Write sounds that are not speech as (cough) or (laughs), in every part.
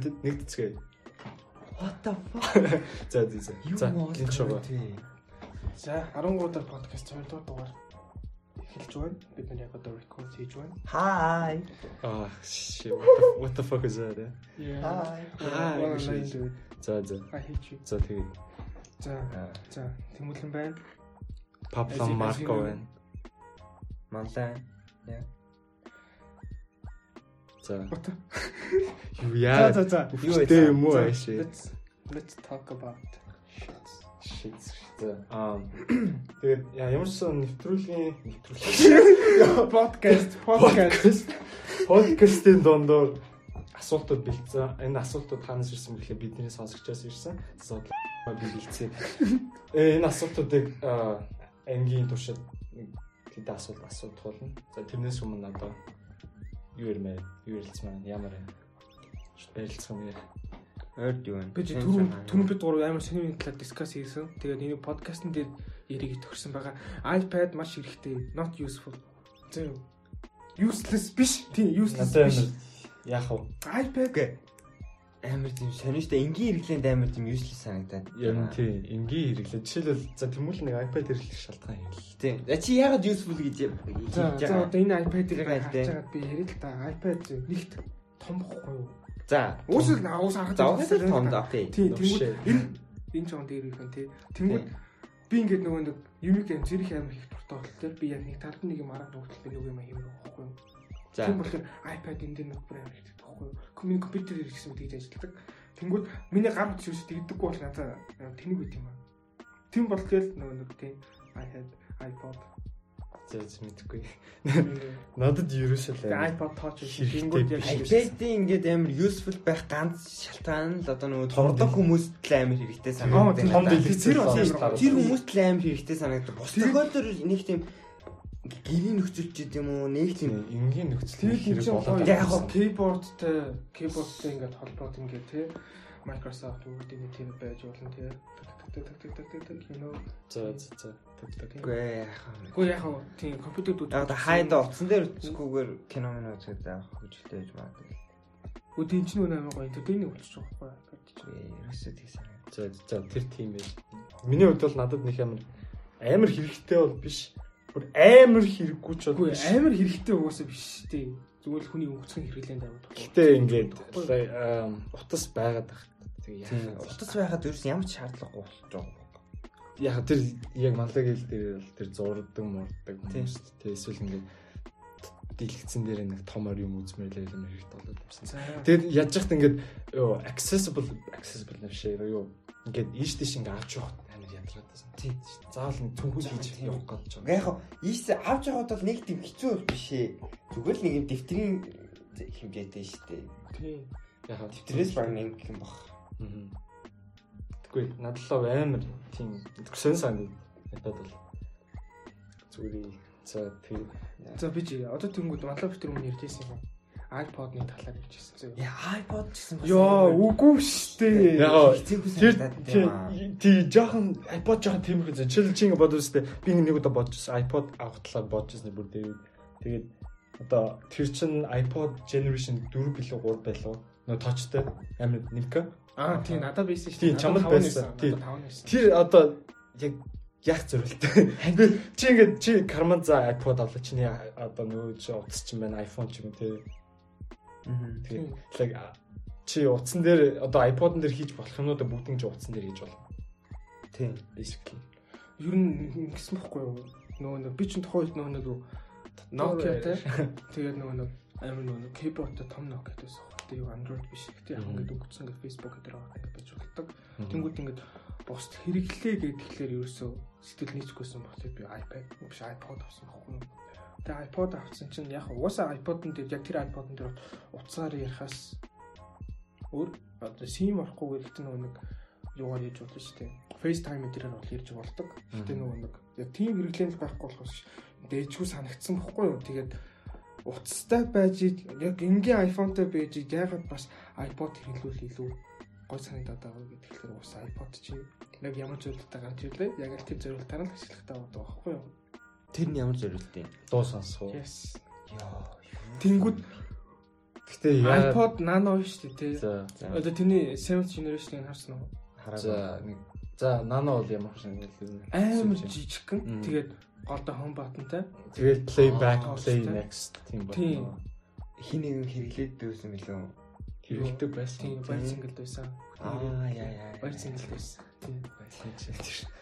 Комментэд нэг дэцгээ. What the fuck? (laughs) За за за. За энэ шоуга. За 13 дахь подкаст 2 дугаар дугаар эхэлж байна. Бид нар яг одоо record хийж байна. Hi. Аа shit. What the, fuck is that? eh? Yeah. Hi. Hi. За за. I hate you. За тэгээ За за Тэмүүлэн байна. As Марко байна. Манлай. За. Юу За яа? за за. Юу Тэ юм уу За, ааши? Let's talk about shit. Shit. За. Аа. Тэгээд яа ямар ч нэвтрүүлгийн нэвтрүүлгийн (laughs) Podcast podcast. подкастын дондор асуултууд бэлдсэн. Энэ асуултууд хаанаас ирсэн бэ гэхээр бидний сонсогчоос ирсэн. Асуудал би бэлдсэн. Э энэ асуултуудыг ангийн туршид нэг хэдэн асуулт асуудах болно. За тэрнээс өмнө одоо юу ярмаа? Юу ярилцмаа? Ямар юм? Барилцсан юм яа. Ойрд юу вэ? Би түрүүн түрүүн бид гурав амар сонирхны талаар дискас хийсэн. Тэгээд энэ подкастн дээр яриг төгссөн байгаа. iPad маш хэрэгтэй. Not useful. Зөв. Useless биш. Тийм, useless биш. яах вэ? iPad. Амар тийм сонирхтой энгийн хэрэглээнд амар тийм useless санагдаад. Яг нь тийм энгийн хэрэглээ. Жишээлбэл за тэмүүл нэг iPad хэрэглэх шалтгаан хэрэглээ. Тийм. За чи яагаад useful гэж За хийж за байгаа? одоо энэ iPad-ийг Тэр харж байгаад би ярил л та. iPad зөв нэгт том бохгүй юу? За. Уусаа уус харах За уусаа томд окей. Тийм, тэнгууд энэ энэ жоон дээр их юм тий. Тэнгууд би ингээд нөгөө нэг юмик юм зэрэг амар их дуртай болтой. Би яг нэг талд нэг юм арга нүгтэл би нөгөө юм хиймээр байхгүй юу? За. Тийм болохоор iPad энэ дээр нэг бүр амар их байхгүй юу? Компьютер хэрэгсэн тэгж ажилладаг. Тэнгууд миний гар утас юус тэгдэггүй бол надаа тэнэг үт юм аа. Тийм бол тэгэл нөгөө нэг тийм I had iPod. За мэдгүй. Надад ерөөсөө л iPod touch тэнгууд яг биш. iPad-ийн ингээд амар useful байх ганц шалтгаан л одоо нөгөө тордог хүмүүст л амар хэрэгтэй том Тэр хүмүүст л амар хэрэгтэй санагдав. Бус тохиолдолд нэг тийм гэрийн нөхцөлч юм уу нэг тийм энгийн нөхцөл хэрэг болоод яг хоо keyboardтай keyboardтай ингээд холбоод ингээд тий Microsoft Word-ийн тэр байж болно так так так так так you know. За за за. Тэг тэг. үгүй яхаа. Гэхдээ яг хоо тийм компьютер дүүд. Яг та хайда утсан дээр үцгүүгээр кино минь үзээд заах хүчтэй байж магадгүй. Үгүй тийм ч нөө амар гоё entertaining болчих жоох байхгүй. Үгүй ерөөсөө тийм санаа. За за тэр тийм байж. Миний хувьд бол надад нэг амар амар хэрэгтэй бол биш. Бүр амар хэрэггүй ч бол амар хэрэгтэй угаасаа биш тий. Зүгээр л хүний өнгөцгөн амар тохиол. Гэтэ ингээд утас байгаад байх. Тэгээ яах вэ? утас байхад ерөөс ямар ч шаардлагагүй болж байгаа. яг тэр яг манлаг хэл дээр бол тэр зурдаг мурдаг Тийм. хүмүүс тэгээ эсвэл ингээд дэлгэцэн дээр нэг томор юм үзмэрлээ юм хэрэгтэй болоод юмсан. Тэгээд яаж яхад ингээд юу accessible accessible нэр шиг юу ингээд ийш тийш ингээд авч явах байсан. Тийм. Заавал нэг түнхүүл хийж явах гэж Уг байгаа. яг ийс авч явахад бол нэг тийм хэцүү бол биш ээ. Зүгээр л нэг юм дэвтрийн хэмжээтэй шүү дээ. Тийм. Яг Дэвтрээс баг нэг юм баг. Мгм. Тэггүй надлаа амар тийм сөн санд надад бол зүгээр за тийм За би чи одоо тэнгууд манлаа битэр өмнө ярьжсэн юм. iPod-ны талаар ярьжсэн зөө. Яа iPod гэсэн бас. Яа, үгүй штэ. Яг Тэр тий тий жоохон iPod жоохон тиймэрхүү зэ. Чил чи ингэ бодвол өстэй би нэг удаа бодчихсон iPod авах талаар бодчихсон бүр тэгээд тэгээд одоо тэр чин iPod generation 4 билүү 3 байлуу. Нөө точтой амар нэмка. Аа тий надад байсан шүү. Тийм, чамд байсан. Тийм. Тийм. 5 байсан. Тэр одоо яг яг зөвлөлтэй. Би чи ингэ чи карман за iPod авлаа чиний одоо нөгөө чи утас чинь байна iPhone ч юм уу тий. Like чи утсан дээр одоо iPod-н дээр хийж болох юмнуудаа бүгдийг чи утсан дээр хийж болно. Тийм. Basically. Ер нь ингэсэн бохгүй юу? Нөгөө нэг би чинь тухайн үед нөгөө нэг Nokia те. (laughs) Тэгээд нөгөө нэг амар нөгөө keyboardтай том Nokia байсан. Тэгээд Android биш. Гэтэ яг ингээд өгсөн ингээд Facebook дээр байгаа ингээд байж болдог. Тэнгүүд ингээд бусд хэрэглээ гэхлээр ерөөсөө сэтгэл нийцгүйсэн болохоор би iPad биш iPod авсан байхгүй юу? Тэгээ iPod авсан чинь яг угаасаа iPod-н дээр яг тэр iPod-н дээр утсаар ярихаас өөр одоо SIM орохгүй гэхдээ нөгөө нэг юугаар хийж болно шүү дээ. FaceTime дээр бол ярьж болдог. Гэтэ нөгөө нэг яг тийм хэрэглэн байхгүй болохоос дээжгүй санагдсан бохгүй юу? Тэгээд утастай байж яг энгийн iPhone-тай байж ягаад бас iPod хэрэглүүл илүү гой санагдаад байгаа вэ гэхээр бас iPod чи яг ямар зөвлөлтөй гарч ирлээ. Яг л тэр зөвлөлтөөр л ашиглахтаа байгаа байхгүй юу? Тэр нь ямар зориулт юм? дуу сонсох уу? Yes. Яа. Тэнгүүд Гэтэ яа iPod Nano шүү дээ тий. за Одоо тэрний 7th generation-ыг харсан уу? за нэг за нано бол ямар шиг юм Амар жижигхэн. Тэгээд голдоо home button-тай. Тэгээд play back, play next тийм байна. хин нэгэн хэрэглээд дүүсэн билүү? Хэрэгтэй байсан. Тийм, баяр цингэл байсан. Аа яа яа. Баяр цингэл байсан. Тийм.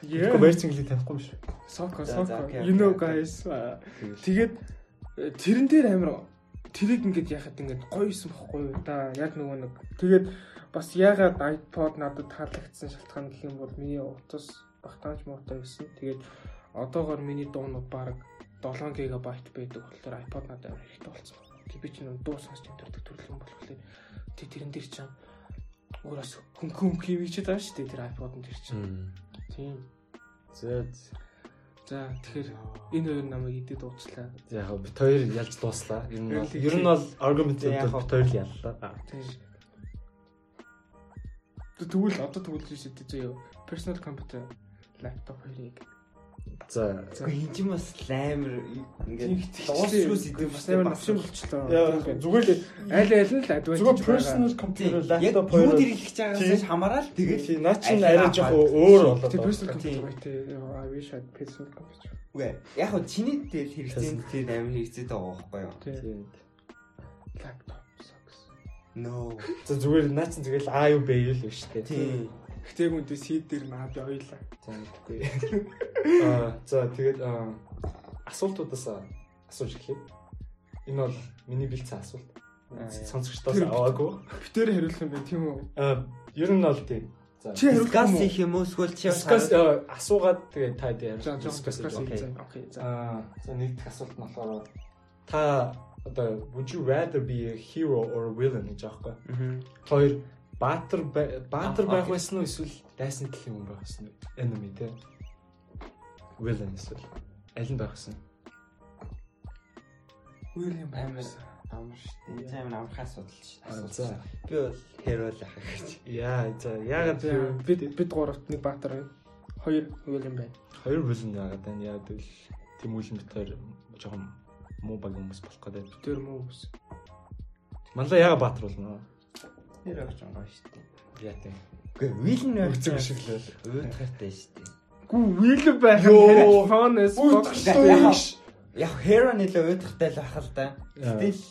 Yeah. Гэхдээ баяр цэнгэлийг танихгүй юм шүү. Соко, соко. You know guys. Тэгээд э, тэрэн дээр амар тэрийг ингээд яхад ингээд гоё юусэн бохгүй юу да яг нөгөө нэг тэгээд бас ягаад iPod надад таалагдсан шалтгаан гэх юм бол миний утас багтаамж муутай байсан тэгээд одоогоор миний дуунууд баг 7 ГБ байдаг болохоор iPod надад амар хэрэгтэй болсон. Тэг би чинь дуу сонсч интердэг төрлөн болохоор тэг тэрэн дээр чинь өөрөөс хөнгөн хөнгөн юм хийж байгаа шүү дээ тэр iPod-ын дээр чинь. Тийм. За За тэгэхээр энэ хоёр намайг идэд уучлаа. за яг бит хоёр ялж дууслаа. Ер нь бол ер нь бол argument яг бит хоёр л яллаа. Тэгвэл одоо тэгвэл шүү дээ зөө personal computer laptop хоёрыг. За Гэхдээ хин ч юм бас амар ингээд Тийм, дуусчгүй сэдв бас навшин болчихлоо. Яа, зүгээр л аль аль нь л advantage. зүгээр personal computer Яг laptop юу хоёр хэрэглэж байгаагаас хамаарал тэгээд тэгээд наа чинь арай жоох өөр болоод тэр personal Тийм. computer байт. I wish I had personal computer. үгүй яг хөө чиний дээр хэрэгцээ тэр амар хэрэгцээ байгаа байхгүй юу? Тийм. Тийм. Laptop sucks. No. За зүгээр наа чинь тэгэл А юу Б юу л биш үү? Тийм. Гэтэ үндэ seed дээр наа би ойлаа. За үгүй. (laughs) Аа за тэгээд аа, асуултуудаас асууж эхлэв. Энэ бол миний бэлдсэн асуулт. Сонсогчдоос аваагүй. Битээр хариулах юм байна тийм үү? Аа ер нь бол тийм. За Дискас юм уу? их юм уу эсвэл чи Дискас аа, асуугаад тэгээд та дээр дискас окей. хийх. Окей. За. Аа за нэг дэх асуулт нь болохоор та одоо would you rather be a hero or a villain гэж аахгүй. Хоёр баатар баатар Аа, байх байсан уу эсвэл дайсан гэх юм байх байсан уу? Enemy те. Villain эсвэл аль нь байх байсан? William Амар Bamers. амар шүү дээ. Амар амархан асуудал шүү Аа. За Би бол hero л ах гэж. яа за тэр бид бид гуравт нэг баатар байна. Хоёр William байна. хоёр villain яагаад байна? Яа гэвэл тийм үйл бит хоёр жоохон муу баг хүмүүс болох гэдэг. Тэр муу ус. Манлаа яагаад баатар болно? Hero гэж байгаа шүү дээ. Яа тийм. Үгүй вилэн Үцэг шиг л. Өөдгөртэй шүү дээ. Гү William байх Йоо. фон эс Өөдгөртэй. Яг hero нэлээ өөдгөртэй л ах л да. Тэгэл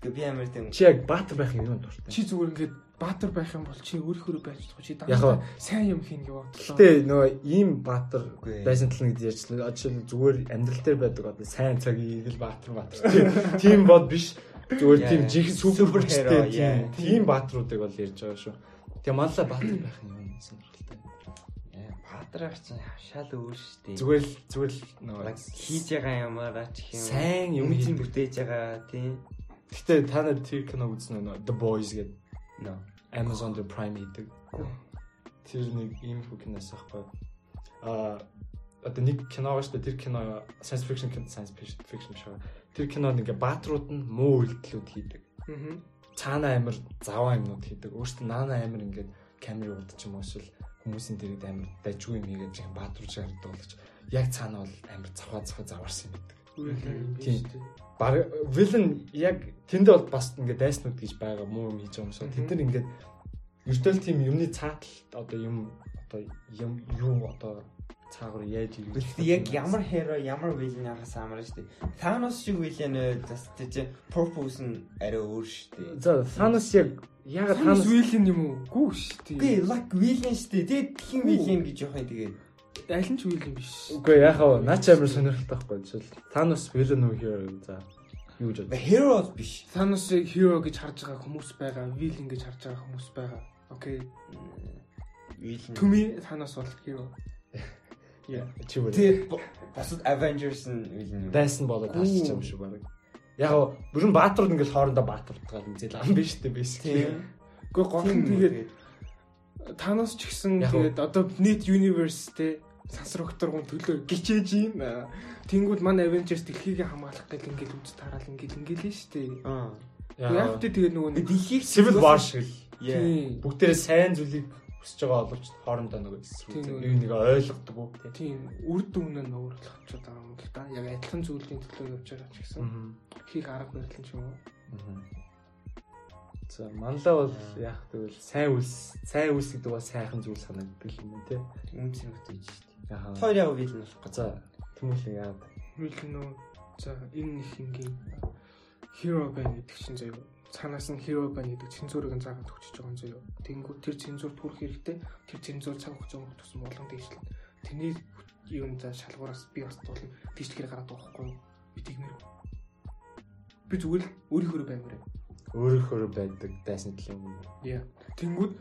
Гэхдээ би амар тийм Чи яг баатар байх юм юу дуртай? Чи зүгээр ингээд баатар байх юм бол чи өөрийнхөө байж чадах чи ба. сайн юм хийн гэв. Гэтэ нөгөө ийм баатар Үгүй. байсан тал гэж ярьчлаа. Жишээ нь зүгээр амьдрал дээр байдаг одоо сайн цагийг л баатар баатар. Тийм бод биш. Зүгээр тийм Yeah. жинхэнэ Super супер hero, хero yeah. тийм. Тийм баатруудыг бол ярьж байгаа шүү. Тэгээ манлаа баатар байх юм юм сонирхолтой. Баатрах чинь шал өөр шүү дээ. Зүгээр л зүгээр л нөгөө хийж байгаа юмараа ч юм. сайн юм хийдэг. бүтээж байгаа тийм. Гэтэ та нар тэр кино үзсэн үү? The Boys гэдэг No. Amazon дээр Prime хийдэг. Тэр нэг ийм хүү киноос ахгүй. Аа одоо нэг кино шүү дээ. Тэр кино science fiction кино science fiction шүү. Тэр кинод ингээ баатрууд нь муу үйлдэлүүд хийдэг. Аа. Цаана амир заваа юмнууд хийдэг. Өөртөө наана амир ингээд камер удаж юм уу эсвэл хүмүүсийн дэргэд амир дажгүй юм хийгээд жин баатрууд шиг харагддаг боловч яг цаана бол амир заваа заваа заварсан юм гэдэг. Тийм. Баг villain яг тэнд бол бас ингээд дайснууд гэж байгаа муу юм хийж байгаа юм шиг. Тэд нар ингээд ертөл тийм юмны цаатал одоо юм одоо юм юу одоо цаагаар яаж Гэхдээ яг ямар hero ямар villain яхаас амар дээ. Thanos шиг villain бас тийч purpose нь арай өөр дээ. За Thanos яг яг Thanos William юм уу? Гүү дээ. like villain шүү дээ. Тэгээд тхэн villain гэж явах юм тэгээд. Алин ч William биш. үгүй яхаа наач амир сонирхолтой байхгүй жишээл Thanos villain hero юу за юу гэж бодож Hero биш. Thanos-ыг hero гэж харж байгаа хүмүүс байгаа, villain гэж харж байгаа хүмүүс байгаа. Окей. Villain. Me Thanos бол hero. Чи бүр Тэгээд босод Avengers нь дайсан болоод тасчих юм шиг баг. Яг гоо бүрэн баатрууд ингээл хоорондоо баатардгаа юм зээл ам биш үү. Тийм. Гэхдээ гол нь тэгээд Thanos ч гэсэн тэгээд одоо нийт universe те сансрогторгон төлөө гिचээж юм. Тэнгүүд манай Avengers дэлхийг хамгаалах гэл ингээл үз тараал ингээл ингээл нь штэ. Аа. Яг тэ тэгээд нөгөө Дэлхийг Civil War шиг л бүгдээрээ сайн зүйлийг хүсэж байгаа боловч хоорондоо нөгөө нэг нэг ойлгодог уу тийм. үр дүн нь өөр болчиход байгаа юм л да. Яг адилхан зүйлийн төлөө явж байгаа ч гэсэн хийг арга барил ч юм уу. За манлаа бол яг тэгвэл сайн үс сайн үс гэдэг бол сайхан зүйл санагддаг юм тий. Үнцэн үтэж шүү Яхаа. дээ. Хоёр яв вил нь болох. За тэмүүлэн яа. Мэлэн нөө за энэ их ингийн hero band гэдэг чинь заяа. Цаанаас нь hero band гэдэг цензуурыг нь заагаад өгчөж байгаа юм заяа. Тэнгүү тэр цензуурт хүрэх хэрэгтэй. Тэр цензуур цаг хугацаанд тусам болон дэвшлэн. Тэрний юун за шалгуураас би бас тул дижитал гараад байгаа хгүй юу? Би тэгмэр. Би зүгээр л өөрийнхөө баймаар. Өөрөөхөө байдаг дайсан төлөв юм. Яа. Тэнгүүд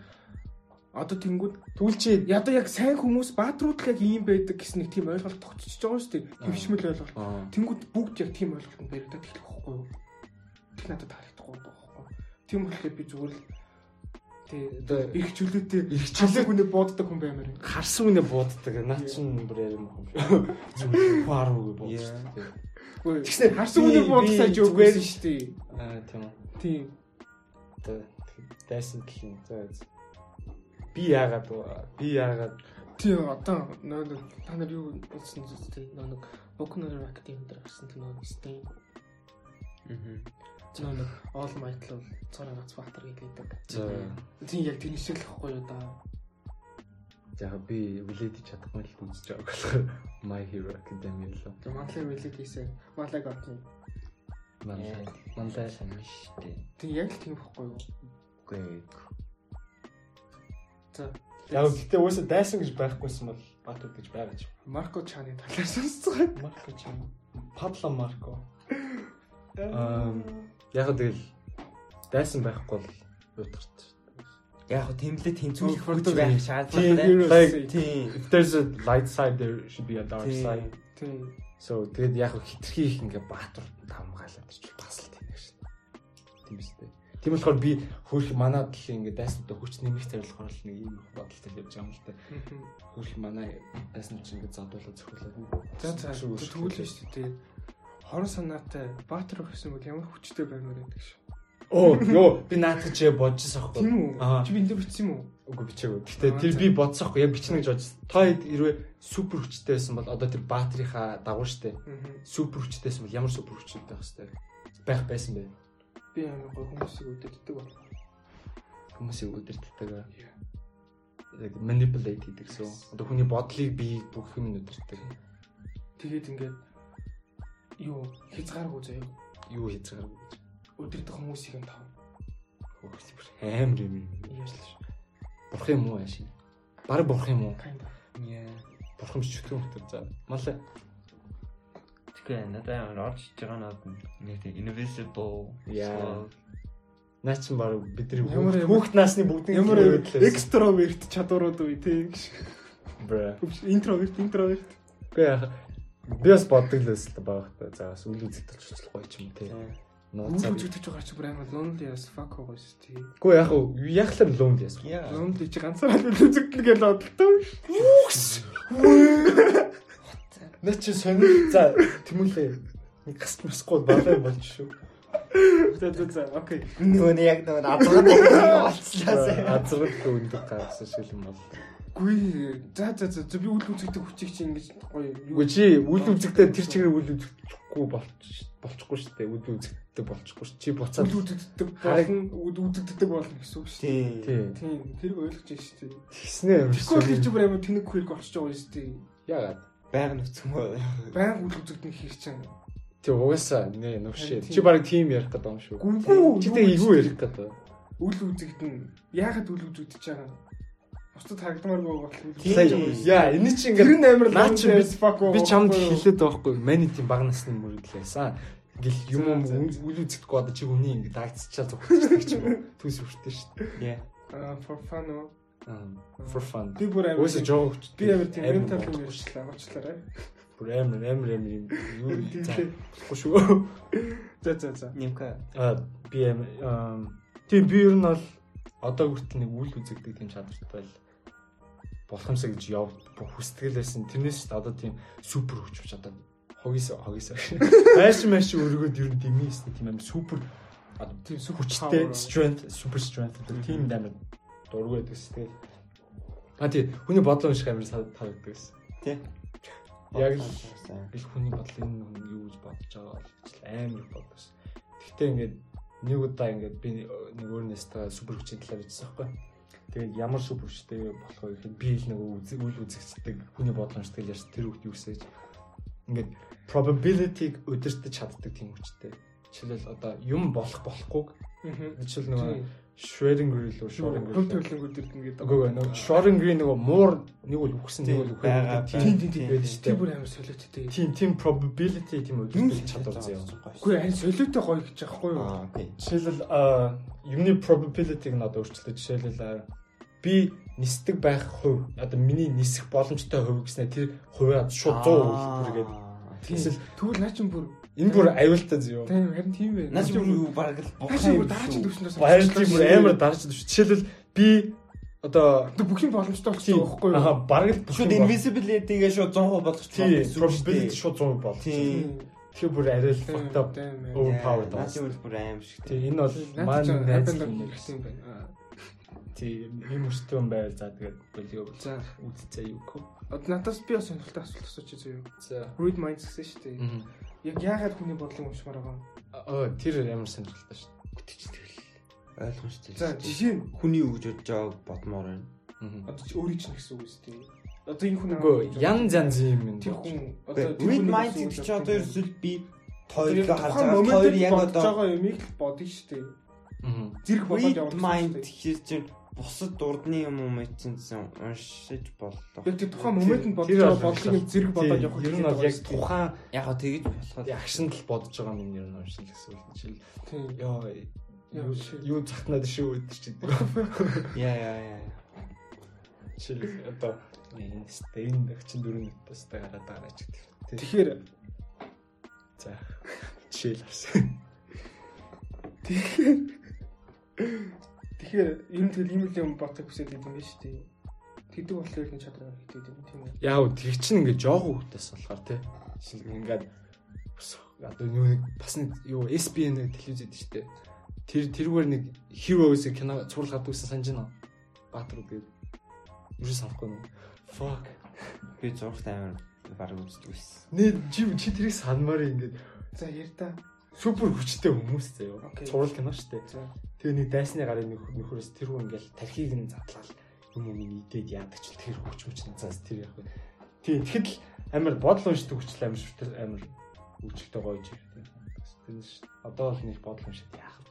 одоо тэнгүүд Түл чи ядаа яг сайн хүмүүс баатрууд л яг ийм байдаг гэсэн нэг тийм ойлголт тогтчихж байгаа шүү дээ. Хөвшмөл ойлголт. Тэнгүүд бүгд яг тийм ойлголтод баригдаад эхлэх байхгүй юу? Тэг надад юу? Тийм болохоор би зүгээр л тий Одоо их чөлөөтэй их чөлөө хүнээ бууддаг хүн баймаар юм. харсан үнэ бууддаг. Наад чинь бүр ярим юм шүү. Зүгээр бууддаг. Үгүй Тэгснээр харсан би- хүнээ би буудсаа зүгээр- жөөгөөс шүү дээ. Аа тийм. Тийм. Одоо дайсан төлөв. За за. би яагаад би яагаад Тий одоо нөө нэг та нар юу болсон нөө нэг Hero Academy дээр гарсан тэр нөө нэг Steam Аа. Нөө нэг All Might л цорын гац баатар гэдэг. за Тийм яг тэр шиг л ихгүй юу да. яг би үлээдэж чадахгүй л үзэж байгаа болохоор My Hero Academy л Тэр манлай үлээд хийсэн. Малайг отно. манай манай сайн шүү дээ. Тийм яг л тийм ихгүй юу? Үгүй. За яг гэхдээ уусаа дайсан гэж байхгүйсэн бол Батууд гэж байгаа ч. Марко Чаны талаар сонсцгоо. Марко ч юм. Пабло Марко. Аа яг тэгэл дайсан байхгүй бол утгарч. Яг тэнцвүүлэх Фото хүч байх шаардлагатай. Тийм. if there's a light side there should be a dark side. Тийм. So тэгээд яг хитрхи их ингээ баатар давмгаалаад ирчих бас л тийм шин. Тийм үстэй. Тийм болохоор би хөрх манад л ингээ дайсантай хүч нэмэх зорилгоор л нэг юм бодолтой явж байгаа юм л та. Хөрх манай дайсан чинь ингээ задуулаад зөвхөлээд. За за тэгвэл шүү дээ. Хорон санаатай Баатар өгсөн бол ямар хүчтэй баймаар байдаг шүү. Оо, ёо, би наатах чи бодчихсон аахгүй. Тийм үү? Чи би энэ дээр бичсэн юм уу? Үгүй бичээгүй. Гэтэ тэр би бодсон аахгүй. Яг бичнэ гэж бодсон. Та хэд хэрвээ супер хүчтэй байсан бол одоо тэр баатрийнхаа дагуу штэ. Супер хүчтэй байсан бол ямар супер хүчтэй байх хэвээр байх байсан бэ? Би амар гой хүмүүсийг үдээддэг бол. Хүмүүсийг өдөртдөг. Яг manipulate хийдэг гэсэн. Одоо хүний бодлыг би бүх юм өдөртдөг. Тэгээд ингээд юу хязгааргүй заяа. Юу хийцгааргүй. Өдөрдөх хүмүүсийг нь тав. Хөөхс бүр амар юм. Яаж л шүү. Бурхан юм уу ашиг? Бараг бурхан юм уу? Яа. Бурхан биш чөтгөн хөтөр заа. Малаа. Тэгэхээр надад амар орж иж байгаа над нэг тийм invisible. Яа. Наа чин баг бидний хүүхд- насны бүгдийн Ямар экстраверт чадварууд үе тийм. Бра. Интроверт, интроверт. Үгүй яа. Би бас боддог л байсан баг та. За бас үл үзэгдэл болчихлоо гоё ч юм те. Нууцаа. үзэгдэж байгаа чи бүр амар lonely as fuck байгаа шүү дээ. Үгүй яг уу яхлаар лонд яс. Яа. Lonely чи ганцаараа л үзэгдэл гэж бодлоо. Наа чи сонир. За тэмүүлээ. Нэг гас мосгүй балай болж шүү. За за за окей. Нөгөө нэг яг нөгөө азгаад болцлаа. Азрал өндөг гаргасан шиг юм бол. Гүй за за за би үл үзэгдэх хүчийг чи ингэж гоё Үгүй чи үл үзэгдээ тэр чигээр үл үзэхгүй болч болчихгүй шүү дээ. Үл үзэгддэг болчихгүй шүү. Чи буцаад үл үзэгддэг болно үл үзэгддэг болно гэсэн үг шүү дээ. Тийм. тий. Тийм тэр ойлгож байна шүү дээ. Тэгснээ юм Тэгэхгүй шиг. чи бүр амар тэнэг хөрг орчиж байгаа шүү дээ. Яагаад? Байг нүцгэн боо. Баян үл үзэгдэх хэр чинь. Тэг угаасаа нэ нүшээ. Тийм. Чи баг тим ярих гэдэг юм шүү. Гүгүү Чи тэг ивүү ярих гэдэг. үл үзэгдэн. Яагаад үл үзэгдэж байгаа юм? Бусдад харагдмааргүй болох. Тийм. Яа, энэ чи Тэр ингээд нь амар Наа чи би- чамд хэлээд байгаа хгүй. Мани тийм баг насны мөрөглөөсөн. Ингээл юм юм үл үзэгдэхгүй одоо чи хүний ингээд дагцчаа зүгтчихдэг ч юм уу. (laughs) Төс өртөө шүү дээ. Яа. For fun уу? Аа, For fun. Би бүр амар Өөсө жоо хүч. би амар тийм mental юм ярьчлаа уучлаарай. Бүр амар амар амар юм. Юу. (laughs) Болохгүй шүү. (laughs) За за за. Нимка. Аа, би амар тийм би ер нь бол одоо хүртэл нэг үл үзэгдэг тийм чадвартай л болох юмсаа гэж яв хүсдгэлээсэн. Тэрнээс ч одоо тийм супер хүч одоо хогис хогис. Айш маш өргөд ер нь дэмийсэн тийм амар супер одоо Тийм хүчтэй strength super strength гэдэг тийм амар дургүй байдаг шүү дээ. А тий хүний бодлоо унших амар санагддаг байсан. Тий. Яг л би хүний бодлын хүн юу гэж бодож байгаа гэж амар бодож. Гэхдээ ингээд нэг удаа ингээд би нэг өөр нэстэ супер хүчний талаар бичсэн байхгүй. Тэгээд ямар супер хүчтэй болох вэ гэхэд би л нэг үзэг үйл үзэгчдэг хүний бодломжтой ярьж тэр хүүхд юу гэсэж ингээд probability-г удирдах чаддаг тийм хүчтэй. Жишээлбэл одоо юм болох болохгүйг жишээл нэг Schrödinger л үү Schrödinger. Компьютерлинг өдөрдөн гэдэг. Үгүй нөгөө Schrödinger нөгөө муур нэг бол үхсэн нэг байгаа. үхээ. Тийм тийм тийм байдаг шүү дээ. бүр амар солиоттой. Тийм тийм probability тийм удирдах чадвар заяа. Үгүй харин солиотой гоё гэж аахгүй юу? Жишээлбэл юмны probability-г нь одоо өөрчлөлтөө жишээлбэл би нисдэг байх хувь одоо миний нисэх боломжтой хувь гэснээр тэр хувиа шууд 100% хүргээд Тийм. Тэгвэл наа чин бүр энэ бүр аюултай зөө. тийм харин тийм байх. Наач бүр юу бараг л Наа бүр дараагийн төвшнөөс Баярлалаа бүр амар дарж шүү. Жишээлбэл би одоо бүх юм боломжтой тийм болчихсон байхгүй юу? Аа бараг л Шууд invisibility-гээ шууд 100% болгоч тийм probability шууд 100% бол. Тийм. Тэгэхээр бүр арай л fucked up overpowered Наач болсон. бүр бүр аим шиг. Тийм энэ бол Маань найз хайпанд юм. хэрэгтэй юм байна. Тийм юм өстэй юм байл за тэгээд болио За үзцээ юу кೊ. одоо надаас би бас сонирхолтой асуулт асууж зөө. За. Read minds гэсэн шүү дээ. Яг яагаад хүний бодлыг уншмаар байгаа юм? Аа тэр ямар сонирхолтой шүү. Ойлгомжтой. За жишээ нь хүний өгж бодож байгааг бодмоор байна. дээ. одоо чи өөрийн чинь гэсэн үг шүү дээ. Одоо энэ хүн Үгүй янз янз юм тэр хүн Одоо read хүний mind гэсэн үг гэж шүү одоо дээ. ерөөсөл би тухайн харж байгаа. Моментод яг бодож одоо байгаа юмыг л бодно шүү дээ. Аа. Зэрэг read явуулсан mind дээ. гэхэл чинь бусад дурдны юм уу чинь уншиж боллоо. Тэр тухайн моментэнд бодож Тэр байгаа бодлыг зэрэг бодоод явах Ер нь бол яг тухайн Яг гоо тэгэж болоход акшнд л бодож байгаа юм ер нь уншил гэсэн үг. Ёо Яа, юу- захнаад шүү өдөр чи. яа яа яа. Жишээл одоо энэ стейн дагчин дөрөв нүтээс гараад байгаа ч гэдэг. Тэ. Тэгэхээр За. Жишээл авсан. (laughs) тэгэхээр ер нь тэгэл ийм л юм бодох хүсэл гэдэг юм байна шүү дээ. Тэдэг болохоор энэ чадвар хийдэг юм тийм үү? Яа тэр чинь ингээд жоохон хүүхдээс болохоор тий. Жишээл ингээд бас одоо юу нэг бас нэг юу SBN нэг телевиз гэдэг шүү дээ. Тэр тэрүүгээр нэг Heroes кино цуврал гадаг гэсэн санаж байна. Баатар гэдэг. Юу санахгүй юм. Fuck. Би зургт амар бараг үздэг байсан. Нэ чи чи тэрийг санмаар ингээд За яар та. супер хүчтэй хүмүүс заяа. Цуврал кино шүү дээ. Тэгээ нэг дайсны гарын нэг нөхөрөөс тэр хүн ингээл тархийг нь задлал юм юм идээд яадаг ч тэр хүч хүч нь заас тэр яг. Тийм тэгэхэд л амар бодол уншдаг хүчтэй амар шүтэр амар үчигтэй гоё ч юм. Тэр ш одоо бол нэг бодол уншаад яах вэ?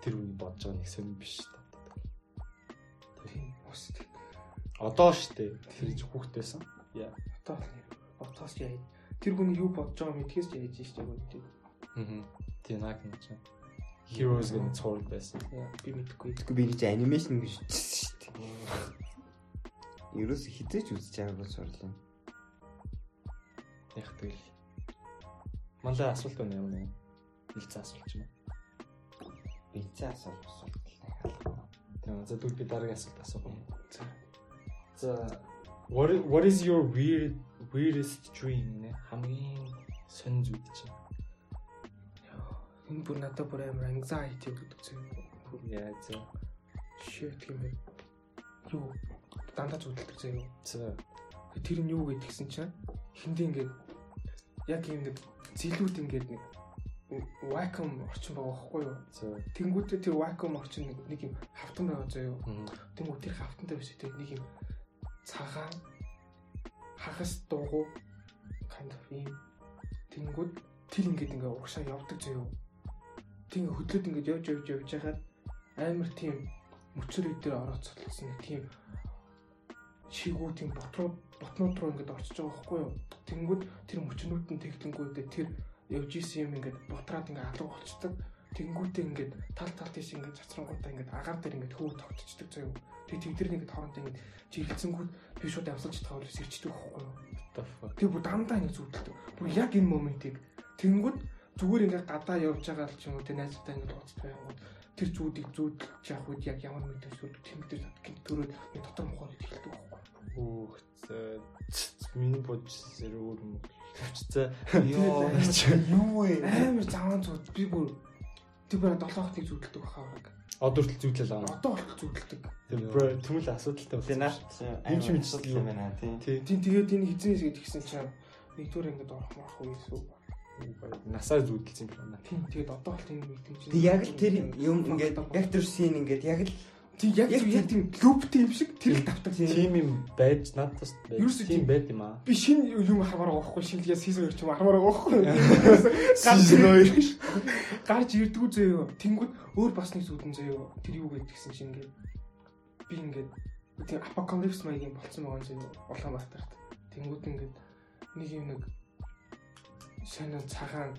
Тэр үний бодож байгаа нэг сонир биш дээ. Тийм. Ус тийм. Одоо дээ. Тэр ч хүүхдээсэн. Яа. Одоо отоос яа. Тэр хүний юу бодож байгаа мэдхээс яаж шүү дээ гэдэг. Аа. Тийм наг нь ч. Heroes гэдэг цуврал байсан. Би мэдэхгүй. Тэгэхгүй би гэж анимашн гэж үзсэн шүү дээ. Ерөөс хизээч үзэж байгааг бол сурлаа. Яг тэгэл. Манай асуулт байна юм уу? Илцээ асуулт юм. Би цаа асуулт асуулт. Тийм. За дүүл би дараагийн асуулт асуух юм. За. За what is, what is your weird weirdest dream хамгийн сонь зүйл чинь? Энэ бүр надад бүр амар anxiety өгдөг зүйл. Яа за. Shit гэмээр. Юу дандаа зүудэлдэг заяа. За. Тэр нь юу гэдгсэн чинь хиндэ ингээд яг ингээд зилүүд ингээд нэг vacuum орчин байгаа байхгүй юу? Тэнгүүтээ тэр vacuum орчин нэг нэг юм хавтан байгаа заяа. Мгм. Тэнгүү тэр хавтантай биш тэр нэг юм цагаан хагас дуугу kind of юм. Тэнгүүд тэр ингээд ингээ угшаа явдаг заяа. Тэг хөдлөд ингээд явж явж явж байгаад амар тийм мөчөр өдөр ороод цоцолсон нэг тийм шигүү тийм ботрууд ботнууд руу ингээд орчиж байгаа байхгүй юу. Тэнгүүд тэр мөчнүүд нь тэгтэнгүүдээ тэр явж исэн юм ингээд ботраад ингээд алга болчдөг. Тэнгүүтээ ингээд тал тал тийш ингээд цацрангуудаа ингээд агаар дээр ингээд хөвөө тогтчихдаг заяа. Тэг тэгдэр нэг хоорондоо ингээд жигэлцэнгүүд би шууд явсалж тавал сэрчдэг байхгүй юу. What the fuck? Тэг бүр дандаа ингэ зүудэлдэг. Бүр яг энэ моментийг тэнгүүд зүгээр ингээ гадаа явж байгаа л ч юм уу тэ найзтай ингээ уулзт байнгут тэр зүүдийг зүүдэлж явах үед яг ямар мэдээ сүрд тэмдэгтэй гин төрөөд дотор мохоор хэлдэг байхгүй. Хөөх за. Миний бодж зэрэг юм. За. Йоо юу вэ? Амар заван зүүд би бүр тэр бүр 7 хоног зүүдэлдэг бахаа. Одоо хүртэл зүтлэл аа. Одоо болтол зүүдэлдэг. Тэр түмэл асуудалтай болсон. наач Юм мэдсэн юм байна тий. Тий. Тийм тэгээд энэ хизээс гэдэг гисэн чинь нэгдүгээр ингээ орох марах үе эсвэл насаа зүудэлсэн юм байна. Тийм тэгээд одоо бол тийм мэдэн чинь. Тэг яг л тэр юм ингээд яг тэр шин ингээд яг л тийм яг яг- тийм луптэй юм шиг тэр их тавтаг. Тим юм байж Ерөөсөө тийм тийм- байд юм аа. Би шинэ юм хармаар байхгүй шинэлгээ сизон ирч юм хармаар байхгүй. Season хоёр. Гарч ирдгүү заяа. Тэнгүүд өөр бас нэг зүудэн заяа. Тэр юу гэдэг гэсэн чинь ингээд би ингээд тийм апокалипс маягийн болцсон байгаа заяа. Улаанбаатарт. Тэнгүүд ингээд нэг юм нэг сонио цагаан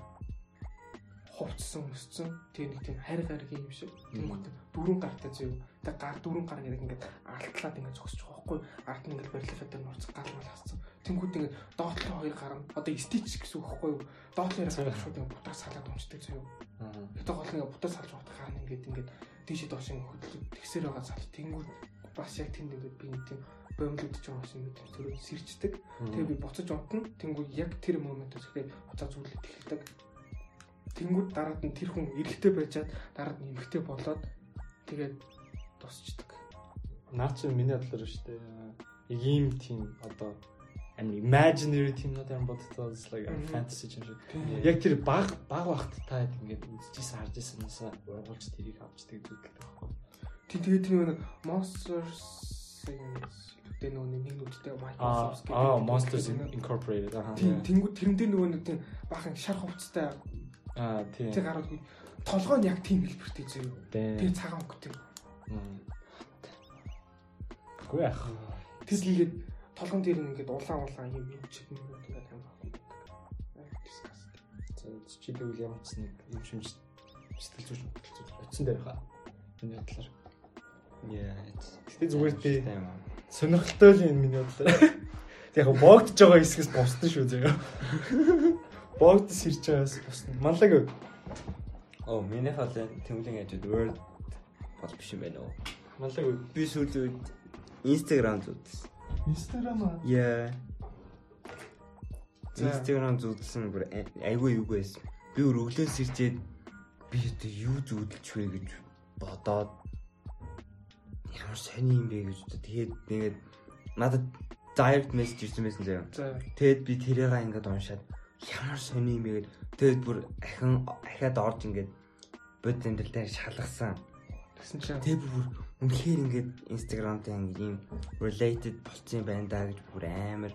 хувцсан өссөн. Тэгээ нэг тийм харь гаргийн юм шиг. Тэнгүүд дөрүн гартай заяа. Тэгээ гар дөрүн гар ингээд ингээд алтлаад ингээд зогсож байгаа байхгүй. Ард нь ингээд барилгахад дээр нууц гал мал хассан. Тэнгүүд ингээд доотлоо хоёр гар нь одоо стич гэсэн үг байхгүй юу? Доотлоо гар шууд ингээд бутаа салаад унцдаг заяа. Гэтэ гол нэг бутаа салж байгаа хаана ингээд ингээд тийшээ доош ингээд хөдлөг тэгсэр байгаа сал тэнгүүд бас яг тэнд ингээд би нэг тийм бомблогдож байгаа юм тийм төрөө сэрчдэг. Тэгээ би буцаж унтна. Тэнгүүд яг тэр моментоос ихтэй буцаа зүйлээ тэхэлдэг. Тэнгүүд дараад нь тэр хүн эрэгтэй байжгаад дараад нь эмэгтэй болоод тэгээд тусчдаг. Наа чи миний бодлоор шүү дээ. Яг ийм тийм одоо амир imaginary тийм надад юм боддог like fantasy юм шиг. Яг тэр баг баг багт та ингээд үзчихсэн харж ирсэн насаа ургуулж тэрийг авчдаг зүйлтэй байхгүй. Тий тэгээд тэр нэг Monsters гэдэг нөгөө нэг нүдтэй Microsoft аа Monsters Incorporated аа. Тэрэн дээр нөгөө нэг тийм бахан шар хувцастай Аа тийм. тэр гараад толгой нь яг тийм хэлбэртэй зөө. Тэр цагаан өнгөтэй. Гүй ах. Тэр тэгээд толгон дээр нь ингээд улаан улаан юм юм чиг юм ингээд амар дискаст. За чи тэгвэл ямар ч нэг юм шимж сэтгэл зүйч очсон дээр хаа. Миний бодлоор. Гэтэ зүгээр. Тийм. Сонирхолтой л юм миний бодлоор. Яг богдож байгаа хэсгээс бусдсан шүү заяа. Богдос ирж байгаас бусна. Манлаг Оо, миний хавлын тэмүүлэн ажид word бол биш юм байна уу? манлаг Би сүүлийн үед Instagram зүтсэн. Instagram аа. Яа. Instagram зүтсэн бүр айгүй юу байсан. Би өөр өглөөс ирчээд би одоо юу зүудэлж вэ гэж бодоод ямар сони юм бэ гэж бодоод тэгээд тэгээд надад direct message ирсэн байсан заяа. За Тэгэд би тэрийг ингээд уншаад ямар сони юм бэ гэд тэгэд бүр ахин ахаад орж ингээд бод зэндэлтэй шалгасан. тэгсэн чинь би бүр үнэхээр ингээд Instagram-тай ингээд ийм related болцсон юм байна даа гэж бүр амар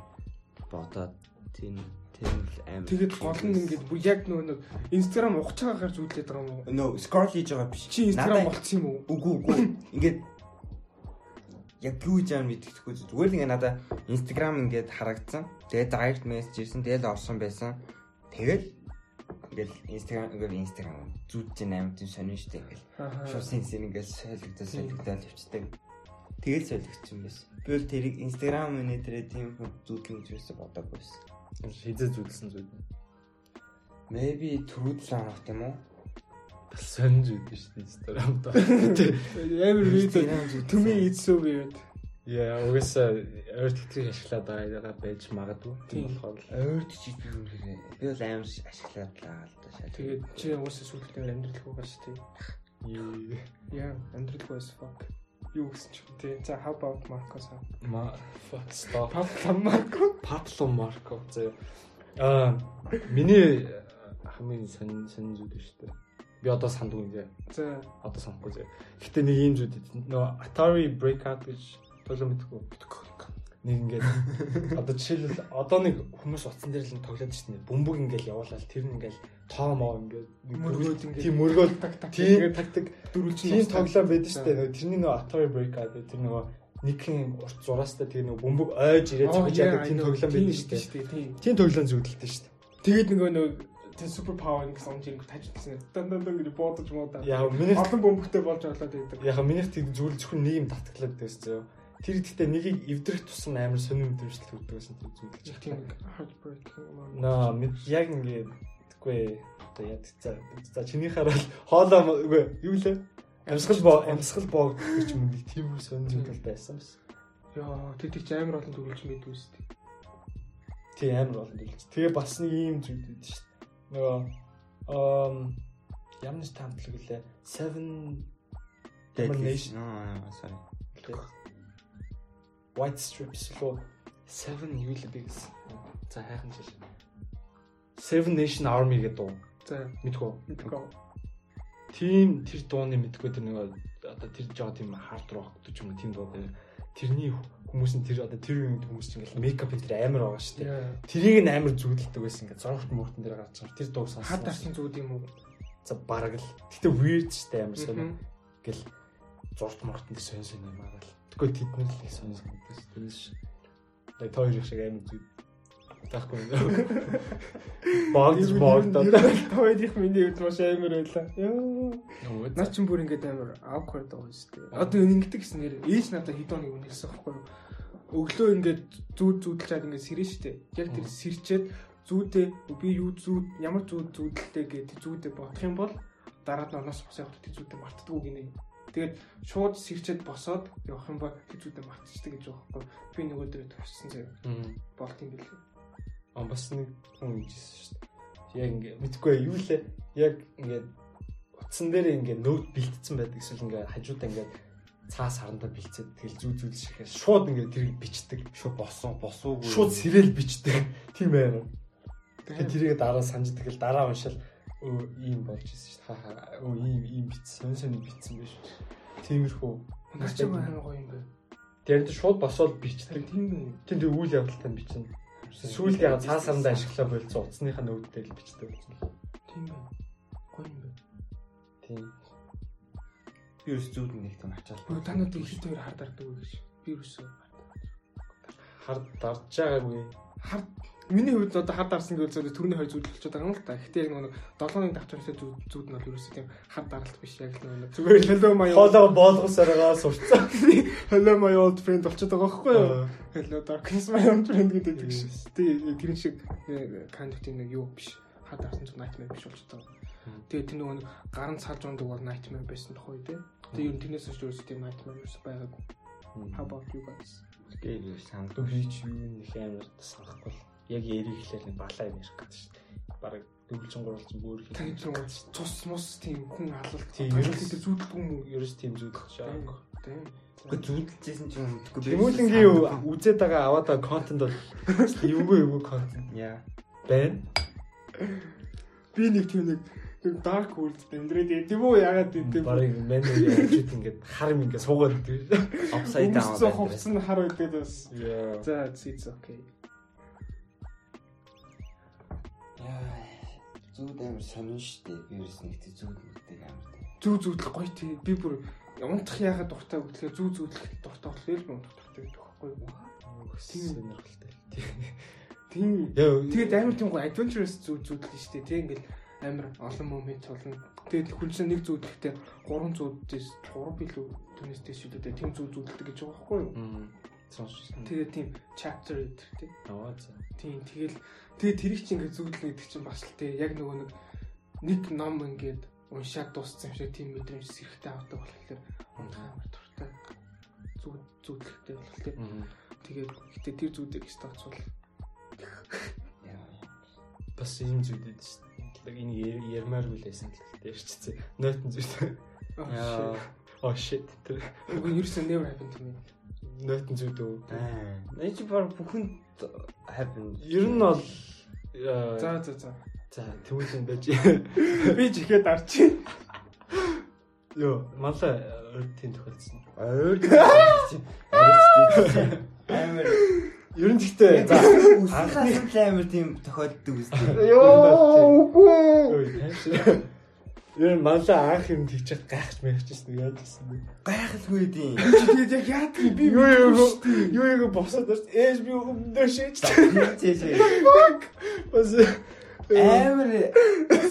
бодоод тийм тийм л амар. тэгээд гол нь ингээд бүр яг нөгөө нэг Instagram ухаж байгаагаар зүйлээд байгаа юм уу? нөө scroll хийж байгаа биш. Чи Instagram Надад- болцсон юм уу? Үгүй үгүй. Ингээд яг юу гэж яам мэддэхгүй зүгээр л ингээд надаа Instagram ингээд харагдсан. Тэгээд direct message ирсэн. Тэгээд л орсон байсан. Тэгээд ингээд Instagram ингээд Instagram зүудж амар тийм сонин штэ ингээд. Аа. Шууд сенсэр ингээд солигдол солигдол явцдаг. Тэгээд солигдсон байсан. Би бол тэрийг Instagram тэрэ тийм зүудлэн гэж юусаа бодоагүй байсан. Хизээ зүудсэн зүйл. Maybe трүүд л анах тийм үү? Бас сонж үйдэн шүү дээ Instagram-да. Амар. To me it's so weird. Яа, угаасаа ойр тэтгэж ашиглаад байгаа байж магадгүй. Тийм. Тийм болохоор Ойрд чи би үнэхээр би бол амар ашиглаад лаа л да шал. Тэгээд чи уусаа сүлхтэй амьдралгүй дээ. Юу Яа, амьдралгүй as fuck. Юу гэсэн ч те. За how about Marcos? ма fuck stop. Pablo Marco. Пабло Марко заяа. Аа миний хамгийн сонин сонин зүйл шүү дээ. Би одоо сандгүй заяа. За Одоо санахгүй заяа. Гэтэ нэг юм зүйл нөгөө Atari Breakout гэж тоглоом мэдгүй. Нэг ингээд (laughs) одоо жишээлбэл одоо нэг хүмүүс утсан дээр л тоглоод шүү дээ. Бөмбөг ингээд явуулаад тэр нь ингээд тоо моо ингээд мөргөөд ингээд тийм мөргөөл так так тийм тактик дөрвөлжин тийм тоглоом байдаг шүү дээ. Тэрний нөгөө Atari Breakout тэр нөгөө нэгэн урт зураастай тэр нөгөө бөмбөг ойж ирээд зогж яадаг тийм тоглоом байдаг шүү дээ. Тийм тоглоом зүгдэлтэй шүү дээ. Тэгээд нөгөө нөгөө тэр супер павер гэсэн юм чинь тажигдсан. Дан дан дан гэж бодож муудаа. Яг миний Олон бөмбөгтэй болж болоод байдаг. яг минийх тийм зүгээр зөвхөн нэг юм татгалаад байсан зөө. Тэр ихтэй нэгийг эвдрэх тусам амар сонир мэдрэмжтэй өгдөг байсан тийм зүйл Тийм heartbreaking юм. Наа мэд яг ингээд тэггүй одоо яд за за чиний хараад хоолоо үгүй юу лээ амьсгал боо амьсгал боог гэж юм нэг тийм сонир зүйл байсан бас. Яа, тэр тийч амар олон мэдгүй шүү дээ. Тий амар олон дэлж. Тэгээ бас нэг ийм зүйл байдаг шүү. Нөгөө ам ямар нэг тамтлаг үлээ 7 Domination. Аа, sorry. White strips лөө 7 юу л би гэсэн. За хайхан жиш. Seven Nation Army гэдэг дуу. За Мэдгүй. мэдгүй. Тим тэр дууны мэдгүй тэр нэг одоо тэр жоо тийм хард рок гэж юм тийм дуу дээр тэрний хүмүүс нь тэр одоо тэр үеийн хүмүүс чинь ингээл мейкап энэ тэр амар байгаа шүү дээ. Тэрийг нь амар зүудэлдэг байсан ингээд зургт мөртөн дээр гарч байгаа. Тэр дууг сонсон. Хад дарсын зүуд юм уу? За бараг л. Гэтэ weird шүү дээ амар сонио. Гэл зургт мөртөн дээр сонь юм аа. Тэгвэл тэд нар л сонь гэдэг шүү дээ. Яг тоор их шиг амар зүуд. Таахгүй юм. Багж боогдоо. Тойдих миний үед маш амар байлаа. Яа. Наа чин бүр ингээд амар awkward байгаа шүү дээ. Одоо ингэдэг гэсэн нэр ээж надад хэд хоног үнэлсэн байхгүй юу? Өглөө ингээд зүүд зүүдэлчаад ингээд сэрэн штэ. Яг тэр сэрчээд зүүдээ би юу зүүд ямар зүүд зүүдэлтэй гэдэг зүүдээ бодох юм бол дараад нь оноос босоо явахад тэр зүүдээ мартдаггүй гинэ. Тэгээд шууд сэрчээд босоод явах юм бол зүүдээ мартчихдаг гэж байгаа байхгүй юу? Би нөгөө дээр төвчсөн заяа. Болт юм билээ. А бас нэг хүн ийжсэн шүү дээ. Яг ингээ мэдгүй юу лээ. Яг ингээ утсан дээр ингээ нөт бэлтцсэн байдаг эсвэл ингээ хажуудаа ингээ цаас харандаа бэлцээд тэгэл зүү зүүл шихээр шууд ингээ тэрийг бичдэг. Шууд босон босоогүй. Шууд сэрэл бичдэг. (laughs) Тийм ээ. Тэгэхээр тэрийг дараа санаж тэгэл дараа уншаал өө ийм болж исэн шүү дээ. Хаа хаа өө ийм ийм бичсэн. Сон сон бичсэн байж. Тиймэрхүү. Наа чи амар гоё юм байна. Тэр нь шууд босоод бичдэг. Тийм үү? Тэнд үйл явдалтай бичнэ. Сүүлд яг цаас харандаа ашиглаа болцсон утасныхаа нүүдтэй л бичдэг. Тийм байна. Гоё юм байна. Тийм. би ерөөс зүуд нэг тийм ачаал. Та надад их тээр хар дардаг үү гэж. Би юусоо Хар дарж байгаагүй. хар миний хувьд одоо хар дарсан гэж үзээд төрний хоёр зүудэлчихэд байгаа юм л та. Гэхдээ яг нэг долооны давчрагтай зүүд зүүд нь бол ерөөсөө тийм хар даралт биш яг нэг зүгээр my old Хоолоо боолгосараа сурцсан. (laughs) hello my old friend болчиход байгаа байхгүй юу? Hello darkness my old friend гэдэг тийм шүү. Тэгээ тэр шиг of тийм нэг юу биш. Хар дарсан зүг nightmare биш болчиход байгаа. Тэгээ тэр нөгөө нэг гарын цаалж ундаг бол nightmare байсан тохой тий. Тэгээ ер нь тэрнээс ч ерөөсөө тийм nightmare ерөөсөө байгаагүй. How about you guys? гээ санд. Дөө хийч юу нэг амар санахгүй. Яг яриг хэлээр нэг балаа юм ярих гэдэг шүү дээ. Бараг дөрвөлжин гурвалжин бүр их. Таны ч нэг цус мус тийм хүн алалт. Тийм, ер ерөөс- нь тэр зүудэлгүй юм уу? ерөөс тийм зүйл шаа. Тийм. Гэхдээ зүудэлжсэн чинь мэдгүй. Тэмүүлэнгийн юу үзээд байгаа аваад байгаа контент бол (laughs) эвгүй эвгүй контент Яа. байна. Би нэг тийм нэг тийм dark world дэмдрээд тийм үү ягаад тийм Бараг менежер ажид ингээд хар юм ингээд суугаад идэв. Upside down. Хувцсан хар байдаг бас. За it's okay. Зүуд амар сонин штэ. Би ерөөс нэг тийм зүуд мэддэг амар. Зүү зүүдлэх гоё тий. Би бүр унтах ягаад дуртай гэхлээр зүү зүүдлэх дуртай би унтах дуртай гэдэг байхгүй юу? Тийм сонирхолтой. Тийм. Яа. Тэгээд амар тийм гоё adventurous зүү зүүдлэн штэ тий. Ингээл амар олон момент тулна. Тэгээд хүн чинь нэг зүүдлэхдээ 3 зүүдээс 3 билүү түүнээс дэс шүлдээ тийм зүү зүүдэлдэг гэж байгаа байхгүй юу? Тэгээд тийм chapter гэдэг. Аваа за. Тийм тэгэл тэгээ тэрийг чи ингээд зүгдэл гэдэг чинь бас л тий яг нөгөө нэг нэг ном ингээд уншаад дууссан юм шиг тийм мэдрэмж сэрхтэй авдаг болохоор унтах амар дуртай зүг зүудлэхтэй болох тий Мм. тэгээд гэтээ тэр зүудийг стацвал Яа. бас ийм зүйлээд шүү дээ. Энэ яр- ярмааргүй лээсэн гэхдээ ярьчихсан. Нойтон зүйл. Яа. Oh shit. Үгүй ерөөсөө never happen to me нойтон зүйл үү. Аа. Нэг чи баг бүхэнд happen. Ер нь бол за за за за тэмүүлэн байж. (laughs) би ч ихэд арч Йоо, малаа тийм тохиолдсон. Ойр. (laughs) Амар Ер нь гэхдээ за анхны амар тийм тохиолддог үстэй. Йоо, үгүй. Ер нь малаа анх юм тэгчих гайхаж мэрчсэн яаж гэсэн бэ? Гайхалгүй тийм. тэгээд яг яадаг юм би Юу юу юу юу босоод байна. Ээж би өмнөдөө шийдэж. Бас Амар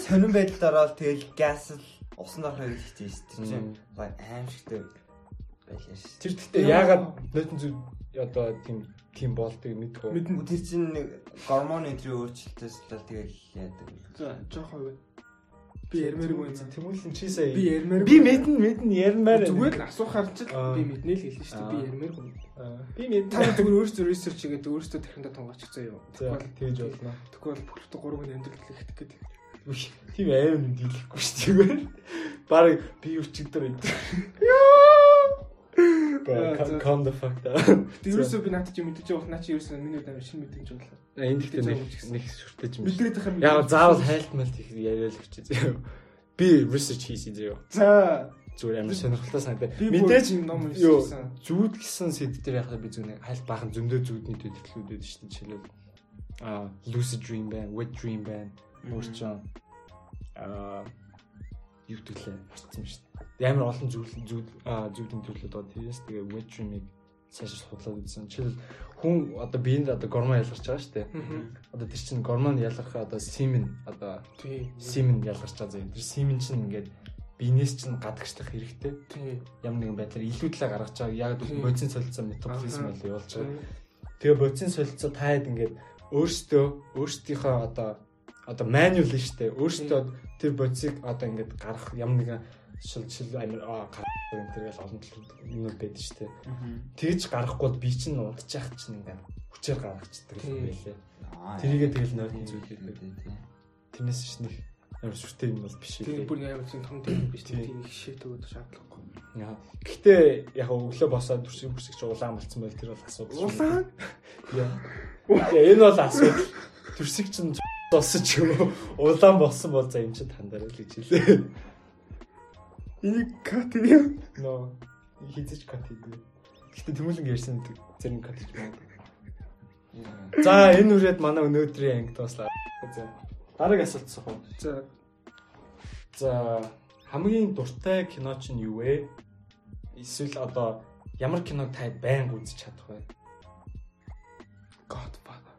сонирн байдалд ороод тэгэл газ л усан дор хоёр хийчихсэн дээ. Тэр чинь баг аим шигтэй байлаа шүү. тэр гэхдээ яагаад нойтон зүйл одоо тийм тийм болдгийг мэдгүй. Мэдэн тэр чинь нэг гормон энтри өөрчлөлтөөс л тэгэл яадаг. за жоохон би ярмааргүй юм Тэмүүлэн чи сая би ярмаар би мэднэ мэднэ ярмаар зүгээр л асуухаар ч Аа. би мэднэ л хэлнэ шүү дээ би Аа. ярмааргүй би мэднэ. Та зүгээр өөрсдөө research хийгээд өөрсдөө тархиндаа тунгааччихсан юу. За тэгж болно. Тэгвэл бүхэлдээ 3 gün амьдрал хэлэх гэдэг. Тийм аим юм дийлэхгүй шүү дээ. Бараг би өчигдөр энэ. (laughs) за. Calm the fuck down. (laughs) Ерөөсөө би надад чи мэдээж явах наа чи ерөөсөө миний удаа шинэ мэдрэмж боллоо. Энд ихтэй нэг нэг шүртэж юм. Мэдрээд байгаа юм. Яг заавал хайлтмал их яриад л зөө. Би research хийсэн зөө. За Зүгээр амар сонирхолтой санагдав. Мэдээж юм ном уншсан. зүүд гэсэн сэд дээр яхаа би зүгээр хайл баахан зөндөө зүүдний төдөлгүүд байдаг шүү дээ жишээлбэл аа lucid dream байна, wet dream байна. Өөрчн аа юу төлөө марцсан шүү дээ. Амар олон зүйл зүйл зүйлийн төрлөд байгаа. Тэрээс тэгээ wet dream-ийг цааш судлаад үзсэн. Жишээлбэл хүн одоо биеинд одоо гормон ялгарч байгаа шүү дээ. Одоо тэр чинь гормон ялгархаа одоо semen одоо semen ялгарч байгаа зэ. Тэр semen чинь ингээд биенээс чинь гадагшлах хэрэгтэй. Ямар нэгэн байдлаар илүү талаа гаргаж байгаа. Яг л бодисын солилцоо метаболизм байл явуулж байгаа. Тэгээ бодисын солилцоо таад ингээд өөртөө өөрсдийнхөө одоо одоо manual нь штэ өөртөө тэр бодисыг одоо ингээд гарах ямар нэгэн шил шил амир аа гарах энэ тэргээл олон төлөв юмуд байдаг штэ. Тэгж гарахгүй бол би чинь унтчих чинь ингээд хүчээр гаргацдаг Тийм. юм байлээ. Тэрийгээ тэгэл нойрхон зүйл хийдэг. Тэрнээс ш нэг амар сүртэй юм бол биш Тэр бүр амар тийм том тийм биш Тий. тийм их шийт өгöd шаардлагагүй. Гэхдээ яг өглөө босоод төрсөн бүрсгч улаан болцсон байл тэр бол асуудал. Улаан? Яа. Энэ бол асуудал. Төрсөг чинь болсон ч юм уу? Улаан болсон бол за энэ чинь тандараа л гэж хэлээ. Энийг кат юм. Ноо хизэж кат хийдэг. Гэхдээ тэмүүлэн ярьсан зэрэг кат хийж байна. За энэ үрээд манай өнөөдрийн анги тоослаа. За дараагийн асуулт суух уу? За За хамгийн дуртай кино чинь юу вэ? Эсвэл одоо ямар киног та байнга үзэж чадах вэ? Godfather.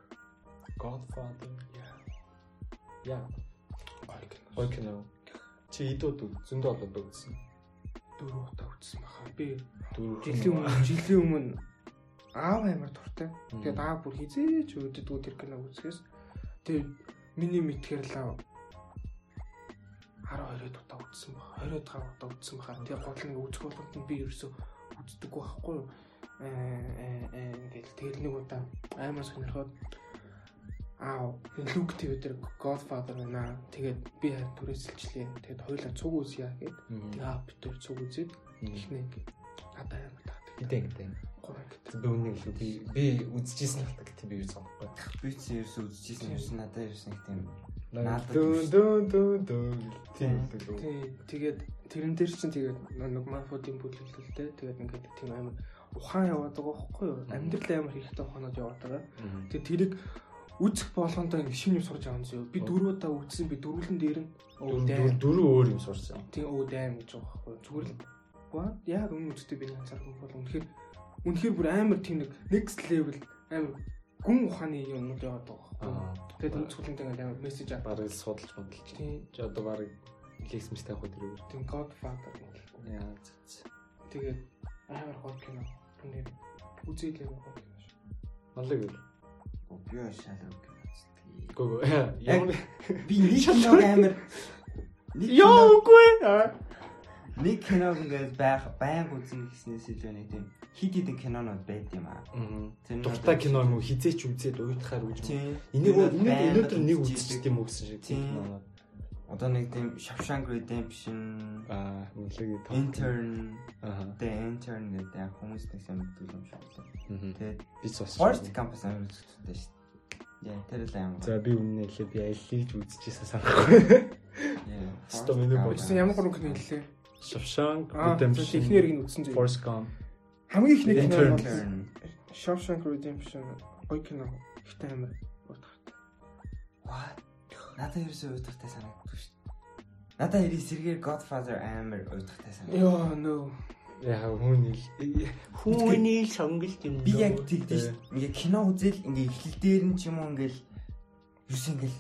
Godfather. Яа. Гой кино. Чи идүүд зөндөө болоод үзсэн. Дөрөв удаа үзсэн баха. Би жилийн өмнө жилийн өмнө аав амар дуртай. Тэгээд аав бүр хизээч өөддгүү тэр кино үзэхээс тэгээд миний мэдхээр л 12 удаа үзсэн баг. 20 удаа үзсэн баха. Тэгээд гол нь үзэх болгонд нь би ерөөсөө үздэггүй байхгүй юу? Аа аа ингээл тэгэл нэг удаа амар сонирхоод аа Luke TV дээр Godfather байна. Тэгээд би түрээсэлчлээ. Тэгээд хоёулаа цуг үзье гэд. Тэгээд аа бид төр цуг үзээд ихнэ ингээд надад амар таадаг. Гэдэг. Би үнэ л би би үзчихсэн л гэдэг би юу санахгүй. Би ч ерөөсөө үзчихсэн ерөөсөө надад ерөөсөө их тийм Надад дөө дөө дөө дөө тийм. Тий, тэгээд тэрэн дээр чинь тэгээд нэг манфуудын бүлэглэлтэй тэгээд ингээд тийм амар ухаан яваад байгаа байхгүй юу? Амьдрал амар хэрэгтэй ухаанууд яваад байгаа. Тэгээд тэрийг үзэх болгондоо ингээд шинэ юм сурж байгаа юм зөө. Би дөрөв удаа үзсэн, би дөрвөлэн дээр нь Дөрөв өөр юм сурсан. Тийм өө дайм гэж байгаа байхгүй? Зүгээр л What? Яг өмнө үзтээ би анзаарсан бол үнэхээр үнэхээр бүр амар тийм нэг next level амар гүн ухааны юмнууд яваад байгаа байхгүй? Тэгээд цугланд ингээд амар мессеж аваад Бараг судалж модалж. тийм Чи одоо бараг лекс мэт тавих үү? тийм Godfather Яа. Тэгээд амар гоё кино. Үнээр үзээд л гоё кино шүү. Малыг үл. Би шалаа үг үзтгий. Гөө. Ямар Би нэг киног амар Яа үгүй. нэг киног ингээд байх байнга үзэн гэснээс илүү нэг тийм хит хитэн кинонууд байд юм аа. Тэр Дуртай кино юм уу? Хизээч үзээд уйтахаар. Тийм. Энийг өнөөдөр нэг үзчихдэг юм уу гэсэн шиг. Тийм. Одоо нэг тийм Shawshank Redemption, Аа, тоо. Intern, Аа. The Intern гэдэг яг хүмүүс нэг сайн мэддэг юм шиг байна. Тэгээд Би цус. Forest Campus амар үзэгддэг шүү дээ. Яа, тэр л амар. За би үнэ хэлээ би алийг үзчихсэн санахгүй. Яа, Сто Forest миний бодсон ямар гурван кино хэллээ. Shawshank Redemption. технэр гин үзсэн зүйл. Forrest Gump. Хамгийн их нэг кино бол. Shawshank Redemption гоё кино. Ихтэй амар. What? Надад ерөөсөө уйдахтай санагддаг шүү дээ. Надад хэрэг сэргээр Godfather амар уйдахтай санагдав. Йоо no. Яа хүний хүний сонголт юм. Би яг тэгдэж шүү. Ингээ кино үзэл ингээ эхлэл дээр нь ч юм уу ингээл юус ингээл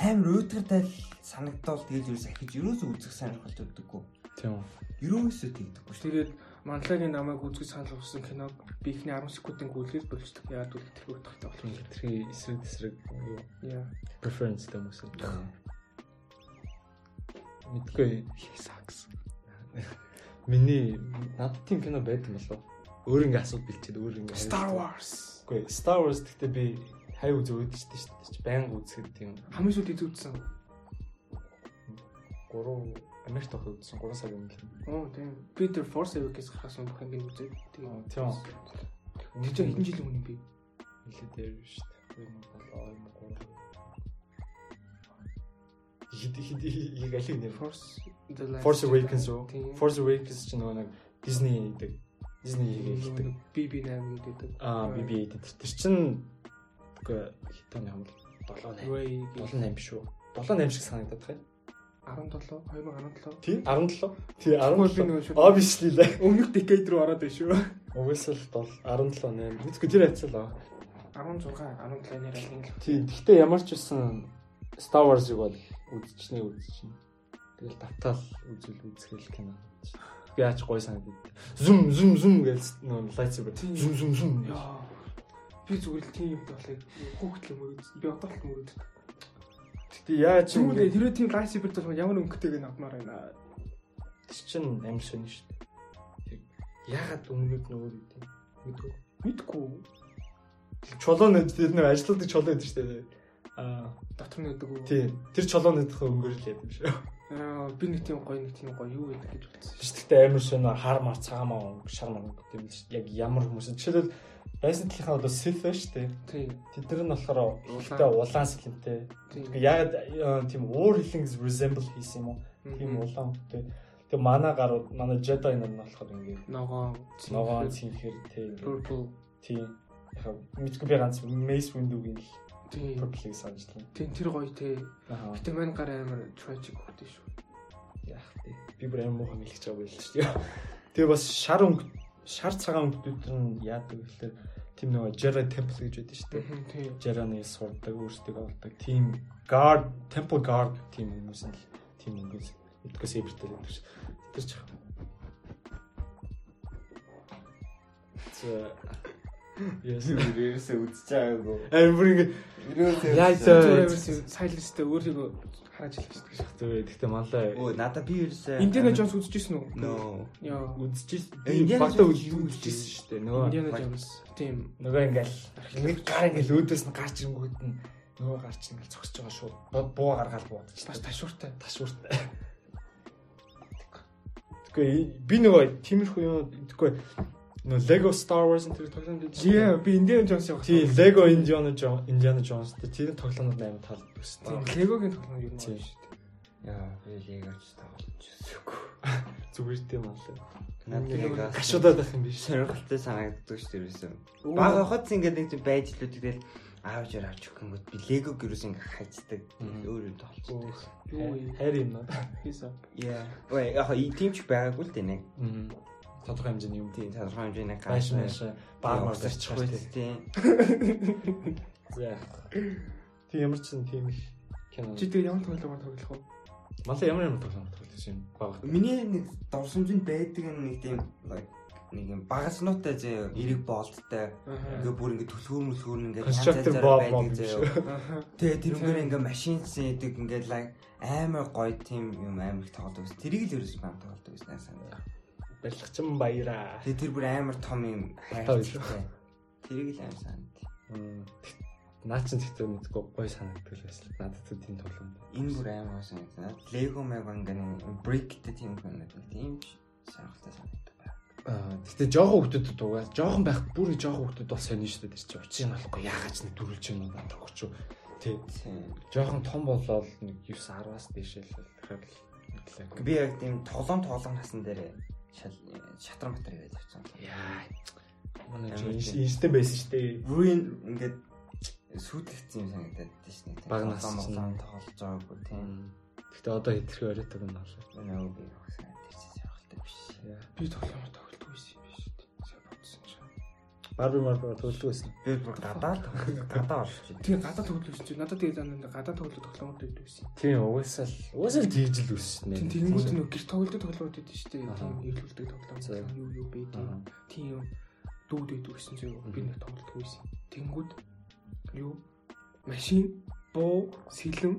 амар уйдахтай л санагдал тэгэл ерөөсөө ахиж ерөөсөө үзэх сонирхолтой өгдөггүй. Тийм. Ерөөсөө тэгдэггүй шүү. Тэгээд манлагийн намайг үзэж санал болсон киног би ихний 10 секундын гүйлгээс болчихдог. Яагаад гэвэл тэр уртахтай Тийм болчих. хитрхи эсрэг эсрэг Яа. preference гэдэг юм. Мэдгүй. Сакс. Миний надад тийм кино байдаг болов. Өөр ингээ асууд бэлчээд өөр ингээ Star Wars. Үгүй Star Wars гэхдээ би хай үзээ үүдчихдээ шүү дээ. Баян үзэхэд тийм Хамгийн сүүлд үзсэн. 3 Америкт үзсэн 3 сарын өмнө. Оо тийм. Би тэр Force Awakens гарахаас өмнө ангийн үзээд. Аа, тийм. Тэр чинь хэдэн жилийн өмнө юм бэ? Нилээ дээр шүү дээ. 2007 2003. Хид хид яг алиг нэр Force Force Awakens уу? Тийм. Force Awakens ч нэг Disney гэдэг. Disney хийдэг. BB8 гэдэг. Аа, BB-8 тэр тэр чинь үгүй хитаны юм бол 7 8 Ray 7 8 биш үү? 7 8 шиг санагдаад байна. 17 2017. Тийм 17. Тий Үгүй, би 17. нөгөө шууд- Аа биш л. Өмнөх decade руу ороод байна шүү. Угсаал 17 8. Мэдгүй тэр хайцал аа. 16 17 нэр аль ингэ. Тий гэхдээ ямар ч байсан Star Wars-ыг бол үзчихнэ үзчихнэ. Тэгэл давтаал үзэл үзгээл кино. Би яаж гой санагдав. Зүм зүм зүм гэж нөө lightsaber зүм зүм зүм. Би зүгээр л тийм юмтай болохыг хүүхдэл мөрөд. Би одоо л мөрөд. Гэтэ яаж ч Зүгээр ингэ тэр тийм lightsaber бол ямар өнгөтэйг авмаар байна. тэр чинь амир шин шүү дээ. Ягаад өмнөд нөгөө юм тийм мэдгүй. Мэдгүй. Чулуу нэт тэр нэг ажилладаг чулуу гэдэг шүү дээ. Аа Дотор нь өгдөг үү? тий тэр чулуу нэдх өнгөрөл яд юм шүү. Аа би нэг тийм гоё нэг тийм гоё юу гэдэг гэж бодсон шүү. Гэхдээ амир шин хар мар цагаамаа шар мар гэдэг юм л яг ямар хүмүүс жишээлбэл Байсан талынхаа бол ба шүү дээ. Тийм. Тэд нар нь болохоор ихтэй улаан сэлэнтэй. Яг тийм уур хилэнг resemble хийсэн юм уу? Тийм улаан хөтэй. Тэгээ манай гарууд манай Jedi нар нь болохоор ингээд ногоон ногоон цэнхэр тийм purple тийм яг мэдгүй би ганц Mace Windu-гийн л тийм purple-ийг санаж байна. тийм тэр гоё тий. Гэтэ мань гар амар tragic хөтэй шүү. яах тий. Би бүр амар муухай хэлж байгаа байл шүү дээ. Тэгээ бас шар өнгө шар цагаан өнгөдүүд нь яадаг гэхээр тийм нөгөө Jedi Temple гэж байдаг шүү дээ. Тийм. Jedi-ны сурдаг, өөрсдөө олдог. Team guard, temple guard team хүмүүс нь team өнгөс мэдгүй saber-тэй байдаг ш. Тэр ч яах. За Yes. Ерөөсөө үзэж байгаагүй. Амар ингэ Ерөөсөө Яа, үзэж за- байгаагүй. Өөрийгөө хараж хэлсэн гэж. зөө гэхдээ манлаа Оо надаа би ерөөсөө Indiana Jones үзчихсэн үү? No. Яа. үзчихсэн. Э, Jones үзчихсэн шүү дээ. Нөгөө Indiana Jones. Тийм. нөгөө ингээл нэг гар ингээл өөдөөс нь гарч ирэнгүүт нь нөгөө гарч ингээл зогсож байгаа шүү. Буу- Буу гаргаал буудаж. Бас ташууртай. ташууртай. Тэгэхгүй би нөгөө тиймэрхүү юм тэгэхгүй нөгөө Lego Star Wars энэ тоглоом гэдэг. Yeah, би Indiana Jones явах. Тий, Lego Indiana Jones Indiana Jones тэр тоглоомод амар Тийм, шүү. Lego-гийн тоглоом юу юм шүү дээ. Яа, би легоч тоглож үзээгүй. (laughs) Зүгээр тийм аа. Надад лего гашуудаад байх юм биш. сонирхолтой санагддаг шүү дээ. Бага хот ингээд нэг тийм байж л үү тэгэл аавж өөр авч өгөх юм бол би лего гэрээс ингээд хайцдаг. Өөр юм толцдог. Юу? Хайр юм аа. Хийсэн. Яа. Ой, яг и тийм ч байгаагүй л дээ нэг. Мм. Тодорхой хэмжээний юм. Тийм тодорхой хэмжээний Байш маш баг байт тийм. За. Тийм ямар ч тийм их кино. Чи тэгээ ямар тоглоомор тоглох вэ? Малаа ямар ямар тоглоом тоглож юм баг. Миний нэг дурсамжинд байдаг нэг тийм нэг юм багаснуутай зөө эрэг боолттой Аа. ингээ бүр ингээ төлхөр мөлхөр ингээ Bob байдаг зөө. Тэгээ тэр үнээр ингээ машин зээдэг ингээ амар гоё тийм юм амар их тоглодог. Тэрийг л ерөөс маань тоглодог наа санаа. Барилгачин баяраа. Тэгээ тэр бүр амар том юм хайртай. Тэрийг л амар. Мм. Наа чин тэгтээ мэдгүй гоё санагддаг л байсан. Надад ч тийм тоглоом. Энэ бүр амар санагдана. Ингээ нэг бриктэй тийм нэг тийм сонирхолтой санагддаг тэгтээ жоохон хүмүүсд дугаа. Жоохон байх бүр жоохон хүмүүс бол сонин шүү дээ. Чинь учрыг болохгүй яагаад ч нэг дөрүлж юм надад төгч. Тий. Тийм. Жоохон том болоод нэг 9 10-аас дээшээ л тэгэхээр л Би яг тийм тоглоом тоглоом хасан дээр шатран батар яриад явцсан. Яа. Манай инстэн байсан шүү дээ. Ruin ингээд сүйтгэгдсэн юм санагдаад тийм шнэ. Баг нас тоглоом тоглоом тоглож байгаагүй тийм. Гэтэ одоо хэтэрхий оройтог юм байна. Нөө би яг санаад Барби марби төлөвлөг байсан. Би бүр гадаа л гадаа орчих. Тэгээ гадаа тоглож чи надад тэгээ зам гадаа тоглож тоглоомор байдаг байсан. Тийм угаасаа л угаасаа л тэгж л үссэн Тийм тэгэнгүүт нэг гэр тоглолтод тоглоомор байдаг шүү дээ. Тийм ирлүүлдэг тоглоом. Юу юу бэ тийм. Тийм юм дүүд байдаг гэсэн чинь би нэг тоглолтгүй байсан. Тэнгүүд юу машин боо сэлэм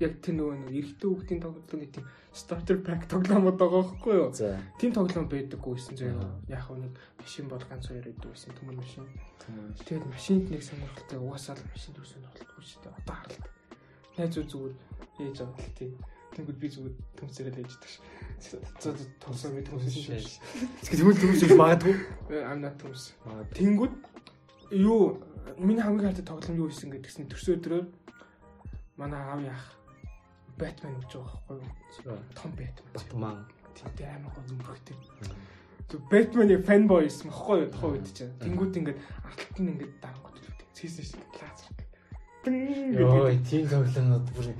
яг тэр нөгөө нэг эрэгтэй хүүхдийн тоглолтын нэг тийм starter pack тоглоомод байгаа байхгүй юу? Тим тоглоом байдаггүй байсан зөө. Аа. Яг нэг машин бол ганц хоёр байдаг байсан төмөр машин. Тэгээд машинд нэг сонирхолтой угаасаа л машин төв сонирхолтой шүү дээ. Одоо харлаа. Найз зүү зүгээр ээж аваад л тийм Тэнгүүд би зүгээр төмсөрөд ээж идэх ш. За тусаа би төмсөж ш. Тэгвэл төмсөж магадгүй. I'm not төмс. Тэнгүүд юу миний хамгийн хайртай тоглоом юу хийсэн гэдгсэн төрсөн өдрөөр манай аав яах Бэтмен гэж байгаа байхгүй юу? Том Бэтмен. Батман. Тэг амар гоо зүмбрхтэй. Тэг Бэтмений фэнбой юм баггүй юу тухайн үед чинь. Тэнгүүд ингээд алтт нь ингээд дарангууд үлдээ. Цэсэн шиг лазер. Йоо, тийм тоглоомнууд бүр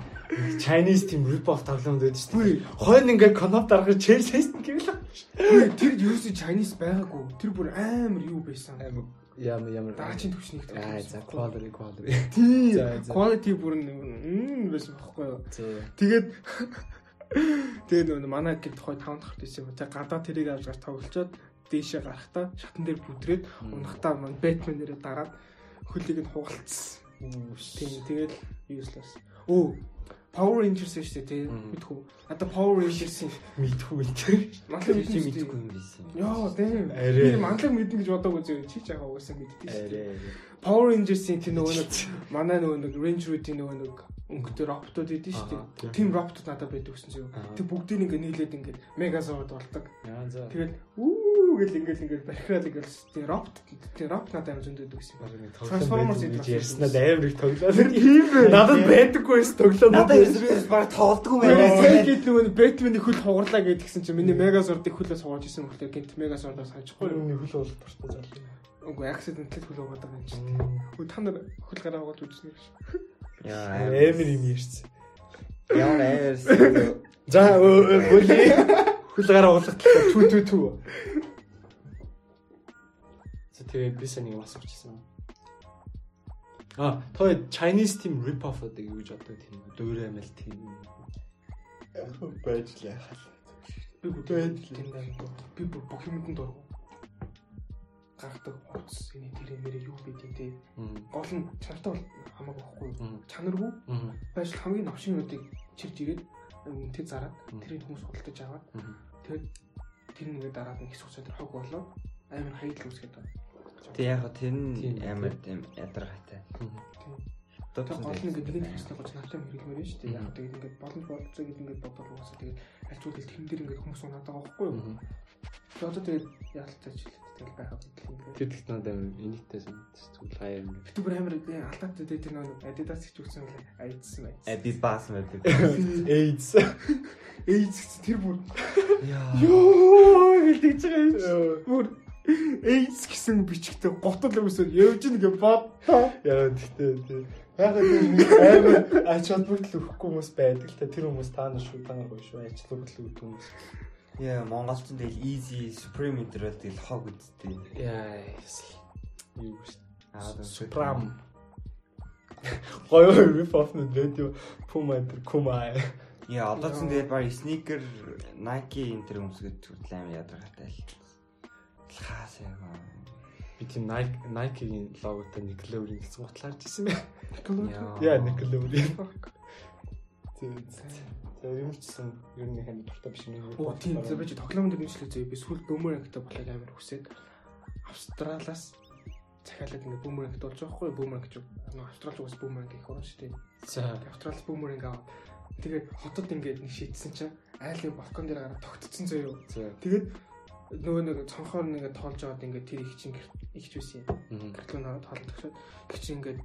Chinese team rip off тоглоомд байдаг шүү дээ. Хойно ингээд коноп дарахад Chelsea гэвэл тэр ч Chinese байгаагүй. Тэр бүр амар юу байсан. амар ямар ямар Даачийн төвчнийг Аа за quality quality. За. Quality бүр нь байсан байхгүй юу? Тэгээд тэгээд нөгөө манай гэд тухай 5 дахь тийш юм. Тэг гадаа тэрийг авч гарч тоглолцоод дээшээ гарахтаа шатан дээр бүдрээд унахтаа маань Бэтмен нэрээ дараад хөлийг нь хугалцсан. Тийм тэгэл useless. Оо Power Rangers шүү дээ тийм Мм. мэдхүү. Одоо Power Rangers-ийн мэдгүй энэ. манлаг чи мэдгүй юм байсан. Яа, тийм. Би манлаг мэднэ гэж бодоагүй зөв чи ч яхаа угаасаа мэддээ шүү дээ. Power Rangers-ийн тэр нөгөө нэг манай нөгөө нэг Ranger-уудын нөгөө нэг өнгөтэй роботууд идэв шүү дээ. Тим роботууд надад байдаг гэсэн. Аа. Тэг бүгдийг ингээ нийлээд ингээ Megazord болдог. Яа за. Тэгэл үү гэл ингээл ингээл барихраад ингээл тийм робот тийм робот надад амар зөндөд гэсэн юм. Гэж гэдэг ярьснаад амар их тоглоо. Тийм ээ. Надад байдаггүй байсан тоглоом. Надад ерөөс баг тоолдгүй Сайн байна. гээд нөгөө Бэтмений хөл хугарлаа гэдгсэн чинь миний Megazord-ыг хөлөөс хугааж исэн болохоор гинт Megazord-аас хажихгүй. Миний хөл бол дуртай зал. Үгүй accident-тэй хөл угаад байгаа юм чинь. Үгүй та нар хөл гараа угаад үзсэн гэж. Яа, Амар юм ярьсан. Ямар аяар. (laughs) За хөлий (laughs) хөл гараа уулгахлаа түү түү түү. Тэгээ би сайн нэг юм асуучихсан. А, той Chinese team rip off гэдэг юу гэж боддог тийм дөөрэ амил тийм. Байж л яхаа. Би бүгд тийм байна. Би бүр бүх юмд дургу. Гаргадаг хуц энэ тэр нэрээ юу гэдэг те. Гол нь чанартай бол хамаагүй байхгүй. Чанаргүй байж хамгийн новшинуудыг чирж ирээд үнтэй зараад тэрийг хүмүүс худалдаж аваад тэгээд тэр нэгээ дараад нэг хэсэг хугацаанд хог болоо амар хаягдл үүсгээд байна. Тэг яг тэр нь амар тийм ядаргаатай. Тэгээд гол нь ингээд нэг хэсэг гоч нартай хэрэглэмээр нь шүү дээ. Яг тэгээд ингээд боломж болцоо гэдэг ингээд бодоод угаасаа тэгээд аль зүйлэл тэрэн дээр ингээд хүмүүс унаад байгаа байхгүй юу? Тэгээд одоо тэгээд яалтаж жилээ тэгэл байхад юм ингээд. Тэр тэгт надад амар инээдтэй санагдсан. Зүгээр хаяа юм. Би бүр амар алдаатай тэгээд тэр нэг Adidas гэж үгсэн үл айдсан байц. А би баас мэ би. AIDS. Гэсэн тэр бүр Яа. ёо хэлдэж байгаа юм. Бүр эйз гэсэн бичгтээ готол өмсөд явж нэг бодтоо. Яа тэгтээ тий. Яг нэг амар ач холбогдол өгөхгүй хүмүүс байдаг л та тэр хүмүүс та нар шүү та нар гоё шүү ач холбогдол өгдөг хүмүүс. Яа, Монголчин тэгэл easy supreme интервал тэгэл хог үсттэй. Яа. Юу гэж. Аа, Supreme. Гоё rip off на радио Puma тэр Kuma. Яа, одоо ч тэгэл баг sneaker Nike интер өмсгөд хүртэл амар ядаргаатай л. Хаас яа. Би тийм Nike Nike-ийн логотой Nickelodeon гэсэн готлаарч ирсэн бэ. Яа. Nickelodeon. За юм чсэн ер нь хань дуртай биш юм. Оо тийм зөв би тоглоомд дэмжлээ зөө би сүүл бөөмөрөнгтэй болохыг амар хүсээд Австралиас захиалаад ингээ бөөмөрөнгт болж байгаа хгүй бөөмөрөнг гэж нөгөө Австралч уус бөөмөрөнг гэх юм шүү дээ. За Австралиас бөөмөрөнг аваад тэгээд хотод ингээд нэг шийдсэн чинь айлын балкон дээр гараад тогтцсон зөө юу. Тэгээд нөгөө нэг цонхоор нэг тоолж аваад ингээд тэр их чинь ихч байсан юм. Гэрлөө наваад тоолж төгсөөд их чинь ингээд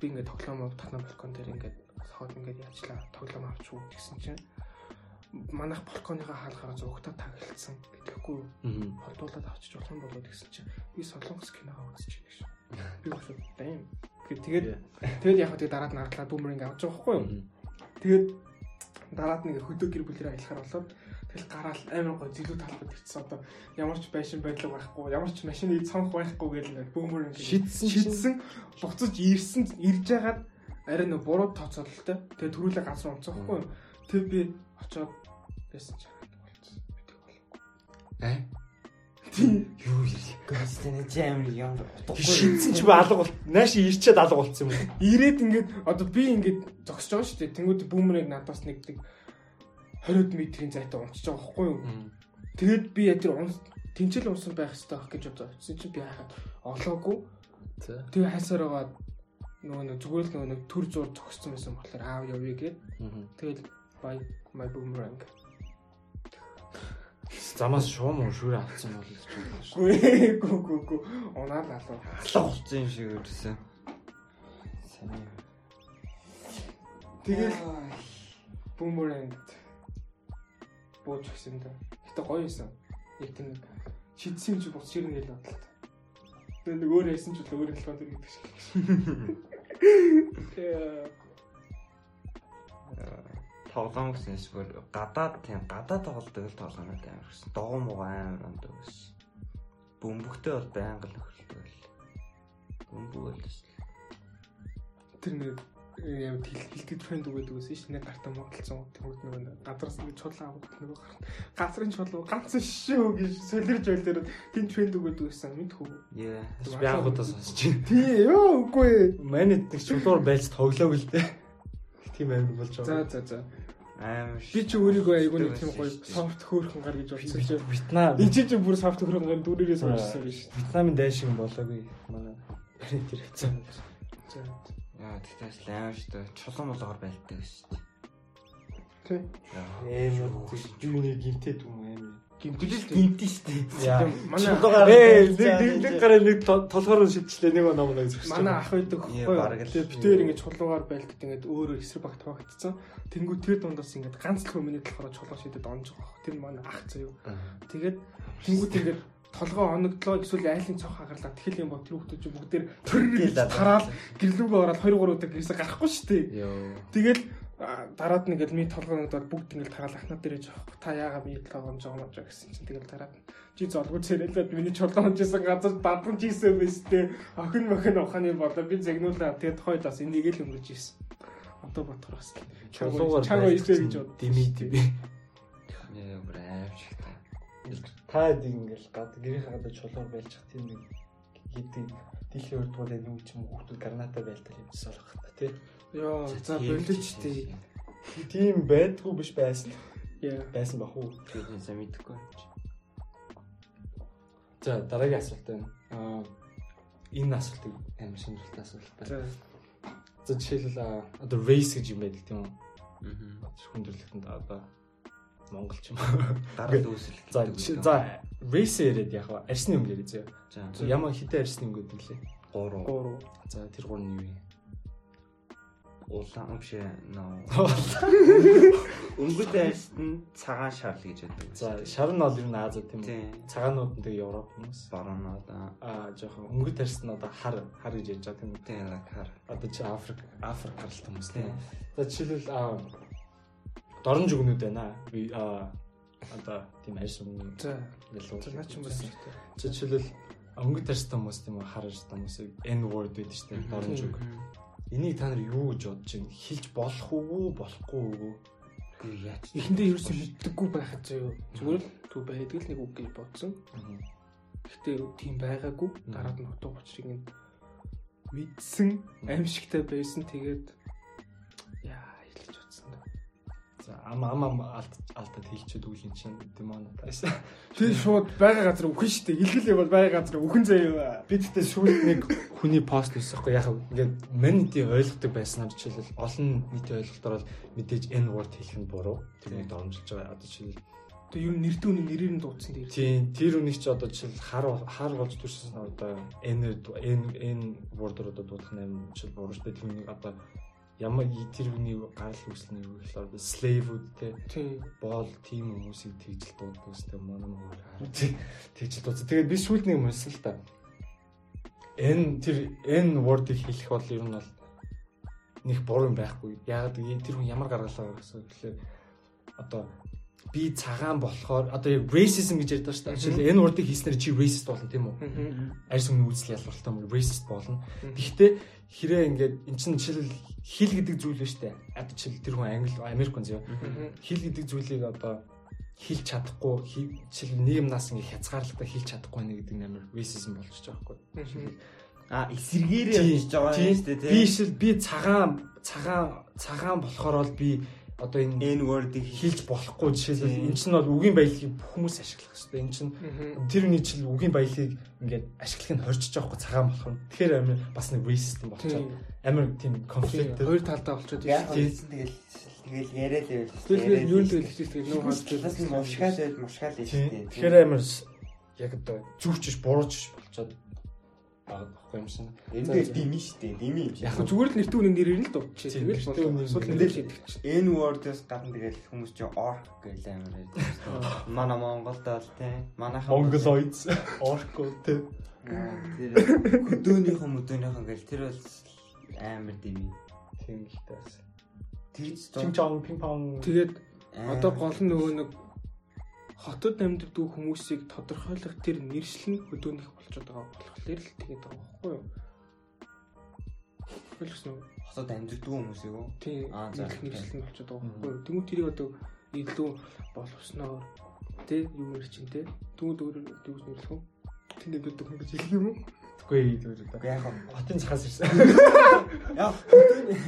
би ингээд тоглоом татна балкон дээр ингээд хоод ингээд явчлаа тоглоом авч уу гэсэн чинь манайх балконыхаа хаалгаараа зугтаа таглалцсан гэхгүй Мм. холдуулаад авчиж болох юм болоо гэсэн чинь би солонгос киногоо үзэж байна гэж. Би бас дэм. Тэгээд тэгээд яг хөө тэгээд дараад нардлаа бүүмэринг авч байгаа байхгүй юу? Тэгээд дараад нэг хөдөө гэр бүлэрээ аялахаар болоод Тэгэл гараал амар гоо зилүү талбад ирчихсэн одоо ямар ч байшин байдлаг байхгүй, ямар ч машин ий цонх байхгүй гэл ингээд бөөмөр ингээд шидсэн шидсэн буцаж ирсэн ирж байгаад арай нөө буруу тооцоололтой. Тэгээ төрүүлээ газар онцохгүй. Тэг би очоод байсан ч болчихсон. Мэдээ болохгүй. Аа юу гастэн жамэр юм утгагүй. Шинцэн ч би алга болт нааш ирчээд алга болцсон юм уу? Ирээд ингээд одоо би ингээд зогсож байгаа шүү дээ. Тэнгууд бүүмрэг надаас нэгдэг. 20-од метрийн зайтай унтчих байгаа байхгүй юу? Тэгэд би яа тэр унт тэмцэл унсан байх хэрэгтэй байх гэж бодсон. Тэгсэн чинь би хахад олоогүй. Тэгээ хайсаар байгаа нөгөө нэг зүгээр л нөгөө нэг төр зур зогссон байсан болохоор аав явъя гээд. Тэгэл бай my boomerang. Замаас шуум уу шүүрээ алдсан бол гэж байна. Гүй гү гү гү унаад алуу. Алах болсон юм шиг үрдсэн. Сайн. Тэгэл бумеранг бууж өгсөн да. Гэтэ гоё юмсан. Яг тийм нэг шидсэн юм чи бус ширнэ гэж бодлоо. Тэгээ нэг өөр яасан ч үл өөр хэлбэл тэр гэдэг шиг. Тоглоом гэсэн эсвэл гадаад тийм гадаад тоглолтог л тоглоомод амар гэсэн. Догоо муу амар ондоо гэсэн. Бөмбөгтэй бол байнга л өхөлдөг л. Бөмбөг л шүү. Тэр нэг яа хилдэг тренд үгээд үгүйсэн шүү. Нэг гартаа моголцсон тэмүүд нэг гадраас нэг чулуун авах нэг гарна. Газрын чулуу ганц шүү гэж солирж байл дээр тийм тренд үгээд үгүйсэн мэдхүү. Яа. Би анхудаа сонсож байна. Тий ёо үгүй. Манайд нэг чулуур байж тоглоог л дээ. Тийм амар болж За байгаа. за за. Амар. Би ч өөрийгөө айгүй нэг тийм гоё софт хөөрхөн гар гэж бодсон чи. Вьетнам Энд чинь бүр софт хөөрхөн гар дүүрээрээ сонссон биш. Вьетнамын дайш шиг болоогүй манай. Тэр хэвчээ. За. Яа, тэгтээс л амар шүү дээ. Чулуун болгоор байлдаг шүү дээ. Тий. Амар юуны гинтэд юм амар. Гимтэл Гинтэн шүү дээ. Манай Ээ нэг нэг гараа нэг тол- толгоор шидчихлээ нэг ном нэг зөв. манай ах байдаг хөхгүй. Тэгээ битээр ингэж чулуугаар байлдад ингэж өөрөө эсрэг багт хавагдсан. Тэнгүү тэр дундаас ингэж ганц л хүмүүний болохоор чулуу шидэд онж байгаа. Тэр манай ах заяа. Тэгээд тэнгүүд ингэж толгоо оногдлоо эсвэл айлын цог хагарлаа тэгэл юм бо тэр хүмүүс бүгд тэр Гэл тараал гэрлүүгээ ороод 2 3 удаа гэрээсээ гарахгүй шүү дээ. Тэгэл дараад нь ингээл ми толгоонод бүгд ингээл тараал ахнаа дээр жоох та яага ми толгоон жоомож байгаа гэсэн чинь тэгэл дараад. Чи золгүй цэрэлээд миний чулуун жисэн газар бадан жисэн байстэй охин мохин ухааны болоо. Би загнуулаа тэгээд хойдоос энийг л өнгөрч ийсэн одоо бодохоор бас Чулуугаар чагаа ийсээ гэж бод дими дими. Яа, та. Та ингээл гад гэрийн гадаа чулуур байлчих тийм нэг гэдэг дийлхий урдгуулаа нэг ч юм уу хүүхдүүд граната байлдаг юм шиг болох та тий. ёо за болооч тий Тийм байдгүй биш байсан. яа Байсан бах уу? Тэгээд сайн мэдэхгүй. За дараагийн асуулт байна. Аа энэ асуултыг амар шинжлэлтэй асуулт байна. за За жишээлбэл одоо race гэж юм байдаг тийм үү? Аа. Хүндрэлтэнд одоо Монгол ч юм. Дараад үүсэл. За за race яриад яг арсны юм яриа зөө. За Ямар хитэ арсны юм гэдэг лээ. 3 гурав За тэр гурав нь юу юм? улаан биш нөө. Өнгөт арьсны цагаан шарл гэж байдаг. За шар нь бол ер нь Азад тийм үү? Цагаанууд нь тэгээ Европ хүмүүс. Баруунууд Аа жоохон өнгөт арьс нь одоо хар хар гэж ярьж байгаа тийм үү? тийм лакар. Одоо чи Африк Африк гаралтай хүмүүс тийм. Тийм. За жишээлбэл аа дорн жүгнүүд байна. Би аа одоо тийм арьс өмнө за наа ч юм бас жишээлбэл өнгөт арьстай хүмүүс тийм үү хар арьстай хүмүүсийг N word гэдэг чинь дорн жүг. Энийг та нар юу гэж бодож байна? Хилж болох уу, болохгүй? Гүй яач. эхэндээ юу ч мэддэггүй байхад заяа зүгээр л төв байдаг л нэг үг гэж бодсон Гэхдээ тийм байгаагүй. Дараад нь утга учрыг нь мэдсэн, аимшигтай байсан. Тэгээд За ам ам хэлчихэд үйл юм чинь демонотайс. Тэр шууд байгаа газар үхэн штэ. Илгэлээ бол байгаа газар үхэн заяа. Би тэгтээ сүүлд нэг хүний пост нөсөхгүй яг ингээд манитийн ойлгодог байснаар жишээлбэл олон нийтийн ойлголтоор бол мэдээж N word хэлэх нь буруу. Тэрнийг дормжилж байгаа. Одоо жишээлбэл Тэгээ юу нэрдүү нэг нэрээр нь дуудсан дээр. тийм тэр үнийг чи одоо жишээл хар хар болж төрсөн одоо N N N word-оор одоо дуудах нь жишээл буруу шүү дээ. Тэр үнийг одоо ямар тэр үнийг гарал үүсний юу гэхээр slave-үүд те Тийм. боол тийм хүмүүсийг тэгжил дууддаг өстэй манай мөр тэгжил дуудсан. Тэгээд би сүүлд нэг юмсан л та. Н тэр N word-ыг хэлэх бол ер нь бол нэг буруу байхгүй. Яагаад гэвэл тэр хүн ямар гаргалаа гэсэн гэхээр одоо би цагаан болохоор одоо racism гэж ярьдаг шүү дээ. Жишээл N word-ыг хийснээр чи racist болно тийм үү? Арьс өмнө үйлсэл ялвартай юм racist болно. Гэхдээ хэрэг ингээд эн чинь жишээл хэл гэдэг зүйл ба штэ. Одоо жишээл тэр хүн англи Америк хүн зөө хэл гэдэг зүйлийг одоо хэлж чадахгүй жишээл нийгэмнаас ингээ хязгаарлалтаа хэлж чадахгүй байна гэдэг нь амар racism болчихж байгаа байхгүй. А эсэргээрээ хийж байгаа юм шүү дээ Би шил би цагаан цагаан цагаан болохоор бол би одоо энэ N word-ыг хэлж болохгүй жишээлбэл эн чинь бол үгийн баялагийг бүх хүмүүс ашиглах хэрэгтэй. Эн чинь тэр үний жишээл үгийн баялагийг ингээд ашиглахыг нь хорчиж байгаа хгүй цагаан болохоор. Тэгэхээр амар бас нэг racist юм болчихоо. Тийм. Амар тийм конфликт. Хоёр талдаа болчиход байна. тэгэл тэгэл яриад байвал. Тэгэл юу тэгэл хичээл тэгэл нөө хаад Талаас нь мушгаал байд мушгаал Тийм. дээ. Тэгэхээр амар с- яг одоо зүгчш бурууч болцоод байгаа байхгүй юм шиг. энэ дээр дими штэ. Дими юм шиг. Яг зүгээр л нэртүү нэг нэр нь л дуудчих. Тийм, Тэгэл нэртүү бол нэг асуудал нэр. нэр шийдэх чинь. N word-оос гадна тэгэл хүмүүс чинь orc гэж амар ярьдаг. Манай Монголд бол тийм. Манайхан Mongoloids, тэ. Аа, тэр хөдөөнийхэн мөдөөнийхэн гэл тэр бол амар дими. Тийм л таас. Тэгж Чим чон пинг понг. Тэгээд одоо гол нь нөгөө нэг хотод амьдардаг хүмүүсийг тодорхойлох тэр нэршил нь хөдөөнөх болчиход байгаа болохоор л тэгээд байгаа байхгүй юу? Ойлгосноо. хотод амьддаг хүмүүсийг үү? Тийм Аа, за. нэршил нь болчиход байгаа байхгүй юу? Тэнгүү тэрийг одоо илүү боловсноор тэ юу нэр чинь тэ түүд өөр юу нэрлэх вэ? Тэнд амьдардаг хүн гэж хэлэх юм уу? Тэгэхгүй илүү Уу дээ. яг. Хотын цахаас ирсэн. Яг хөдөөний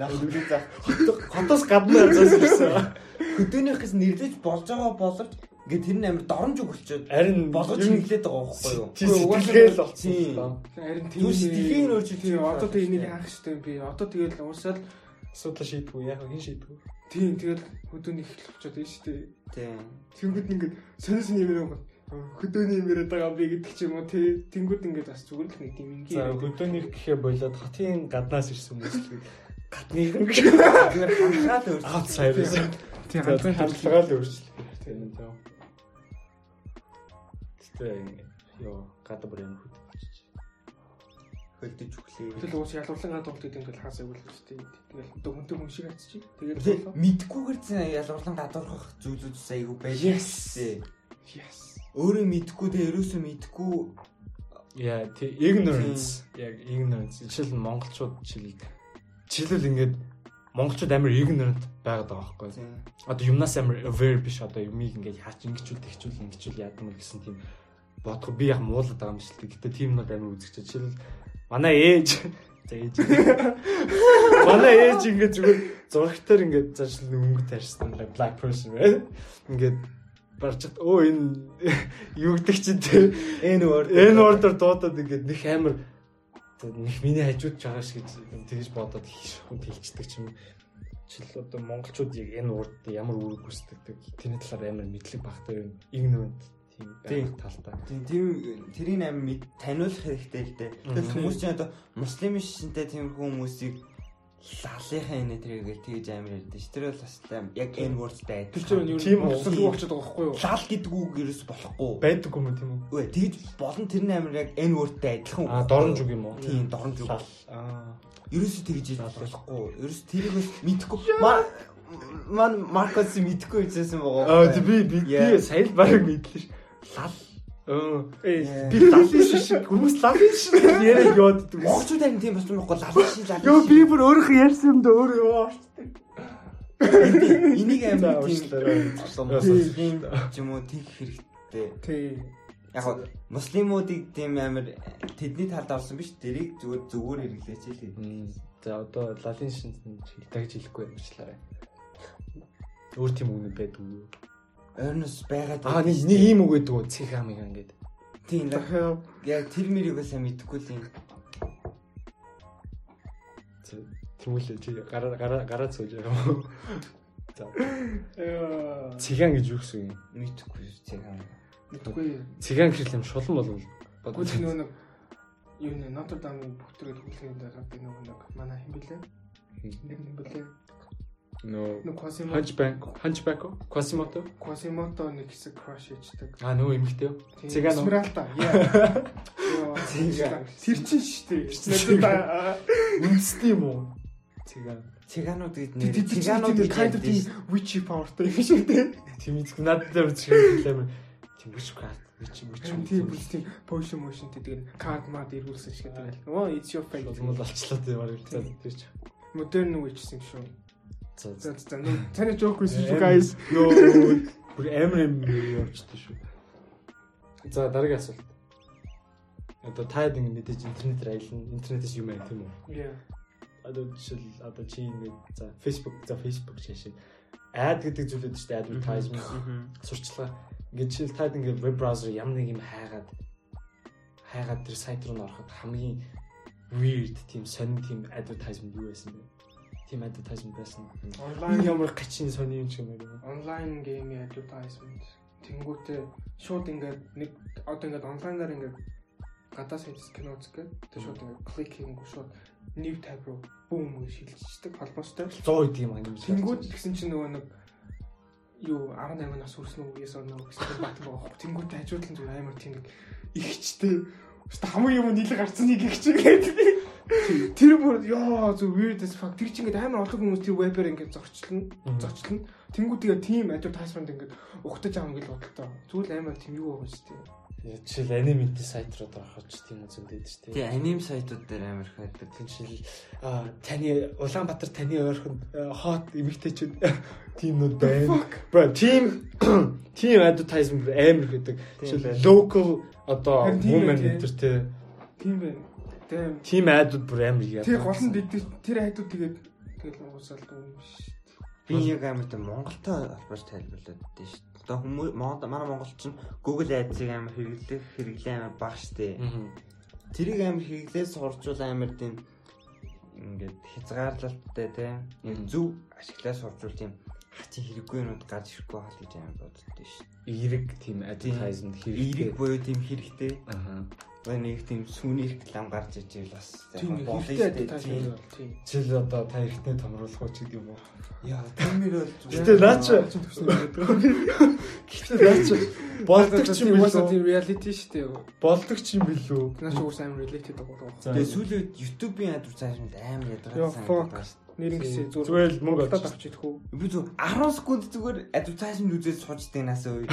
наа хөдөөний зах. Хотоос гадна цаас ирсэн. Хөдөөнийхээс нэрлэж болж байгаа боловч ингээд тэр нь амар доромж өгөлчөөд Харин болгож нэглээд байгаа байхгүй юу? Сэтгэлгээл болсон. Тийм. Харин Юу сэтгэхийн өөрчлөлт тийм юм одоо байна. тэг энийг хаах хэрэгтэй би. Одоо тэгэл уусаал Асуудал шийдвүү яг хин шийдвүү. тийм тэгэл хөдөөний эхлэх болчиход байна шүү дээ. Тийм. Тэнгүүд ингээд сонирс юм юм хөдөөний юм яриад байгаа би гэдэг ч юм уу тий тэнгүүд ингээд бас зүгээр л нэг тийм За ингийн хөдөөний гэхээ болоод хотын гаднаас ирсэн хүмүүс л гадны Тэгэхээр хангаал өөрчлөлт. outside ирсэн. тий За хандлагын хандлагаа л өөрчлөлт. Тийм юм тийм. Тэгтээ ёо гадаа бүр юм хөдөлж. хөлдөж өглөө. Тэгэл уус ялуулсан гад болдог ингээд хаасаа өгөл шүү дээ. Тэгэл одоо хүнтэй хүн шиг атчих. Тэгээ Тэгээд мэдгүйгээр зэн ялгарлан гадуурхах зүг зүг айгу байлаа. Yes. yes. Өөрөө мэдгүй тэгээ ерөөсөө мэдгүй Яа, тий ignorance. Яг ignorance. Жишээл монголчууд жишээл жишээл ингээд монголчууд амар ignorant байгаад байгаа байхгүй. Одоо юмнаас амар aware биш одоо юмыг ингээд яач ингэчүүл тэгчүүл ингэчүүл яадаг мөр гэсэн тийм бодох би яг муулаад байгаа юм шиг л. Гэтэ тийм нь амар үзэгч. Жишээл манай ээж за ээж. Манай ээж ингээд зүгээр зурагтаар ингээд заашлын өнгө тарьсан black person right? Ингээд барчаад өө энэ (laughs) юу гэдэг чинь те Энэ word энэ ордер дуудаад ингээд нэг амар нэг миний хажууд байгаа шиг тэгж бодоод их хүн хэлцдэг ч юм. Жишээл одоо монголчууд яг энэ урд ямар үүрэг гүйцэтгэдэг тэрний талаар амар мэдлэг багтаа юм. Ignorant тийм Тийм. байх талтай. Тийм тийм тэрийг амар мэд таниулах хэрэгтэй л дээ. Тэгэхээр хүмүүс чинь одоо муслим шинтэй тиймэрхүү хүмүүсийг лалынхаа энэ тэрийгээр тэгж амар ярьдэн ш. Тэр бол бас яг энэ wordтай Тэр чинь юу Тийм үү? болцол уу болчиход байгаа байхгүй юу? лал гэдэг үг ерөөс болохгүй. Байдаг юм уу тийм үү? Үгүй тэгж болон тэр нь амар яг энэ wordтай адилхан. Аа доромж үг юм уу? Тийм доромж үг. Аа. Ерөөсөө тэгж болохгүй. Ерөөс тэрийг бас мэдхгүй. Маа ман Маркос мэдхгүй хийжсэн байгаа. Аа би би сая л баг мэдлээ ш. Лал. Yeah. Би лал шиг хүмүүс лал шиг (laughs) яриад яваад ддэг. Монголчууд харин тийм болсон байхгүй лал шил лал. Йоо би бүр өөрийнхөө ярьсан юм да өөрөө ёо. энийг амар тийм юм уу тийх хэрэгтэй. Тий. Яг гоо муслимуудыг тийм амар тэдний талд орсон биш дэрийг зүгээр зүгээр хэрэглээч л. За одоо лалын шинж дагж хэлэхгүй уучлаарай. Өөр тийм үгнүүд байдаг уу? Ойрноос байгаад Аа нэг нэг ийм үг гэдэг үү? Цэхам юм ингээд. тийм л яг тэр мэрийг бас мэдхгүй л юм. Тэмүүлээ чи гараа гараа гараа цөөж байгаа юм. За цэхан гэж юу гэсэн юм? Мэдхгүй тийм юм. Мэдгүй. Цэхан гэхэл юм шулан болов. Гол нөө нэг юу нэ Notre Dame бүхтрээд хүлээн дээр би нөгөө нэг манай хэм бэлээ. Нэг юм бэлээ. Нөө Hunchback, Hunchback, Quasimodo. Quasimodo нэг хэсэг crush хийдэг. Аа нөгөө эмэгтэй юу? Тийм, Цигано. Esmeralda. Яа. Цигано. Тэр чинь шүү дээ. Үндэсний юм уу? Циган. Циганууд гэж Тэд нэр циганууд kind of тийм witchy powerтай юм шиг дээ. Тийм их надад л үзэх юм. Тийм witchcraft, witch witch. Тийм тийм potion motion гэдэг card mad эргүүлсэн шиг гэдэг. Oh it's your fate. Болмол алчлаа тийм баг хэлцээ тэр чи. Modern witch юм шүү. За За за нөө таны joke байсан шүү guys. Йоо. Бүр амар юм явчихсан шүү. За дараагийн асуулт. Одоо та ингэ мэдээж интернетээр аялна. Интернетээс юм аа тийм үү? Yeah. Одоо жишээл одоо чи ингэ за Facebook за Facebook шашин ad гэдэг зүйл үүдэж штэ advertisement сурчлага. Ингээд жишээл та ингэ веб браузер ямар нэг юм хайгаад хайгаад тэр сайт руу н ороход хамгийн weird тийм сонин тийм advertisement юу байсан бэ? Тийм advertisement байсан. Онлайн ямар гачин сони юм ч юм уу. онлайн геймийн advertisement тэнгүүтээ шууд ингээд нэг одоо ингээд онлайнаар ингээд гадаа сайдс кино үзэх гээд тэг шууд ингээд клик хийнгүү шууд new tab руу бүүм гэж шилжчихдэг холбоостой. 100 гэдэг юм аа. Тэнгүүд гэсэн чинь нөгөө нэг юу 18 нас хүрсэн or no гэсэн бат байгаа. Тэнгүүд хажуудлан зүгээр амар тийм нэг ихчтэй. Өстө хамгийн юм нийлэг гарцсан нэг ихч гэдэг. Тэр бүр ёо зү weird as fuck. Тэр чинь ингээд амар олон хүмүүс тэр вебээр ингээд зорчлно. Зорчлно. Тэнгүүд тэгээ team advertisement ингээд ухтаж авах гэж бодлоо. Зүгээр амар тийм юу байгаа шүү дээ. Жишээл анимент сайт руу ороход ч тийм үзэн дээд шүү тий дээ. аним сайтууд дээр амар их байдаг. Тийм жишээл аа таны Улаанбаатар таны ойрхон хот эмэгтэйчүүд тиймнүүд байна. Бро team (clears throat) team advertisement амар их гэдэг. Жишээл local одоо тийм women тий. Тийм байна. Тийм. Team ad-ууд бүр амар яа. Тэр гол нь бид тэр хайдууд тэгээд тэгэл уусаал дүү юм шүү. Би яг амар тийм Монголтой холбооч тайлбарлаад дээ шүү. Одоо хүмүүс Монгол манай монголчин Google Ads-ыг амар хэрэглэх хэрэглээ амар бага штэ. Тэрийг амар хэрэглээс сурчвал амар тийм ингээд хязгаарлалттай тийм яг зөв ашиглаа сурчвал тийм хачин хэрэггүй юмуд гарч ирэхгүй хол гэж амар боддоо шүү. Эерэг тийм advertisement хэрэгтэй. Эерэг буюу тийм хэрэгтэй. Аха. Нэг тийм сүний реклам гарч ижил бас Тийм болно тийм. Жишээл одоо та ихтэй томруулах уу ч гэдэг юм уу. Яа, тиймэр бол Гэтэ наа чи Гэтэ наа чи болдог ч юм билүү? тийм reality шүү дээ. Болдог ч юм билүү? Наач уус амар related байгаа. Тэгээ сүүлийн YouTube-ийн адвертайзмент амар Яа, ядаргаасан. fuck. Нэрэн гэсэн зүгээр Зүгээр л мөнгө олж. авч идэх үү? Би зөв 10 секунд зүгээр адвертайзмент үзээд сууждаг наасаа үе.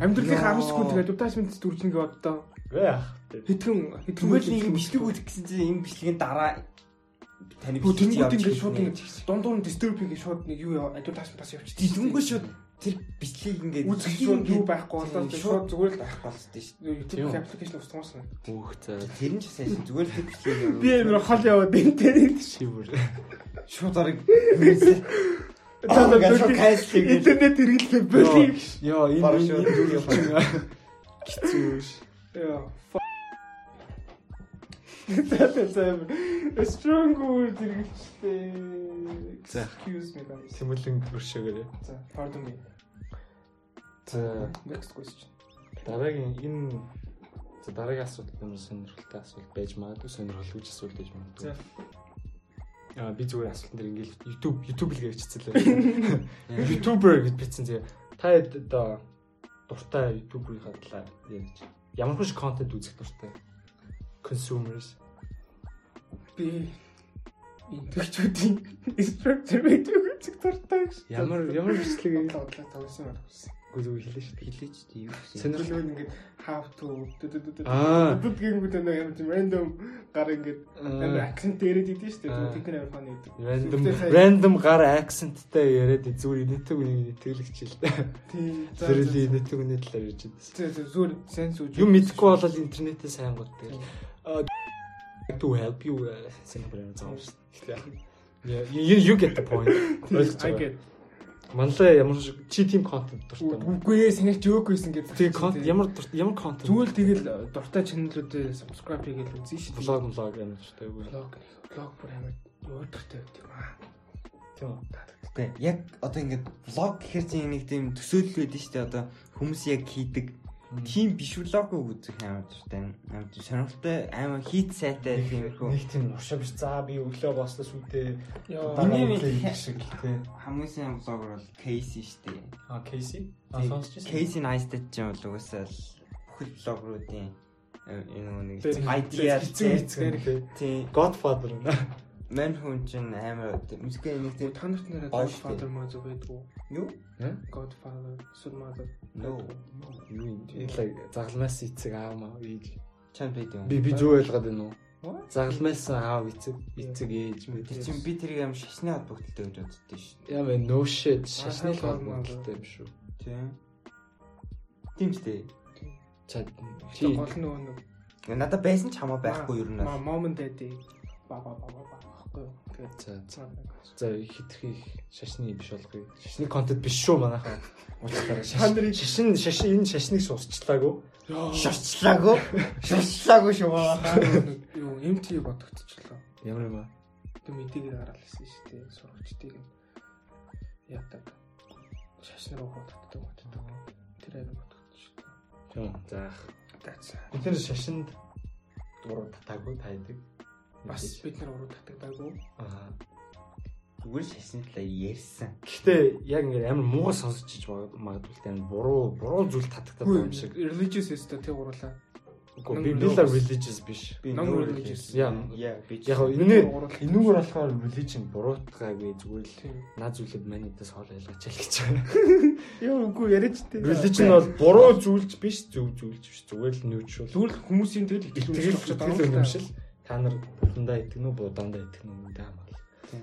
Амьдралынхаа Яа. 10 секунд тэгээд advertisement дүржингээ боддоо. Яах. Хэдхэн хэдхэн Зүгээр л ийм бичлэг үзэх гэсэн чинь энэ бичлэгийн дараа таны бичлэг тэнгууд ингээд шууд ингээд дундуур нь disturbing гэж шууд нэг юу advertisement бас явчих. Тэнгүү шууд тэр бичлэгийг ингээд үзэх шууд юу байхгүй болоо Тийм, шууд зүгээр л байхгүй болстой шүү. YouTube Тийм. application устгамаас нь. Бүх заа. Тэр нь ч сайн зүгээр л тэр бичлэгийг Би амар хол яваад энэ Шивэр. шууд кайслыг интернет хэрэглэх болиг. Йоо энэ энэ зүйл чинь хэцүү ш. Яа. Тэт зэм strong word. За. Excuse me guys. Тэмүүлэн өршөөгөө. За, pardon me. За Next question. дараагийн энэ за дараагийн асуудал юм сонирхолтой асуулт байж магадгүй сонирхолгүй асуулт байж магадгүй. За. Аа би зүгээр асуултан дээр ингээл YouTube YouTube л ярьчихсан л. (laughs) YouTuber гэж бичсэн зэ. Та одоо дуртай YouTuber-ийн талаар ярьж. Ямар хүч контент үзэх дуртай? Consumers. Би интерчүүдийн structure гэдэг үзэх дуртай гэж. Ямар ямар бичлэг бодлоо тавьсан байна гэсэн. гүзүү хэлээ шүү дээ. Хилээч тийм юу гэсэн. Сонирхол Сонирхол ингээд how to Аа. дэд гингүүд нэг юм тийм random гар ингээд акцент дээрээд идэв шүү дээ. Нь амар фан гэдэг. Random random гар акценттай яриад зүгээр нэтэг үний нэтгэлэгч л дээ. Тийм. Зэрэлийн за, нэтэг үний талаар ярьж байсан. за, Зүгээр сенс үү. Юм мэдгүй болол интернетээ сайн гот тэгэл. to help you синхрон зам шүү дээ. Yeah, you you get the point. (laughs) I get. Манлаа ямар шиг чи team content дуртай. Үгүй ээ, joke байсан гэдэг. Тэгээ контент ямар ямар content? Зүгээр тэгэл дуртай чаналуудыг subscribe хийгээл үзэн шүү дээ. влог влог амар дуртай үгүй. Vlog vlog бүр амар өөдөртэй байт юм аа. Тийм. Тэ яг одоо ингээд влог гэхэр чинь нэг тийм төсөөлөл байдаг шүү дээ. Одоо хүмүүс яг хийдэг тийм биш влогыг үзэх амар дуртай. Амар тийм сонирхолтой амар хийт сайтай тиймэрхүү. Нэг тийм уршаа биш. За би өглөө бослоос үдээ Яа. Миний Миний мэд- мэд шиг тий. Хамгийн сайн влогер бол Casey шүү дээ. А Casey. А Тийм, сонсч байсан. Casey Neistat ч юм бол угаасаа л бүхэл влогеруудын энэ нэг хэцүү тий. Godfather мань хүн чинь амар мөсгөө нэг тийм Гоё шүү Godfather маа зөв байдгүй. юу? Godfather, Mother. No. Юу юм? Илэг загламаас эцэг аав маа ээж. Чанд байд юм. Би би зөв ойлгоод байна уу? What? Загламаас аав эцэг эцэг ээж мэд. Тэр чинь би тэрийг амар шашны холбогдолтой гэж боддоо шүү. Яа no shit шашны холбоотой юм шүү. Тийм. Тийм ч Тэг чи гол нөгөө нэг Надад байсан ч хамаа байхгүй юу наа. mom and daddy ба ба ба ба байхгүй. Тэгээд за за хитрхи шашны биш болгоё. Шашны контент биш шүү манайхаа. Уучлаарай. Шашны шашин шашин энэ шашныг суусчлаагүй. Шашчлаагүй. Шашчлаагүй шүү манайхаа. Юу MT бодогдчихлоо. Ямар юм бэ? Тэг мэдгийг хараалсан шүү дээ. Сурагчдыг яадаг. Шашны руу бодогддог боддог. Тэр арай бодогдчихлоо. Тийм. За. Тэгэ. Энд шашинд дуруу татаагүй тайдаг бас бид нар уруу татагдаагүй. Аа. Зүгээр шашны талаар ярьсан. Гэхдээ яг ингээд амар муугар сонсож иж магад- магадгүй амар буруу буруу зүйл татагдаад байгаа юм шиг. religious өстө тэг уруулаа. Үгүй би била religious биш. Би Non religious. Яа. Яг энэ энүүгээр болохоор religion буруутгаагүй зүгээр л наад зүйлүүд манайдаас хоол ялгаач л гэж (laughs) байна. Яа үгүй яриач тээ. Religion бол буруу зүйлж биш зөв зүйлж биш зүгээр л neutral. Зүгээр л хүмүүсийн тэгэл Тэгэл итгэл итгэл үнэмшил үнэмшил та нар бүхэндээ итгэнэ үү будаандаа итгэнэ үү гэдэг юм байна. Тийм.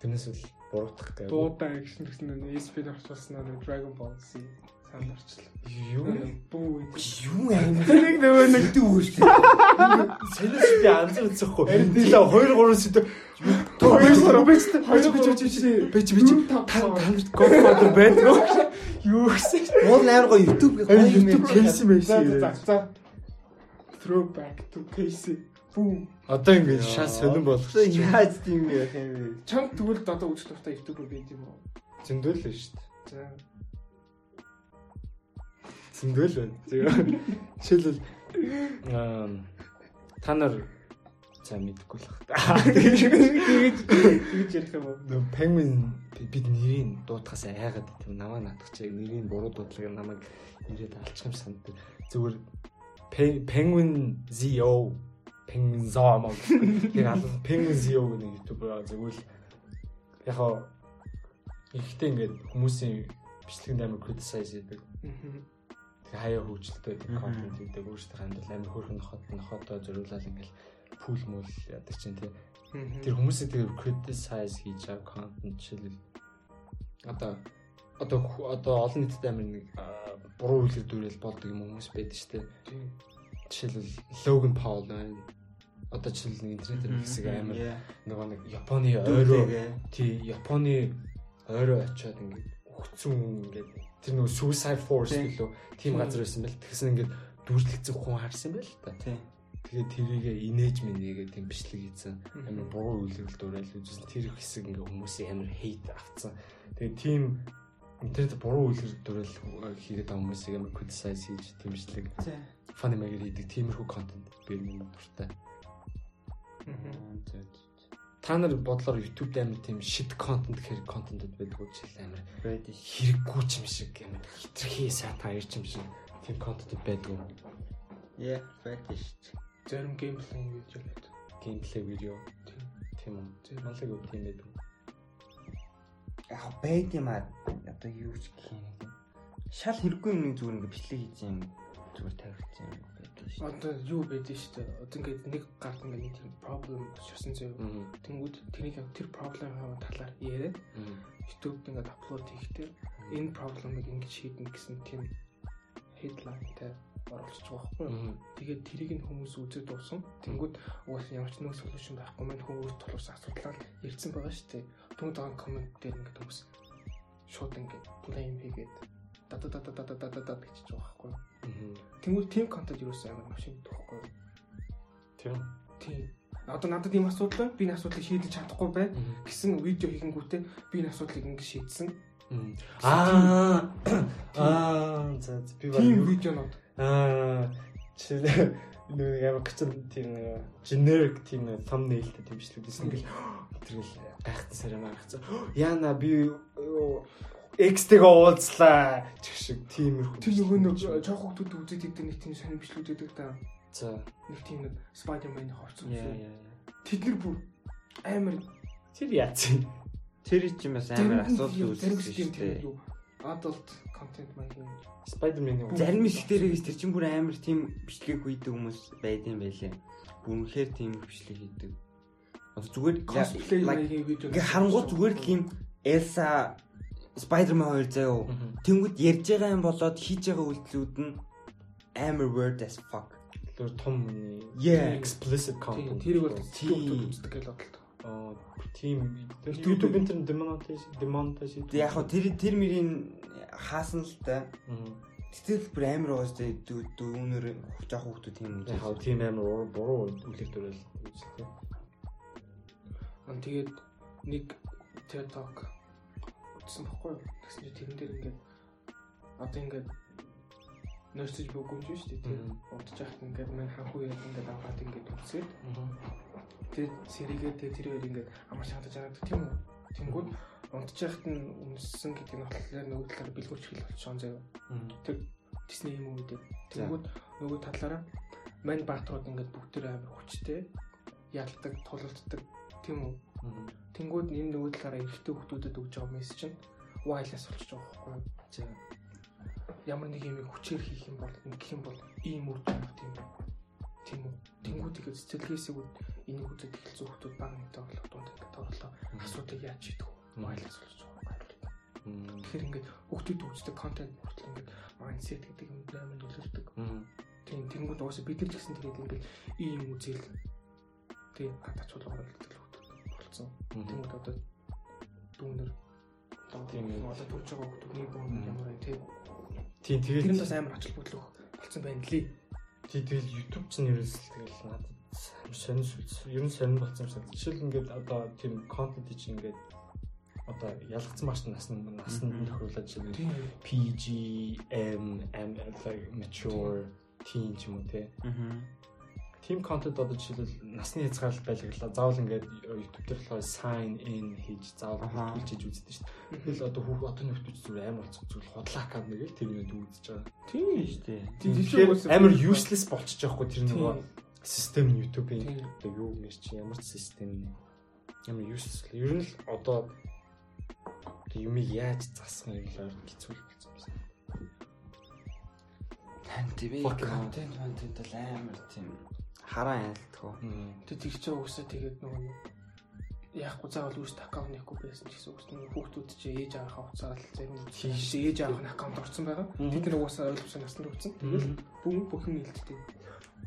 Тэрнээс л буруутгах гэх. дуудаа гэсэн гэсэн нэг ESP орчуулсан нэг Dragon Ball Z санд орчлоо. юу Бүү. юу аим Нэг нөгөө нэг дүүртэй. Сэнэс би анзар үзэхгүй. Дила 2 3 сэдв. хоёр сар бич Бич бич бич бич бич та танарт Godfather байдаг? Юу гэсэн? Мод амар го YouTube гэх Ай, гоё юм YouTube Messi. За за за. Throwback to Casey. Одоо ингэ шал сонирн байгаа. Яаж тийм яах юм бэ? Чамд тэгвэл одоо үзэх туфта YouTube байд юм уу? Зөндөл л шүү дээ. За. Зөндөл байна. Тэгээ. (laughs) Жишээлбэл аа та нар за мэдгүй л байна. (laughs) Тэгэж тэгэж ярих юм уу? Penguin бид нэрийг дуутахаас айгаад тийм намаа наадах чи нэрийг буруу дуудлага намайг нэрээд алчих юм санагдав. Зүгээр Pe- penguin ZO penguin zom яг penguin ZO гэдэг YouTube байгаа зүгээр л яг хаа ихтэй ингээд хүмүүсийн бичлэгэнд амар criticize хийдэг. Тэгээ хаяа хөгжилтэй контент хийдэг өөрсдөө хандвал амар хөөрхөн нохот нохотоо зориулаад ингээд пул мул яадаг чинь тийм Тэр хүмүүсийг тэгээ criticize хийж байгаа контент жишээлбэл одоо одоо одоо олон нийтэд амар нэг буруу үйлэр дүүрэл болдог юм хүмүүс байдаг шүү дээ. Жишээлбэл Logan Paul байна. Одоо жишээлбэл нэг интернетээр хэсэг амар нөгөө нэг Японы ойроо тий Японы ойроо очиод ингээд өгцөн ингээд тэр нөгөө suicide force Тий. гэлөө тийм газар байсан байл. Тэгсэн ингээд дүүрлэгцэн хүн харсан байл та. Тийм. Тэгээд тэрийгэ инээж минийгээ тийм бичлэг хийсэн. Амар буруу үйлрэл дуурал үзсэн. Тэр хэсэг ингээ хүмүүсийн амар хейт авцсан. Тэгээд тийм интернет буруу үйлрэл дуурал хийгээд байгаа хүмүүсийг амар criticize хийж funny маягаар хийдэг тиймэрхүү контент би нэг дуртай. Та нар бодлоор YouTube дээр амар тийм shit content гэхэр контентууд уу жишээл амар хэрэггүй ч юм шиг амар хитрхи сатан ирч юм шиг тийм контентууд байдаг уу? Яа, байдаг шүү. Зарим геймплей видео гэдэг. Gameplay видео Тийм. тийм үү? Малайг үг тийм байдаг. Яг байд юм аа. Одоо юу ч гэх юм. Шал хэрэггүй юм нэг зүгээр ингээ бичлэг хийж юм. Зүгээр тавьчих юм болдог шүү. Одоо юу байдаг шүү дээ. Одоо ингээд нэг гарт ингээд нэг тийм проблем болсон зөө. Тэнгүүд тэрийг тэр проблемын талаар яриад YouTube-д ингээд апплод хийхдээ энэ проблемыг ингэж шийднэ гэсэн тийм headline-тай оруулчих واخгүй. Тэгээд тэрийг нь хүмүүс үзээд уусан. Тэнгүүд угаасаа ямар ч нэг solution байхгүй мэд хүмүүс тулсан асуудлаар ирсэн байгаа шүү дээ. Түн цагаан коммент дээр ингээд хүмүүс шууд ингээд blame хийгээд да да да да да да да гэж байгаа байхгүй юу? Тэнгүүд team content юусэн амар машин юу? Тийм. Тийм. Одоо надад ийм асуудал байна. Би энэ асуудлыг шийдэж чадахгүй бай гэсэн видео хийгэнгүүтээ би энэ асуудлыг ингэ шийдсэн. Аа аа за би Тийм баг видеонууд. аа чи нэг ямар гацсан тийм нэг generic тийм thumbnailтэй тийм байсан ингээл тэргээл гайхсан сарам гайхсан яана би X-тэйг уулзлаа гэх шиг тиймэрхүү Тэр нөгөө нэг жоох хүмүүс үзээд идэг нэг тийм сонир бичлүүд байдаг да. за Нэг тийм нэг яа яа. Тэд нар бүр амар тэр яац юм Тэр чинь бас амар асуудал дээ. юу adult content маягийн Spider-Man-ийн Зарим хэсгээрээс тэр чинь бүр амар тийм бичлэг хийдэг хүмүүс байд юм байлээ. Бүр үнэхээр тийм бичлэг хийдэг. Одоо зүгээр cosplay like, маягийн видео. ингээ харангуй зүгээр л юм Элса Spider-Man хоёр заяа. Тэнгүүд ярьж байгаа юм болоод хийж байгаа үйлдэлүүд нь амар word as fuck. тэр том Yeah. explicit content тэрийг бол тийм үздэг гэж бодлоо. Аа тийм тэр YouTube интернет demonetization demonetization яг хөө тэр тэр мөрийн хаасан л та. Гэтэл бүр амар байгаа шүү дээ. Дүүнэр жоох хүмүүс тийм үү. яг тийм амар уруу- буруу үлэр дүрэл үзлээ Аа тэгээд нэг TED Баггүй юу? Тэгсэн чинь тэрэн дээр ингээд одоо ингээд нэрсэж юм шүү дээ. Тэр удаж яхад ингээд мань ханхуу яг ингээд аваад ингээд үзээд тэр сэригээ тэр тэр хоёр ингээд амар шатаж байгаа тийм үү? Тэнгүүд унтж яхад нь үнссэн гэдэг нь болохоор нөгөө талаар бэлгүүрч хэл болчихсон заяа. Тэр Disney юм уу гэдэг. Тэнгүүд нөгөө талаараа мань баатрууд ингээд бүгд амар хүчтэй ялдаг, тулалддаг тийм үү? Тэнгүүд энэ нөгөө талаараа эрэгтэй хүмүүсдэд өгж байгаа мессеж нь wireless болчихж байгаа байхгүй? За ямар нэг юм хүчээр хийх юм бол ингэх юм бол ийм үр дүн авах тийм тийм үү. Тэнгүүд ихэд цэцэлгээсээ энийг үзэж эхэлсэн хүмүүс баг нэгтэй болох дунд тоорлоо асуудыг яаж шийдэх вэ? Wireless болж байгаа юм. Тэгэхээр ингээд хүүхдүүд үздэг контент хүртэл ингээд mindset гэдэг юм амар нөлөөлдөг. Тийм тэнгууд уусаа бид нар ч гэсэн тэгээд ингээд ийм үзэл тийм хатач болгоод төлөвлөлт болсон. Тэнгууд одоо дүүнэр Тийм ээ. одоо төрж байгаа хүмүүсний бүүн ямар вэ тийм. Тийм Тэр нь тэгээд бас амар ач холбогдол болсон байна лээ. тий тэгэл YouTube ч нэрээс л тэгэл надад амар сонир сүлс. Ер нь сонир болсон юм шиг. Жишээл ингээд одоо тийм контент чинь ингээд одоо ялгцсан маш нас нь насанд нь тохируулаад Тийм. PG, M, M like mature teen ч юм уу те. Team content одоо жишээлбэл насны хязгаарлалт байлгалаа. Заавал ингээд YouTube дээр болохоор sign in хийж заавал хэлж үздэг шүү дээ. Тэгэл одоо хүүхд одоо нөхдөж зүгээр амар болцсон зүгээр худлаа аккаунт нэг л тэр нэг үзэж байгаа. Тийм. шүү дээ. Тэгэхээр амар useless болчихж байгаа хгүй тэр нөгөө систем нь YouTube-ийн одоо юу нэр чи ямар ч систем. Ямар useless. Ер нь л одоо юмыг яаж засах нь л хэцүү л болсон юм. Тань тийм контент контент бол амар тийм хараа ялтгоо. Тэг тэр чинь угсаа тэгээд нөгөө яахгүй заавал үүст аккаунт нэхгүй байсан ч гэсэн нөгөө хүүхдүүд чи ээж аваахаа уцаал зарим тийш ээж авах нь аккаунт орсон байгаа. Тэд нар угсаа ойлгосон насанд өгсөн. Тэгэл бүм бүх юм нэлттэй.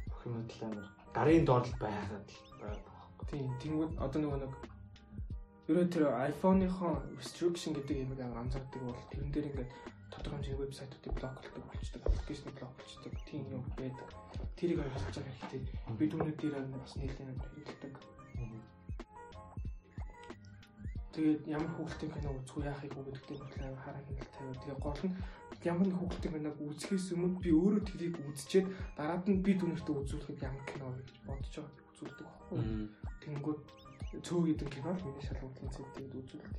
Хүмүүс л амар гарын доор л байгаад л байгаа. Тийм тэнгууд одоо нөгөө нэг ерөө тэр iPhone-ийнхоо restriction гэдэг юм анзаардаг бол тэрэн дээр ингээд тодорхой хэмжээний вебсайтуудыг блок болдог болчдөг, аппликейшн блок болчдөг. Тийм юм байдаг. Тэрийг ойлгож байгаа хэрэгтэй. Бид өнөө дээр бас нэлээд амар хэрэглэдэг. Тэгээд ямар хүүхдийн кино үзэх яахыг бодлоо амар хараа хянал тавиа. Тэгээ гол нь ямар нэг хүүхдийн киног үзэхээс өмнө би өөрөө тэрийг үзчихэд дараад нь би түнэртээ үзүүлэхэд ямар кино вэ гэж бодож байгаа үзүүлдэг байхгүй. Тэнгүүд цөөх гэдэг кино миний шалгуурлын цэвтэйд үзүүлдэг.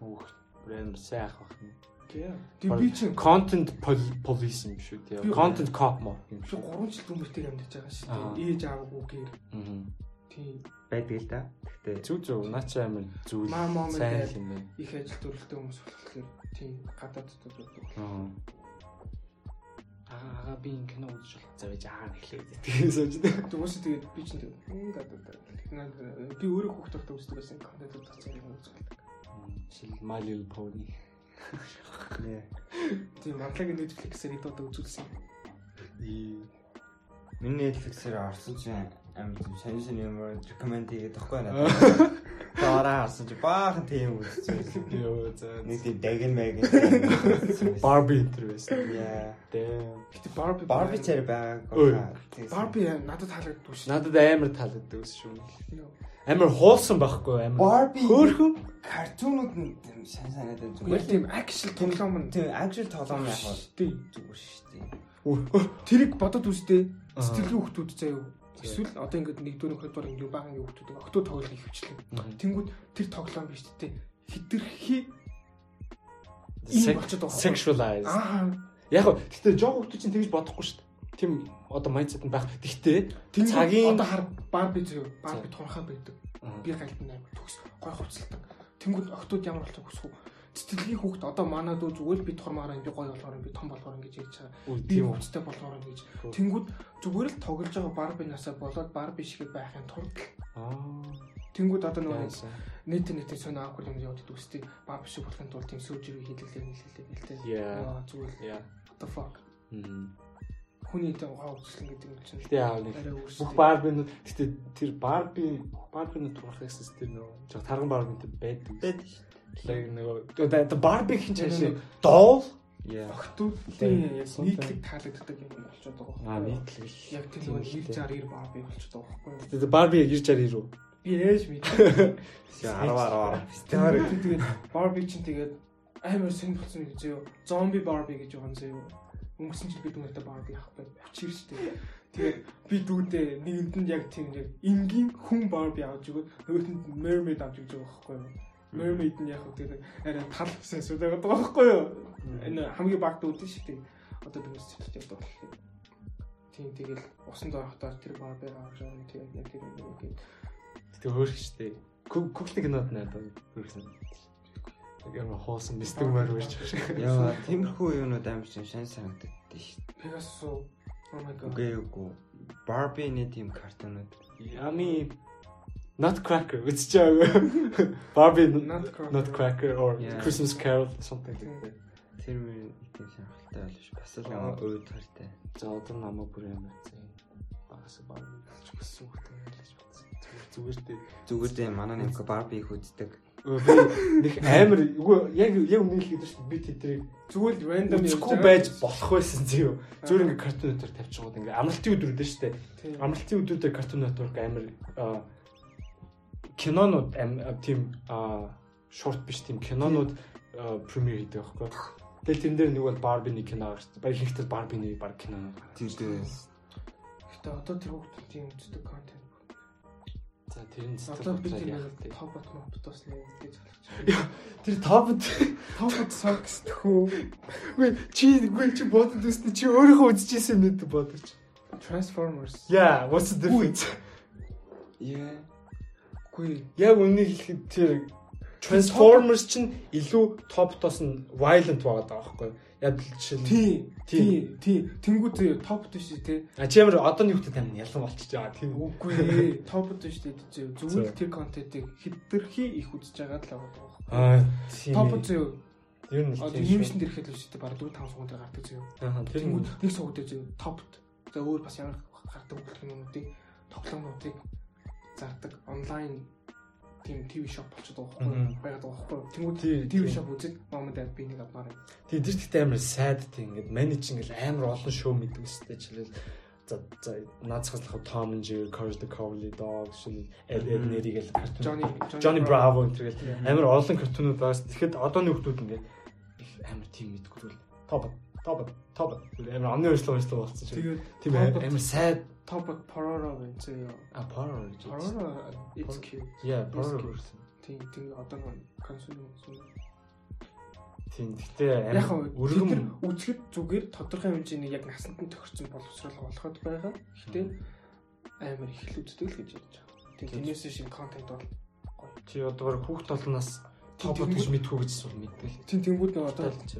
Өөх брэнд сайх бах юм. Тэгээ би чинь content pol- police юм шүү. Би- Content cop мо юм шүү. 3 жил дүнбэртээр амьдарч байгаа шүү Аа. дээ. Ээж аавгүй гэр. Мгм. Тийм. байдаг л да. Гэхдээ Зүг зүг наач амар зүйл сайн юм байна. Их ажил төрөлтэй хүмүүс болохоор тийм гадаад байдаг. Аа. Аа би энэ кино үзэж болох завж аа нэхлээ гэдэг (laughs) сууж дээ. Тэгвэл тэгээд би чинь тэгээд "Мм, гадаад би өөрөө хүүхд тогтоо үздэг байсан контентууд тацсан юм үзүүлдэг. Шил My Little Pony. Тийм манлагийн Netflix-ээр идээд үзүүлсэн. Миний Netflix-ээр орсон чинь тийм сонир сонир юм recommend хийгээд тахгүй надад. (laughs) Дараа харсан чи баахан тийм үзчихсэн. Йоо за. Нэг тийм дагин мэгэн. Barbie энэ байсан. Яа. Damn. Гэтэ Barbie Барби чэр байгааг. Ой. Barbie надад таалагддаг шүү. Надад амар таалагддаг шүү. Амар хуулсан байхгүй амар. Barbie Хөөхөн. картунууд нь тийм сайн санаад байна Зүгээр тийм акшн тоглоом нь Тийм actual тоглоом яг бол тийм. зүгээр шүү дээ. Тэрийг бодод үзтээ Аа. сэтгэлгийн хүмүүс заяа. Эсвэл одоо ингээд нэгдүгээр хөдөлгөөр ингээд багын хүмүүс октоо тоглох ихвчлэн. Тэнгүүд тэр тоглоом биш тээ. Хитрхи. Sexualize. Аа. Яг гоо гэхдээ жоо хүмүүс чинь тэгж бодохгүй шүү дээ. Тим одоо mindset нь байх. Тэнгүүд Цагийн- одоо хар Барби заяа. Барби тунхаа байдаг. Би галтан амар төгс гой хувцалдаг. Тэнгүүд октод ямар болчих хүсэх үү? Сэтгэлгийн хүүхд одоо манад үү зүгээр л би тормоор би гой болохоор би том болохоор ингэж ярьж байгаа. Би хувцтай болохоор ингэж. Тэнгүүд зүгээр л тоглож байгаа Барби насаа болоод Барби шиг байхын тулд Аа. тэнгүүд одоо нөгөө нийт нийтийн сонио авах юм яваад үстэй Барби шиг болохын тулд тийм сүүжирийг хийлгэлээ нийлэлээ гэлтэй. Яа зүгээр what the fuck. Хүний дээр гоо үзлэн гэдэг юм чинь. Гэтэ яав нэг бүх. Barbie-нууд гэтээ тэр Barbie Barbie-нууд турах гэсэн тэр нөгөө тарган Barbie-тэй байдаг. Бэд шүү Like нөгөө Тэр чашаа нэг doll. дээ. Охтуудын яг нийтлэг таалагддаг юм болчиход байгаа. Аа юу? нийтлэг. Яг тэр нөгөө 90 60 Барби болчиход байгаа байхгүй юу? Тэгээ Barbie 90 60 руу. Би ээж мэд. 10 10 стаар Тэгээд Барби чинь тэгээд амар сонь болсон гэж зөө. Зомби Барби гэж байгаа зөө. Өнгөрсөн жил бид нүгтэй Барби авахгүй очир штэ. Тэгээд би дүүдээ нэгэнд нь яг тийм яг энгийн хүн Барби авч өгөөд нөгөөт нь Mermaid авч өгч байгаа байхгүй юу? Mermaid нь яг тэгээд арай тал гэсэн зүйл байгаа байхгүй юу? Энэ хамгийн баг дүүд нь штэ. Одоо би сэтгэлтэй явдаг болохоор. Тийм тэгэл усан доорхотоор тэр Барби авч байгаа тийм яг тэр юм гээд Тэг хөөрх штэ. Куклын кинод надад хөөрхсөн. Яг юм хоосон мистик мөр үрж байгаа. Яа, тиймэрхүү юмнууд амар чинь шан санагддаг шүү дээ. Pegasus oh my god. Үгүй үгүй. Barbie-ний тийм картонууд. Ями Nutcracker үзэж байгаа. Barbie Nutcracker. Nutcracker or Yeah. Christmas Carol something like that. Тэр мөр тийм шанхалтай байл ш. Бас л өөд хартай. За одоо намаа бүр ямар зэ. Багас Barbie гэж үг юм гэж бодсон. Зүгээр дээ. Зүгээр дээ манай нэг Barbie их үздэг. Өө, Би нэг амар үгүй яг яг л гэдэг чинь би тэдрийг Зүгээр л random үзэхгүй байж болох байсан зөө. Зүгээр ингээ картун нэтвэр тавьчихгууд ингээ амралтын өдрүүд дээ штэ. Тийм. Амралтын өдрүүдээр картун нэтворк амар аа, кинонууд тийм аа, шорт биш тийм кинонууд премьер хийдэг байхгүй. Тэгэл тэн дээр нэг бол Барбины кино гарч. Баяр ихтэй Барбины баг кино. Тийм дээ. Гэтэ одоо тэр хүүхдүүд тийм үздэг контент. За тэр нь Одоо би тийм топ бот мопдос нэг гэж хэлчих. Тэр топд Топ бот сокс тхүү. үгүй чи үгүй чи бодод үстэ чи өөрийнхөө үзчихсэн юм гэдэг бодож. Transformers. Yeah, what's the difference? Яа. Гүй. Яг үнийг хэлэхэд тэр Transformers чинь илүү топтоос нь violent байгаад байгаа байхгүй юу? Яг л чинь Тийм. Тийм. Тийм. Тийм. Тэнгүү зөө топ бот шүү те. А чимэр одооны хүүхдэд тань ялан болчихж байгаа тийм? Үгүй. Топ бот шүү дээ. Зүгээр тэр контентыг хэтэрхий их үзэж байгаа л байгаа байхгүй. Аа тийм. Топ бот зөө. ер нь Одоо дээр ихэд л шүү дээ. Бараг 4 5 суугаар гардаг зөө. Аа Тэнгүүд нь нэг сууг дээр топт. За өөр бас ямар гардаг хүмүүстийг тоглоомнуудыг зардаг онлайн тийм ТV shop болчиход байгаа байхгүй байгаад байгаа байхгүй. Тэнгүүд ТV shop үзээд момент ад би нэг авмаар. байна. тийм тэр ихтэй амар sad тийм ингээд менеж ингээл амар олон шоу мэддэг өстэй чилээл за за наацхаас л Tom and Jerry, Courage the Cowardly Dog, шинэ Ed Ed Neri гэл. Johnny Johnny Bravo гэл Тийм. амар олон картунууд байгаас тэгэхэд одооны хүмүүс ингээд амар тийм мэдгүй л топ топ топ амар амны өршлөө өршлөө болсон чинь Тэгээд тийм амар sad of Pororo байна зөө. а power гэж Pororo it's cute. yeah гэсэн Тийм тийм одоо нэг консол юм. тийм гэхдээ Яг өргөм үзэхэд зүгээр тодорхой хэмжээний яг насанд нь тохирсон боловсрол болоход байгаа. Гэхдээ амар их л үздэг л гэж ярьж байгаа. Тийм тэрнээс шинэ контент бол чи одоогор хүүхд толноос Тийм, гэж мэдгүй гэж сур мэддэг тийм тэнгууд нэг одоо чи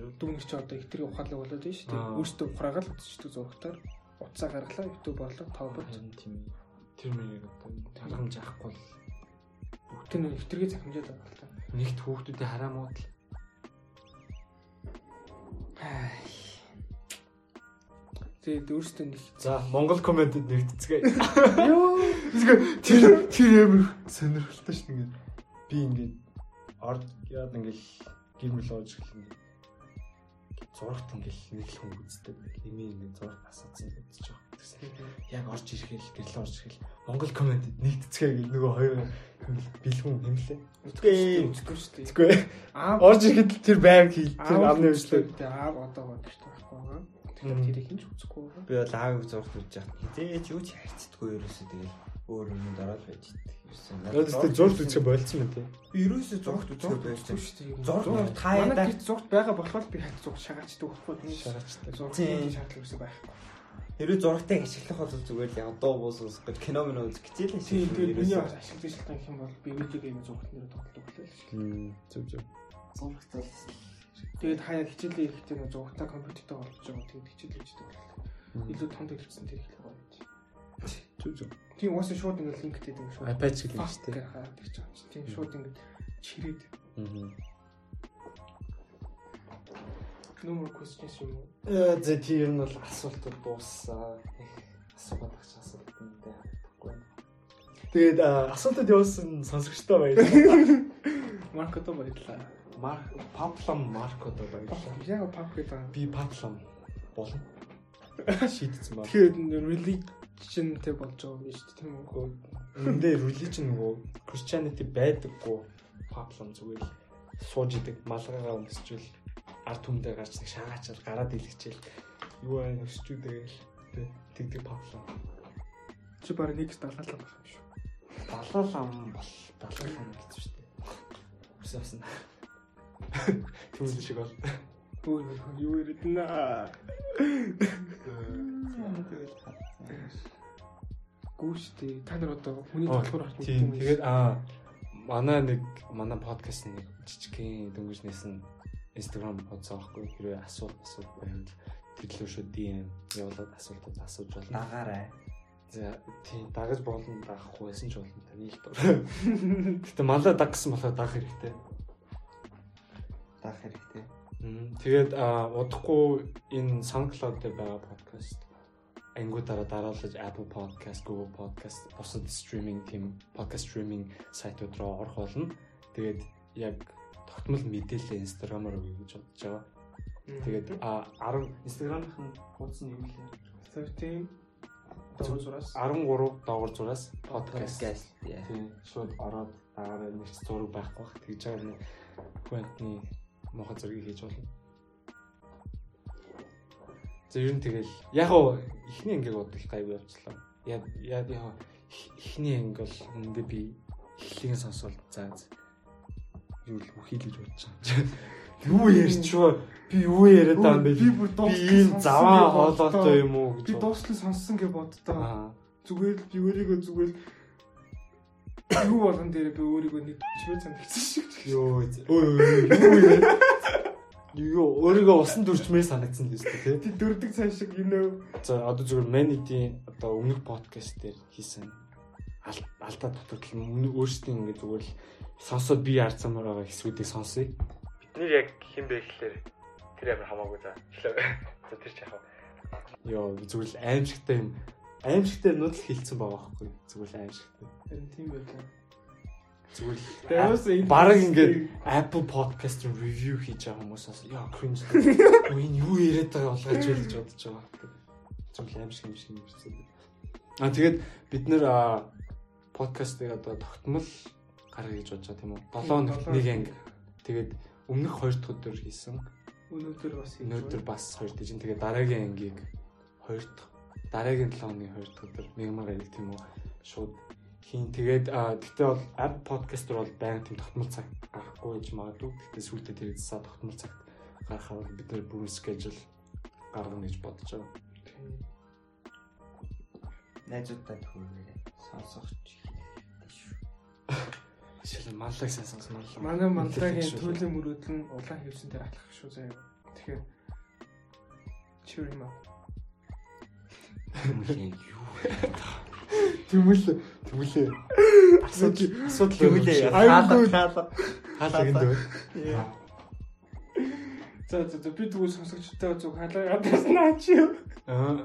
одоо ихтрийг ухаалаг болоод байна шүү дээ. Өөртөө ухраагаал үзчихдэг зурагтаар утсаа гаргалаа. YouTube болоо тоопод тийм тэр мэрийг тангамж авахгүй л тэр нэг ихтрийг захимжаад байгаа л та. нэгт хүүхдүүдийн хараамууд л. Тэгээд өөртөө нэг за Монгол комментэд нэгтцгээ ёо (laughs) тэр тэр амар сонирхолтой шүү дээ. Би ингээд орд яад ингээл гэрмэл оож эхэлнэ зурагт ингээл нэг л хүн үздэг эми ингээд зураг асуусан үзэж байгаа. Гэсэн яг орж ирэхэл гэрлээ орж ирэхэл. Монгол комментэд нэгтцгээ гэл нөгөө хоёр ингээл бэлгүн хэмлээ үздэг үздэг шүү дээ. Тэггүй Аав орж ирэхэд тэр байг хий тэр амны үздэг. өчлөө Тэгээд аав одоо гэж таахгүй байгаа. Тэгэхээр тэрийг хинч үзэхгүй байгаа. Би бол аавыг зурх үзэж яхад хизээч юу ч хайрцдаггүй ерөөсөө тэгэл өөр юм дараал байж ерөөсөө. Өөрөөсөө зурд үзэх болцсон юм тий. Би ерөөсөө зурх үзэх байсан. шүү дээ. Зураг нь та Манай ядаа- гэрт зураг байгаа болохоор би хад зураг шагаачдаг байхгүй тийм Шагаачдаг. зураг Тийм. шаардлага юусэн байхгүй. Хэрвээ зурагтайг ашиглах бол зүгээр л яг дуу бус ус гэж кино минь үзэх гэж л Тийм тэгээд миний ашиглаж гэх юм бол би видео гейм зурагт нэр тоглодог байлаа. Зүг зүг. Зурагтай л Тэгээд хаяа хичээлээ ирэхдээ нөө зурагтай компьютертэй болж байгаа. Тэгээд хичээл хийдэг. Илүү том дэлгэцсэн тэр их л гоё. Зүг зүг. Тийм уусаа шууд ингээд линктэй гэдэг шууд. iPad шиг л юм шүү дээ. хаад гэж байгаа. Тийм шууд ингээд чирээд Аа. more questions юм уу? Э зэ тийм нь бол асуултууд дууссан. Асуугаад багч асуулт юм дээ. Тэгэхгүй. Тэгээд асуултад явуулсан сонсогчтой баярлалаа. (laughs) Маркото баярлаа. Марк Паплам Маркодо баярлалаа. Яг пап гэдэг. Би Паплам болно. (laughs) Шийдсэн байна. Тэгэхээр really religion-тэй болж байгаа юм биш үү тийм үү? Эндээ religion нөгөө Christianity байдаггүй problem зүгээр л сууж идэг малгайгаа өмсчүүл ард түмдээ гарч нэг шаагаачаар гараад илгэчихэл юу аа өсчүү тэгэл тэ тэгдэг problem. Чи баг нэг далаалаа байх юм шүү. Далаал ам бол далаал ам гэсэн шүү дээ. Үсэвсэн. Түүний шиг бол. Өө юу яриад наа. Гүүштэй та нар одоо хүний толгойр харж Тийм тэгээд аа манай нэг манай подкаст нэг жижигхэн дөнгөжнээс нь Instagram бодсоо байхгүй хэрвээ асуулт асуулт байвал тэрлөө шүү DM явуулаад асуултууд асууж болно. Дагаарай. За тийм дагаж болно даахгүй байсан ч болно таны л дор. Гэтэ малаа дагсан болохоо даах хэрэгтэй. Даах хэрэгтэй. Тэгээд аа, удахгүй энэ SoundCloud дээр байгаа подкаст ангуудаараа дараалаж Apple Podcast, Google Podcast, бусад стриминг тийм подкаст стриминг сайтууд руу орох болно. Тэгээд яг тогтмол мэдээлэл Instagram-аар өгье гэж бодож байгаа. Тэгээд а 10 Instagram-ын хуудас нь юу вэ? 13 дагуу зураас 13 доогор зураас. Podcast. Тийм шууд ороод дагаараа нэг зураг байхгүй бах тэгж байгаа нэг хүнтний мохо зургийг хийж болно. За ер нь тэгэл яг уу эхний ангийг бодох гайгүй явчлаа. Яг яг эхний анги бол үндэ би эхлэгийн сонсвол за юу л үхий л гэж бодож байгаа. (laughs) Юу ярьчваа? Би юу яриад байгаа юм бэ? Би бүр ийм сонссон заваа боддоо. юм уу гэж. Би дуустал сонссон гэж боддоо. Зүгээр л би өөрийгөө зүгээр л (coughs) юу болгон дээр би өөрийгөө нэг чивээ санагдсан шиг. Йоо. Ой юу өөрийгөө усан дүрчмээр санагдсан л үстэй тий. Дөрдөг цааш шиг юм За одоо зүгээр Manity одоо өмнөх подкаст дээр хийсэн ал- алдаа дутагдал нь өөрсдийн ингээд зүгээр л сонсоод би яарцсан байгаа хэсгүүдийг сонсъё. Бидний яг хэн бэ гэхлээр тэр амар хамаагүй за. За тэр ч яхав. Йоо зүгээр л аимшигтай юм. Аимшигтай нууд л хилцсэн байгаа байхгүй. Зүгээр л аимшигтай. Тийм байлаа. Зүгээр л подкастыг- ингээд Apple Podcast review хийж байгаа хүмүүсээс яа cringe. (laughs) Энэ юу яриад байгаа болгож байл гэж бодож байгаа. Зүгээр юм шиг юм шиг. Аа тэгээд бид нэр подкастыг одоо тогтмол гаргая гэж бодож байгаа тийм үү? 7 хоногт нэг анги. Тэгээд өмнөх 2 дахь өдөр хийсэн. Өнөөдөр бас хийж Өнөөдөр бас 2 дахь чинь тэгээд дараагийн ангийг 2 дахь дараагийн 7 хоногийн 2 дахь өдөр мегмар гараг тийм үү? Шууд хийн. Тэгээд гэхдээ бол podcast руу бол баян тийм тогтмол цаг гарахгүй гэж магадгүй. Гэхдээ сүүлдээ тэр засаа тогтмол цагт гаргахаар бид нэр бүр schedule гаргана гэж бодож байгаа. Найзуудтай төхөөрэй. Сонсох шүү. Жишээл маллаг сайн сонс маллаг. Манай мандлагийн төлөв мөрөөдөл нь улаан хөвсөн дээр атлах шүү заяа. Тэгэхээр юм аа. Хүмүүлийн юу Тэмүүл тэмүүлээ. Асуудал асуудал Тэмүүлээ хаалга хаалга энд байна. За за за би тэгвэл сонсогчтой зүг халаа гадаснаа чи. Аа.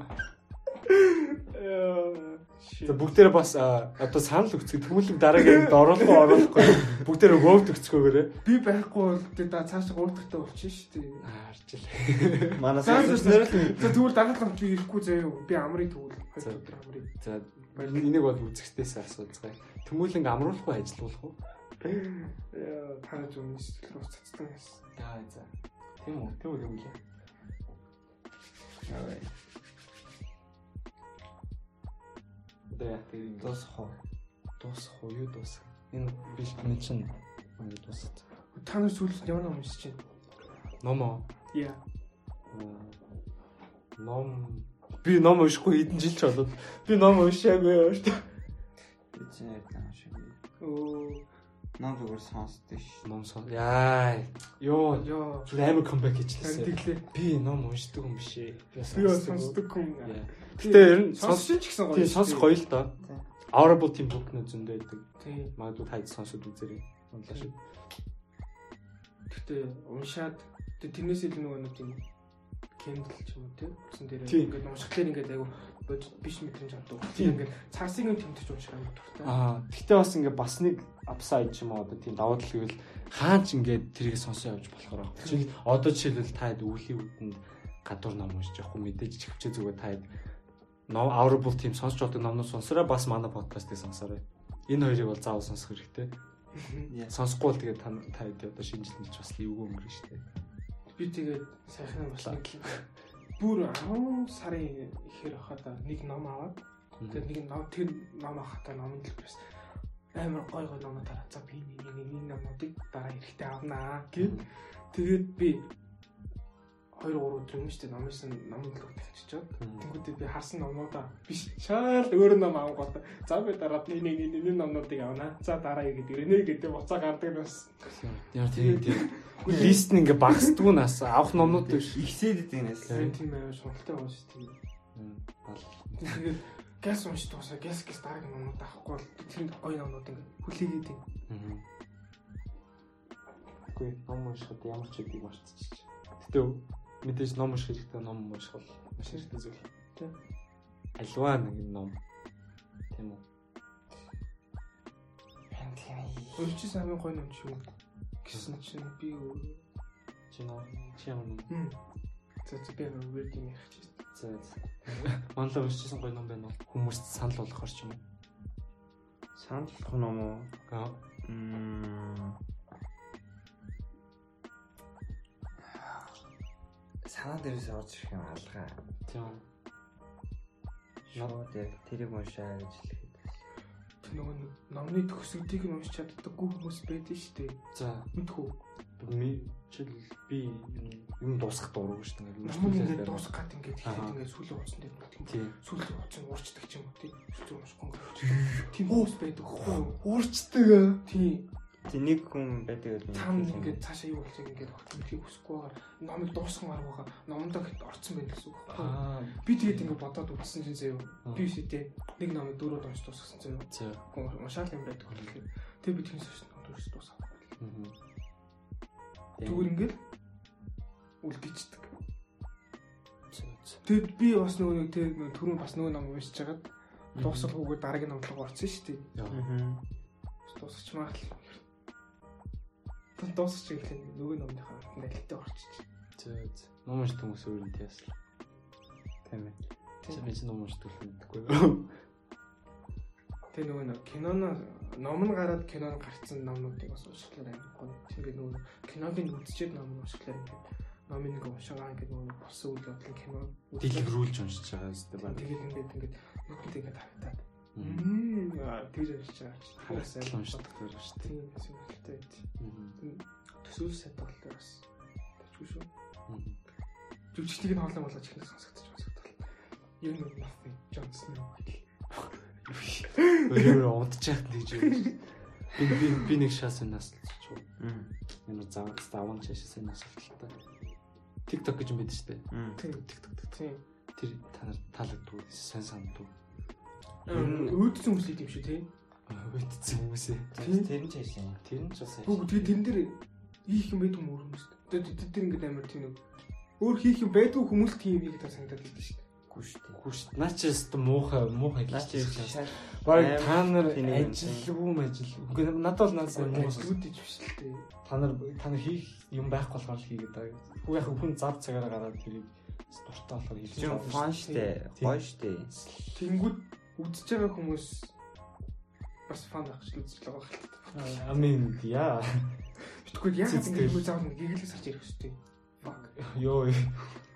Яа. За бүгдээрээ бас одоо санал өгцгөө тэмүүлэг дараагийн оруулах оруулахгүй бүгдээрээ вовд өгцгөөгөөрэй. Би байхгүй бол тэ да цаашаа уурдахтай болчих шүү дээ. Аа арчил. Манай сонсогчнор за. л тэгвэл дараагийн би ирэхгүй заяа. Би амрыг тэгвэл. За. Амрыг. За энийг бол үзэгчдээс асууцгаая. Тэмүүлэг амруулах уу ажиллах уу? Яа та зүг сэтгэл рүү цацсан гэсэн. Яа за. Тийм үү? Тийм үү юм лээ. Одоо яа тийм дуусах уу? дуусах уу юу дуусах? Энэ биш энэ чинь ингэ дуусах. Та нар сүүлд ямар ном уншиж байна? Номоо. Яа. Ном би ном уншихгүй хэдэн жил ч болоод би ном уншаагүй шүү дээ. Би чинь ярьсан шиг. Оо. Ном зүгээр сонсдөө ш. Ном сон. Яа. Йоо. Яа. Зүгээр амар comeback хийчихлээ. Тэглээ. Би ном уншдаг юм биш ээ. Би сонсдог хүн. Гэтэ ер нь сонс сонсож ч гэсэн гоё. тийм сонсох гоё л доо. Audible тийм бүкнүүд зөндөө байдаг. Тийм. Магадгүй тайд сонсоод үзээрэй. Унлаа шүү. Гэтэ уншаад тэ тэрнээс илүү нөгөө нэг тийм Kindle ч юм уу тийм утсан дээр Тийм. ингээд уншихлаар ингээд айгу бодит биш мэдрэмж авдаг. Тийм. Тийм ингээд цаасыг нь тэмтэж унших амар дуртай. Аа, гэхдээ бас ингээ бас нэг upside ч юм уу одоо тийм давуу тал гэвэл хаач ингээ тэрийг сонсоо явж болохоор байна. Жишээл одоо жишээлбэл таад өвлийн үдэнд гадуур ном уншиж явахгүй мэдээж чихвчээ зүгээр таад ном Audible team сонсч болдог номнууд сонсороо бас манай подкастыг сонсоорой. Энэ хоёрыг бол заавал сонсох хэрэгтэй. (laughs) Сонсохгүй бол тэгээд та та хэд одоо шинэ жил мэлж бас эвгүй өнгөрнө шүү дээ. Би тэгээд сайхан бас нэг бүр 10 сарын ихээр хахада нэг ном аваад тэгээд нэг ном тэр ном авахта номын төлбөрөөс амар гой гой номоо дараа. За би нэг нэг нэг номуудыг дараа эрэхтэй авнаа гэв. Тэгээд би 2 3 өдөр өмнө штэ номын номын төлөв тавьчихад. Тэнгүүдээ би харсан номуудаа биш шал өөр ном авах гол. За би дараа нэг нэг нэг нэг номнуудыг авнаа. За дараа игээд ирэнэ гэдэг буцаа гардаг нас. Яа тийм тийм. Лист нь ингээ багсдгүй нас авах номнууд биш. Ихсээд. Тэр тийм амар шунталтай байна шүү дээ. Тэгээд газ унш туусаа газ газ дараагийн номнууд авахгүй бол тэр гоё номнууд ингээ хүлээгээд юм. Үгүй ном уншихад ямар ч үгийг марцчих. Гэтэ мэдээж ном унших хэрэгтэй ном унших бол маш хэрэгтэй зүйл. Тийм. Альва нэг ном. Тийм үү? Өөрчис хамгийн гоё ном шүү. Гэсэн чинь би Чи ном чи ямар ном? Хм. За за би weird юм ярих чинь. За. Манлаа уншижсэн гоё ном байна уу? Хүмүүст санал болгохоор ч юм уу? Санал болох ном уу? Аа. Мм. Санаа дээрээс орж ирэх юм алгаа. Тийм. Шууд яг тэрийг уншаа гэж хэлэхэд. Тэр нөгөө номны төгсгөлтийг нь уншиж чаддаггүй хүмүүс байдаг шүү дээ. За. Мэдхүү. Би чил би юм дуусгах дурггүй шүү дээ. Ном ингээд дуусгах гад ингээд ихэд ингээд сүүлийн хуцсан дээр тийм сүүлийн хуцсан уурчдаг ч юм уу тийм. Уншихгүй ингээд. Тийм хүмүүс байдаг хөө. Уурчдаг. Тийм. Тэг нэг хүн байдаг л Тань ингээд цаашаа юу болчих ингээд хөтлөхийг хүсэхгүй байгаа. Номыг дуусгах арга байгаа. Номондоо гэт орцсон байх гэсэн үг байхгүй. Аа. Би тэгээд ингээд бодоод үзсэн чинь заяа. Би үсэтэй нэг номыг дөрөв унш дуусгасан заяа. За. Уншаал юм байдаг болохоор. Тэгээд би тэгээс шин дөрөв дуусгав. Мгм. Зүгээр ингээд за. Тэгэд би бас нөгөө нэг тэг түрүүн бас нөгөө ном уншиж хагаад дуусгалгүйгээр дараагийн номлого орсон шүү дээ. Яа. Аа. Л. Тэн дуусчих ихлээр нөгөө номныхаа нэлээд орчиж. За. за. Ном уншдаг хүмүүс өөр нь тийс. Тийм ээ. Би ч ном уншдаг мэдгүй. Тэгээ нөгөө нэг киноно ном нь гараад кинонд гарцсан номнуудыг бас уншихлаар гоё. Тэгээ нөгөө киног нь үзчихэд ном нь уншихлаар ингээд номын нэг уншаагаа ингээд нөгөө болсон үйл явдлын кино Дэлгэрүүлж уншиж байгаа зү байна. Тэгээд ингээд ингээд нүдэнд ингээд харагдаад. Тэр уншиж байгаа чи. Харагдсан уншдаг гэж шүү дээ. Тийм эсвэл байт. Мгм. Төсөөл сайтал дээр бас тавьчихгүй шүү. Жүжигчдийг нь хоолой болгож ихэнх сонсогдож сонсогдол. Юу нэг мафи Джонсон юм байна. Өөрөө унтчих тэгж юм. Би би би нэг шас энэс ч юу. Мм. Энэ зав ставан чашаас энэс авталтай. TikTok гэж юм байдаг шүү дээ. TikTok Тийм. тэр та нар таалагдгүй сайн сандгүй. Өөдсөн хүслээд юм шүү тий. Өвдсөн хүмүүсээ. Тийм. Тэр нь ч юм. Тэр нь ч бас Бүгд тэгээ тэн дээр хийх юм байдаг юм өөр хүмүүс. Тэгээд тэд тэр ингээд амар тийм нэг өөр хийх юм байдгүй хүмүүс тийм юм хийх санагдаад байдаг шүү дээ. Үгүй шүү дээ. Хүү шүү. Наа чи өстө муухай муухай Наач Баг Аим та нар ажилгүй мажил. Үгүй надад бол надад. Ажлуудыг биш л дээ. Та нар та нар хийх юм байхгүй болохоор л хийгээд байгаа. Хүү яг хүн зав цагаараа гараад тэрийг дуртай болохоор хийж чинь фан штэ. Тийм. Гоё штэ. Тэнгүүд үзэж байгаа хүмүүс бас фан авах шиг үзэж байгаа хэлтэй. Амин яа. Тэгвэл яг ингэ хүмүүс заавал гиглээс харж ирэх шүү дээ. Fuck. Йоо.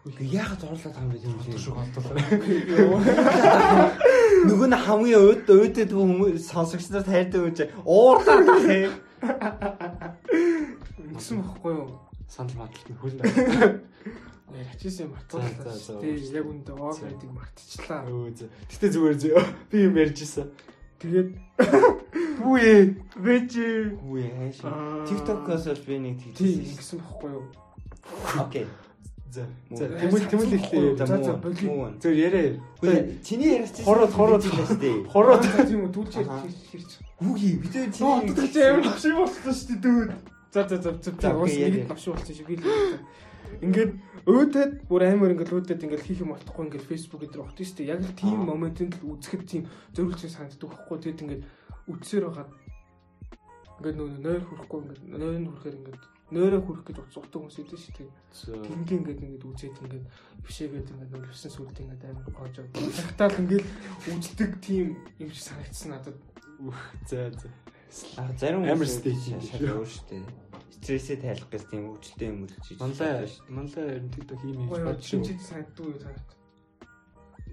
Яагаад зурлаад байгаа юм бэ тийм Тушиг үү? хатуулаа. Нөгөө нь хамгийн өөд өөдөд хүмүүс сонсогчдод хайртай юм чи уурдаад байх юм. Ингэсэн бохгүй юу? Санал мадлт нь хөл. Ячээсээ За, за, за, мартуулаа. Тэг яг үндэ оо байдгийг мартчихлаа. Гэтэ зүгээр зөө. Би юм ярьж исэн. Тэгээд Үе. вэжи Үгүй хайш. TikTok-оос л би нэг тийм тэгсэн. ингэсэн бохгүй юу? Окей. За. Муу. За. Тэмүүл тэмүүл ихлээ. За, за, болий. Зөв яриа. Чиний яриач чинь Хороод, хороод. (laughs) Хороод Аа, тийм үү дүүлж Аха. хэрч. Үгүй бид чиний тэгж амар хашиг болсон шүү дээ дүүд. За за за за окей, нэг яриа. навшиг болсон шиг л. Ингээд өөдөд бүр амар ингээд өөдөд ингээд хийх юм болохгүй ингээд фэйсбүүк дээр шүү дээ. Яг л тийм Аа. моментынд л үзэхэд тийм зөрүүлж санагддаг байхгүй. Тэгээд ингээд үдсээр байгаад ингээд нөө нойр хүрэхгүй ингээд нойр хүрэхээр ингээд нойроо хүрэх гэж уцуудаг хүмүүс идэв шүү дээ. Тэрнээ ингээд ингээд үзээд ингээд өвшөөгээд ингээд нөлөвсөн сүлд ингээд амар гоожоо. Тагтаал ингээд үздэг тийм юм шиг санагдсан надад. За за. Зарим Амар юм шал шүү. өөр шүү дээ. Стрессээ тайлах гэж тийм өвчлөлтэй юм үлдэж хийж Манлай манлай ер нь TikTok хийм юм Ой бодож шүү. чинчид санагддаг юу санагд.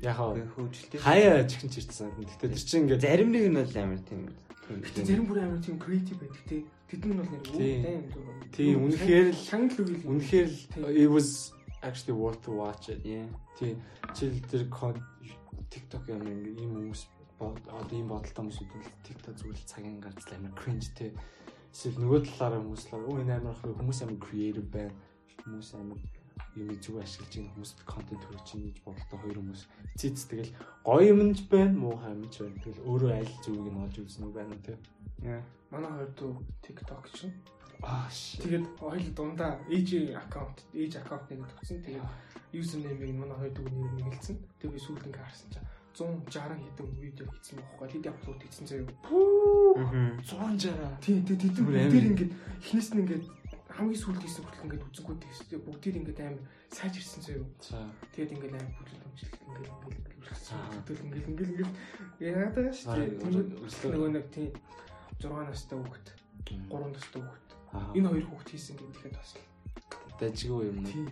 Яхаа хөөжлөлтэй. хаяа чихэн ч ирсэн. Гэтэ тэр чинь ингээд зарим нэг нь бол амар тийм. Гэтэ зарим бүр амар тийм креатив байдаг те. Тэд нь бол нэр Тийм. үүдэн. Тийм, үнэхээр л- шангал үйл. үнэхээр л Тийм. it was actually worth to watch it. Яа. Тийм. Жил тэр код TikTok юм ийм хүмүүс бод одоо ийм бодолтой хүмүүсүүд бол TikTok зүгээр цагийн гарцлаа амар cringe те. Эсвэл нөгөө талаараа хүмүүс л өө энэ амар хүмүүс амар creative байна. Хүмүүс амар юм зүг ашиглаж байгаа хүмүүс контент хүргэж чинь гэж бодолтой хоёр хүмүүс цэц тэгэл гоё юмч байна, муухай юмч байна. Тэгэл өөрөө аль зүгийг нь олж үзнэ байна те. Яа. Манай хоёр дүү TikTok чинь. Аа shit. Тэгээд хоёул дундаа ээж аккаунт, ээж аккаунт нэг төгсөн. Тэгээд юзернеймийг манай хоёр дүү нэр нэг хэлсэн. Тэгээд би сүүлд ингээ харсан чинь 160 хэдэн видео хийсэн байхгүй. Тэд апплод хийсэн заяа. Мгм. 160. Тийм тийм тэд Бүр бүгдээр ингээд эхнээс нь ингээд хамгийн сүүлд хийсэн хүртэл ингээд үзэнгүүд тийм бүгдээр ингээд амар сайжирсан заяа. За. Тэгээд ингээд амар бүлээн хэмжилт ингээд ингээд хөтөл ингээд ингээд ингээд яагаад шүү дээ. Нөгөө нэг тийм 6 настай хүүхэд, 3 настай хүүхэд. Энэ хоёр хүүхэд хийсэн гэхэд бас дажгүй юм. тийм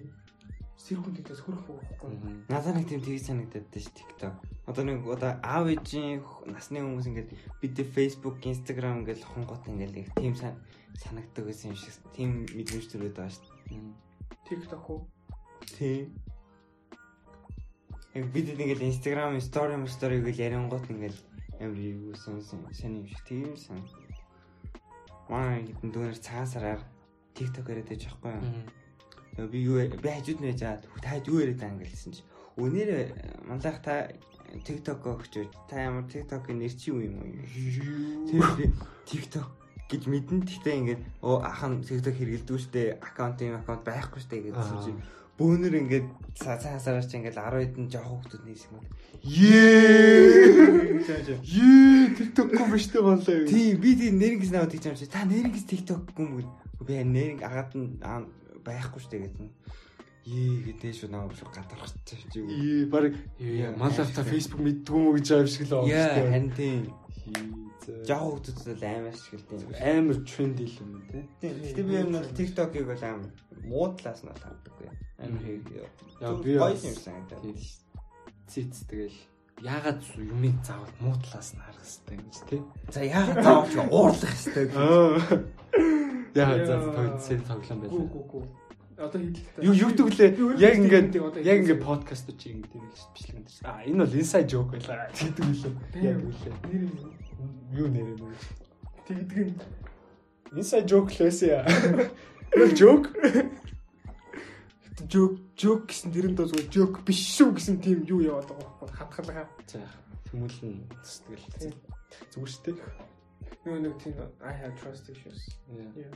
сэрүүн дэдээс хөрөх. Мгм. Надад нэг тийм тгий санагдаад шүү TikTok. Одоо нэг одоо аав ээжийн насны хүмүүс ингээд бид Facebook, Instagram ингээд хонгот ингээд яг тийм сан- санагддаг гэсэн юм шиг тийм мэдрэмж төрөөд байгаа шүү. Мгм. TikTok уу? Тийм. Яг бид ингээд Instagram story story гэж ярингууд ингээд амар юу сонсон сайн юм шиг тийм сан. Манай хэдэн дүүнер цагаан сараар TikTok яриад байж байхгүй юу? Би юу би хажууд нь яжаад та юу яриад байгаа юм гэлсэн чи. Өнөр манлах та TikTok өгч та ямар TikTok-ийн нэр чи юу юм уу? Тэр TikTok гэж мэдэн гэхдээ ингээд оо ах нь TikTok хэрэгэлдэг штэ аккаунт юм аккаунт байхгүй штэ гэсэн чи бөөнөр ингээд цаасаараа чи ингээд 10 хэдэн жоох хүмүүс нийс юм. Ее. Ее TikTok гом биш үү болоо юу? Тийм би тийм нэрнгис наваад гэж юм чи та нэрнгис TikTok гэв. Би нэрнг агаад нь байхгүй штэ гэсэн. Ее гэдэг шүү наа шүү гадарч чи юу. Ее баг Яа, малаа та ашиг. Facebook мэддгүй мүү гэж аим шиг л байгаа Яа шүү дээ. харин тийм жоох хүмүүс л амар ашигладаг юм. Амар trendy л юм те. Гэтэ би энэ бол TikTok-ыг бол амар муудлаас нь бол хардаггүй. Амар хэрэг. Яа, би гоё юм санагдаад. Тийм ш. Цэц тэгэл ягаад юмыг заавал муутлаас нь харах хэрэгтэй юм чи те. За яагаад таавч уурлах хэвээр. Аа. Яа за цэц тоглоом байлаа. гүү гүү. Одоо хэлээ. Юу юу гэвэл яг ингээд яг ингээд подкаст чи ингээд юм гэж бичлэг энэ. Аа энэ бол inside joke байлаа гэдэг үлээ. Яг үлээ. нэр юм. Юу нэр юм бэ? Тэгдэг нь Inside joke лээсэ яа. Юу joke? joke joke гэсэн тэрэн доо зүгээр joke биш шүү гэсэн тийм юу яваад байгаа байхгүй хатгалгаа. За хүмүүлэн тэгэл Тийм. зүгээр шүү дээ. Юу нэг тийм I have trust issues. Яа. Yeah.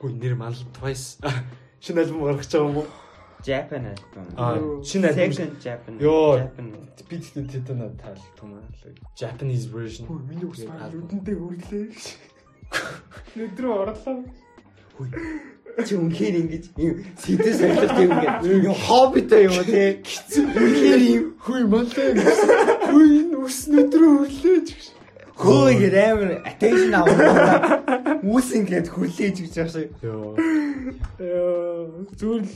Гүн нэр мал twice. (laughs) Шинэ альбом гаргаж байгаа юм уу? Japan альбом. Аа, шинэ альбом. Second Japan. Йоо. Би тэгтээ тэт надад таалт юм аа. Japanese version. Хөө миний ус маань альбом. нүдэндээ өрлөө. (laughs) Нүдрөө орлоо. Чи үнхээр ингэж юм сэдэ сахилт юм ингээд юм хоббитэй юм уу те. Үнхээр юм Хүй малаа. Хүй энэ ус өдрөө өрлөөж. хөө ингэ амар attention авах. Үс ингээд хүлээж гэж байгаа шиг. Йоо. Яа, зүгээр л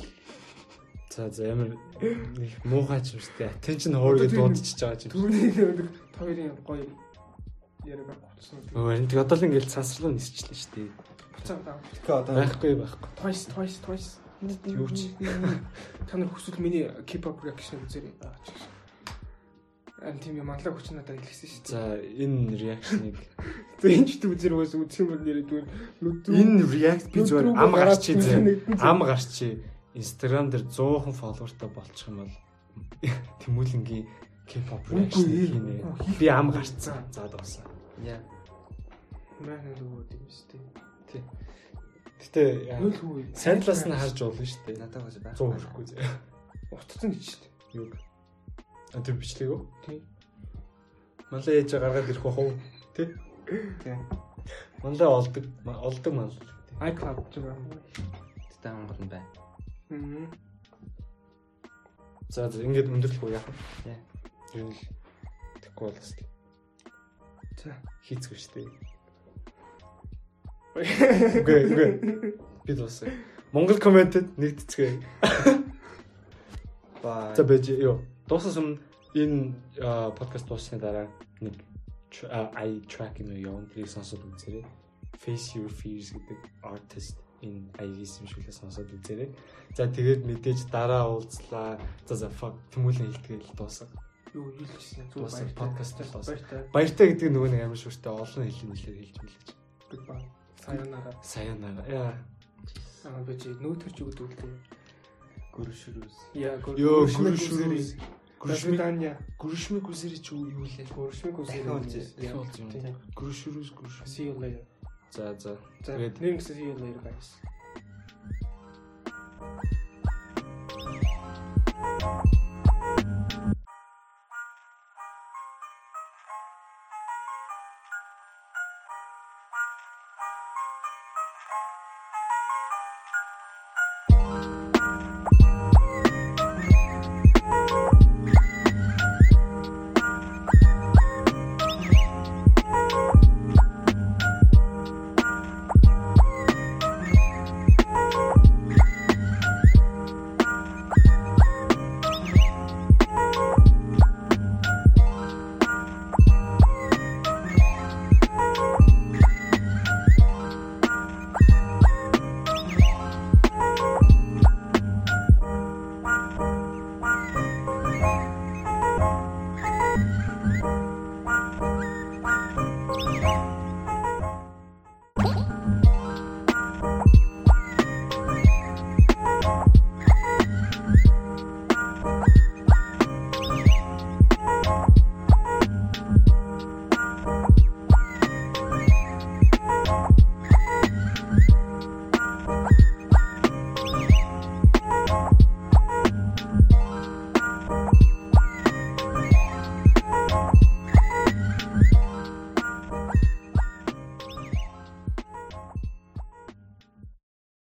За за ямар нэг муухайч юм шүү дээ. Attention хоорыг дуудчихж байгаа юм. түрүүний нэг хоёрын гоё яриаг авчихсан. Өө энэ тэг одоо л ингээл цаасрлуу нисчихлээ шүү дээ. Буцаа даа. Тэгэхээр одоо Байхгүй байхгүй. Twice twice twice. Юу ч. Та нар хүсвэл миний K-pop reaction үзээрэй. Ам тийм юм манлаа хүч надад хэлсэн шүү дээ. За энэ реакшныг (laughs) За энэ ч үзэр бас үзэх юм бол зүгээр нүд энэ react би зүгээр ам нэгдэн зэ. Ам гарчи. Instagram дээр 100хан фолловертай болчих юм бол (laughs) Тэмүүлэнгийн K-pop reaction хийнэ. Би ам гарцсан. За дуусаа. яа. маань л өгөөд юм шүү дээ. Гэтэ Хөл хүү. сайн талаас нь харж болно шүү дээ. Надад бас байх. 100 хүрэхгүй зэ. утцсан гэж шүү дээ. Юу? А тэр бичлэг үү? Тийм. Малаа ээж гаргаад ирэх бах уу? Тэ? Тийм. Мандаа олдог олдог мал. iCloud ч юм уу. Тэтэй Монгол нь байна. Мм. За за ингээд өндөрлөх үү яах вэ? Яа. Ер нь л тэгэхгүй бол бас За. хийцгүй шүү дээ. Үгүй үгүй. Би дуусаа. Монгол комментэд нэгдэцгээ. Баа. За бэж ёо. Дуусаас өмнө энэ подкаст дууссаны дараа нэг i track юм явуун тэрийг сонсоод үзээрэй. Face Your Fears гэдэг artist энэ аягийн юмшүүлээ сонсоод үзээрэй. За тэгээд мэдээж дараа уулзлаа. За за fuck тэмүүлэн хэлтгэл дуусах. Юу юу л гэсэн зүг Дуусах, баяртай. подкаст дуусах. Баяртай гэдэг нөгөө нэг амар шүртэй олон хэлний нэлээр хэлж мэлж. Goodbye. Sayonara. Саянаа. Яа. Аа би чи нөөтөр ч өгдөг үү? Гүршрүүс. Яа, Ёо, гүршмэг. Гүршмэг Гүршмэг. гүршмэг үсэрэ чи юу лээ? Гүршмэг Дахин үсээ. үзье. Гүршрүүс гүршмэг. See you later. За за. За, Тэгээд- нэг гэсэн see you later guys.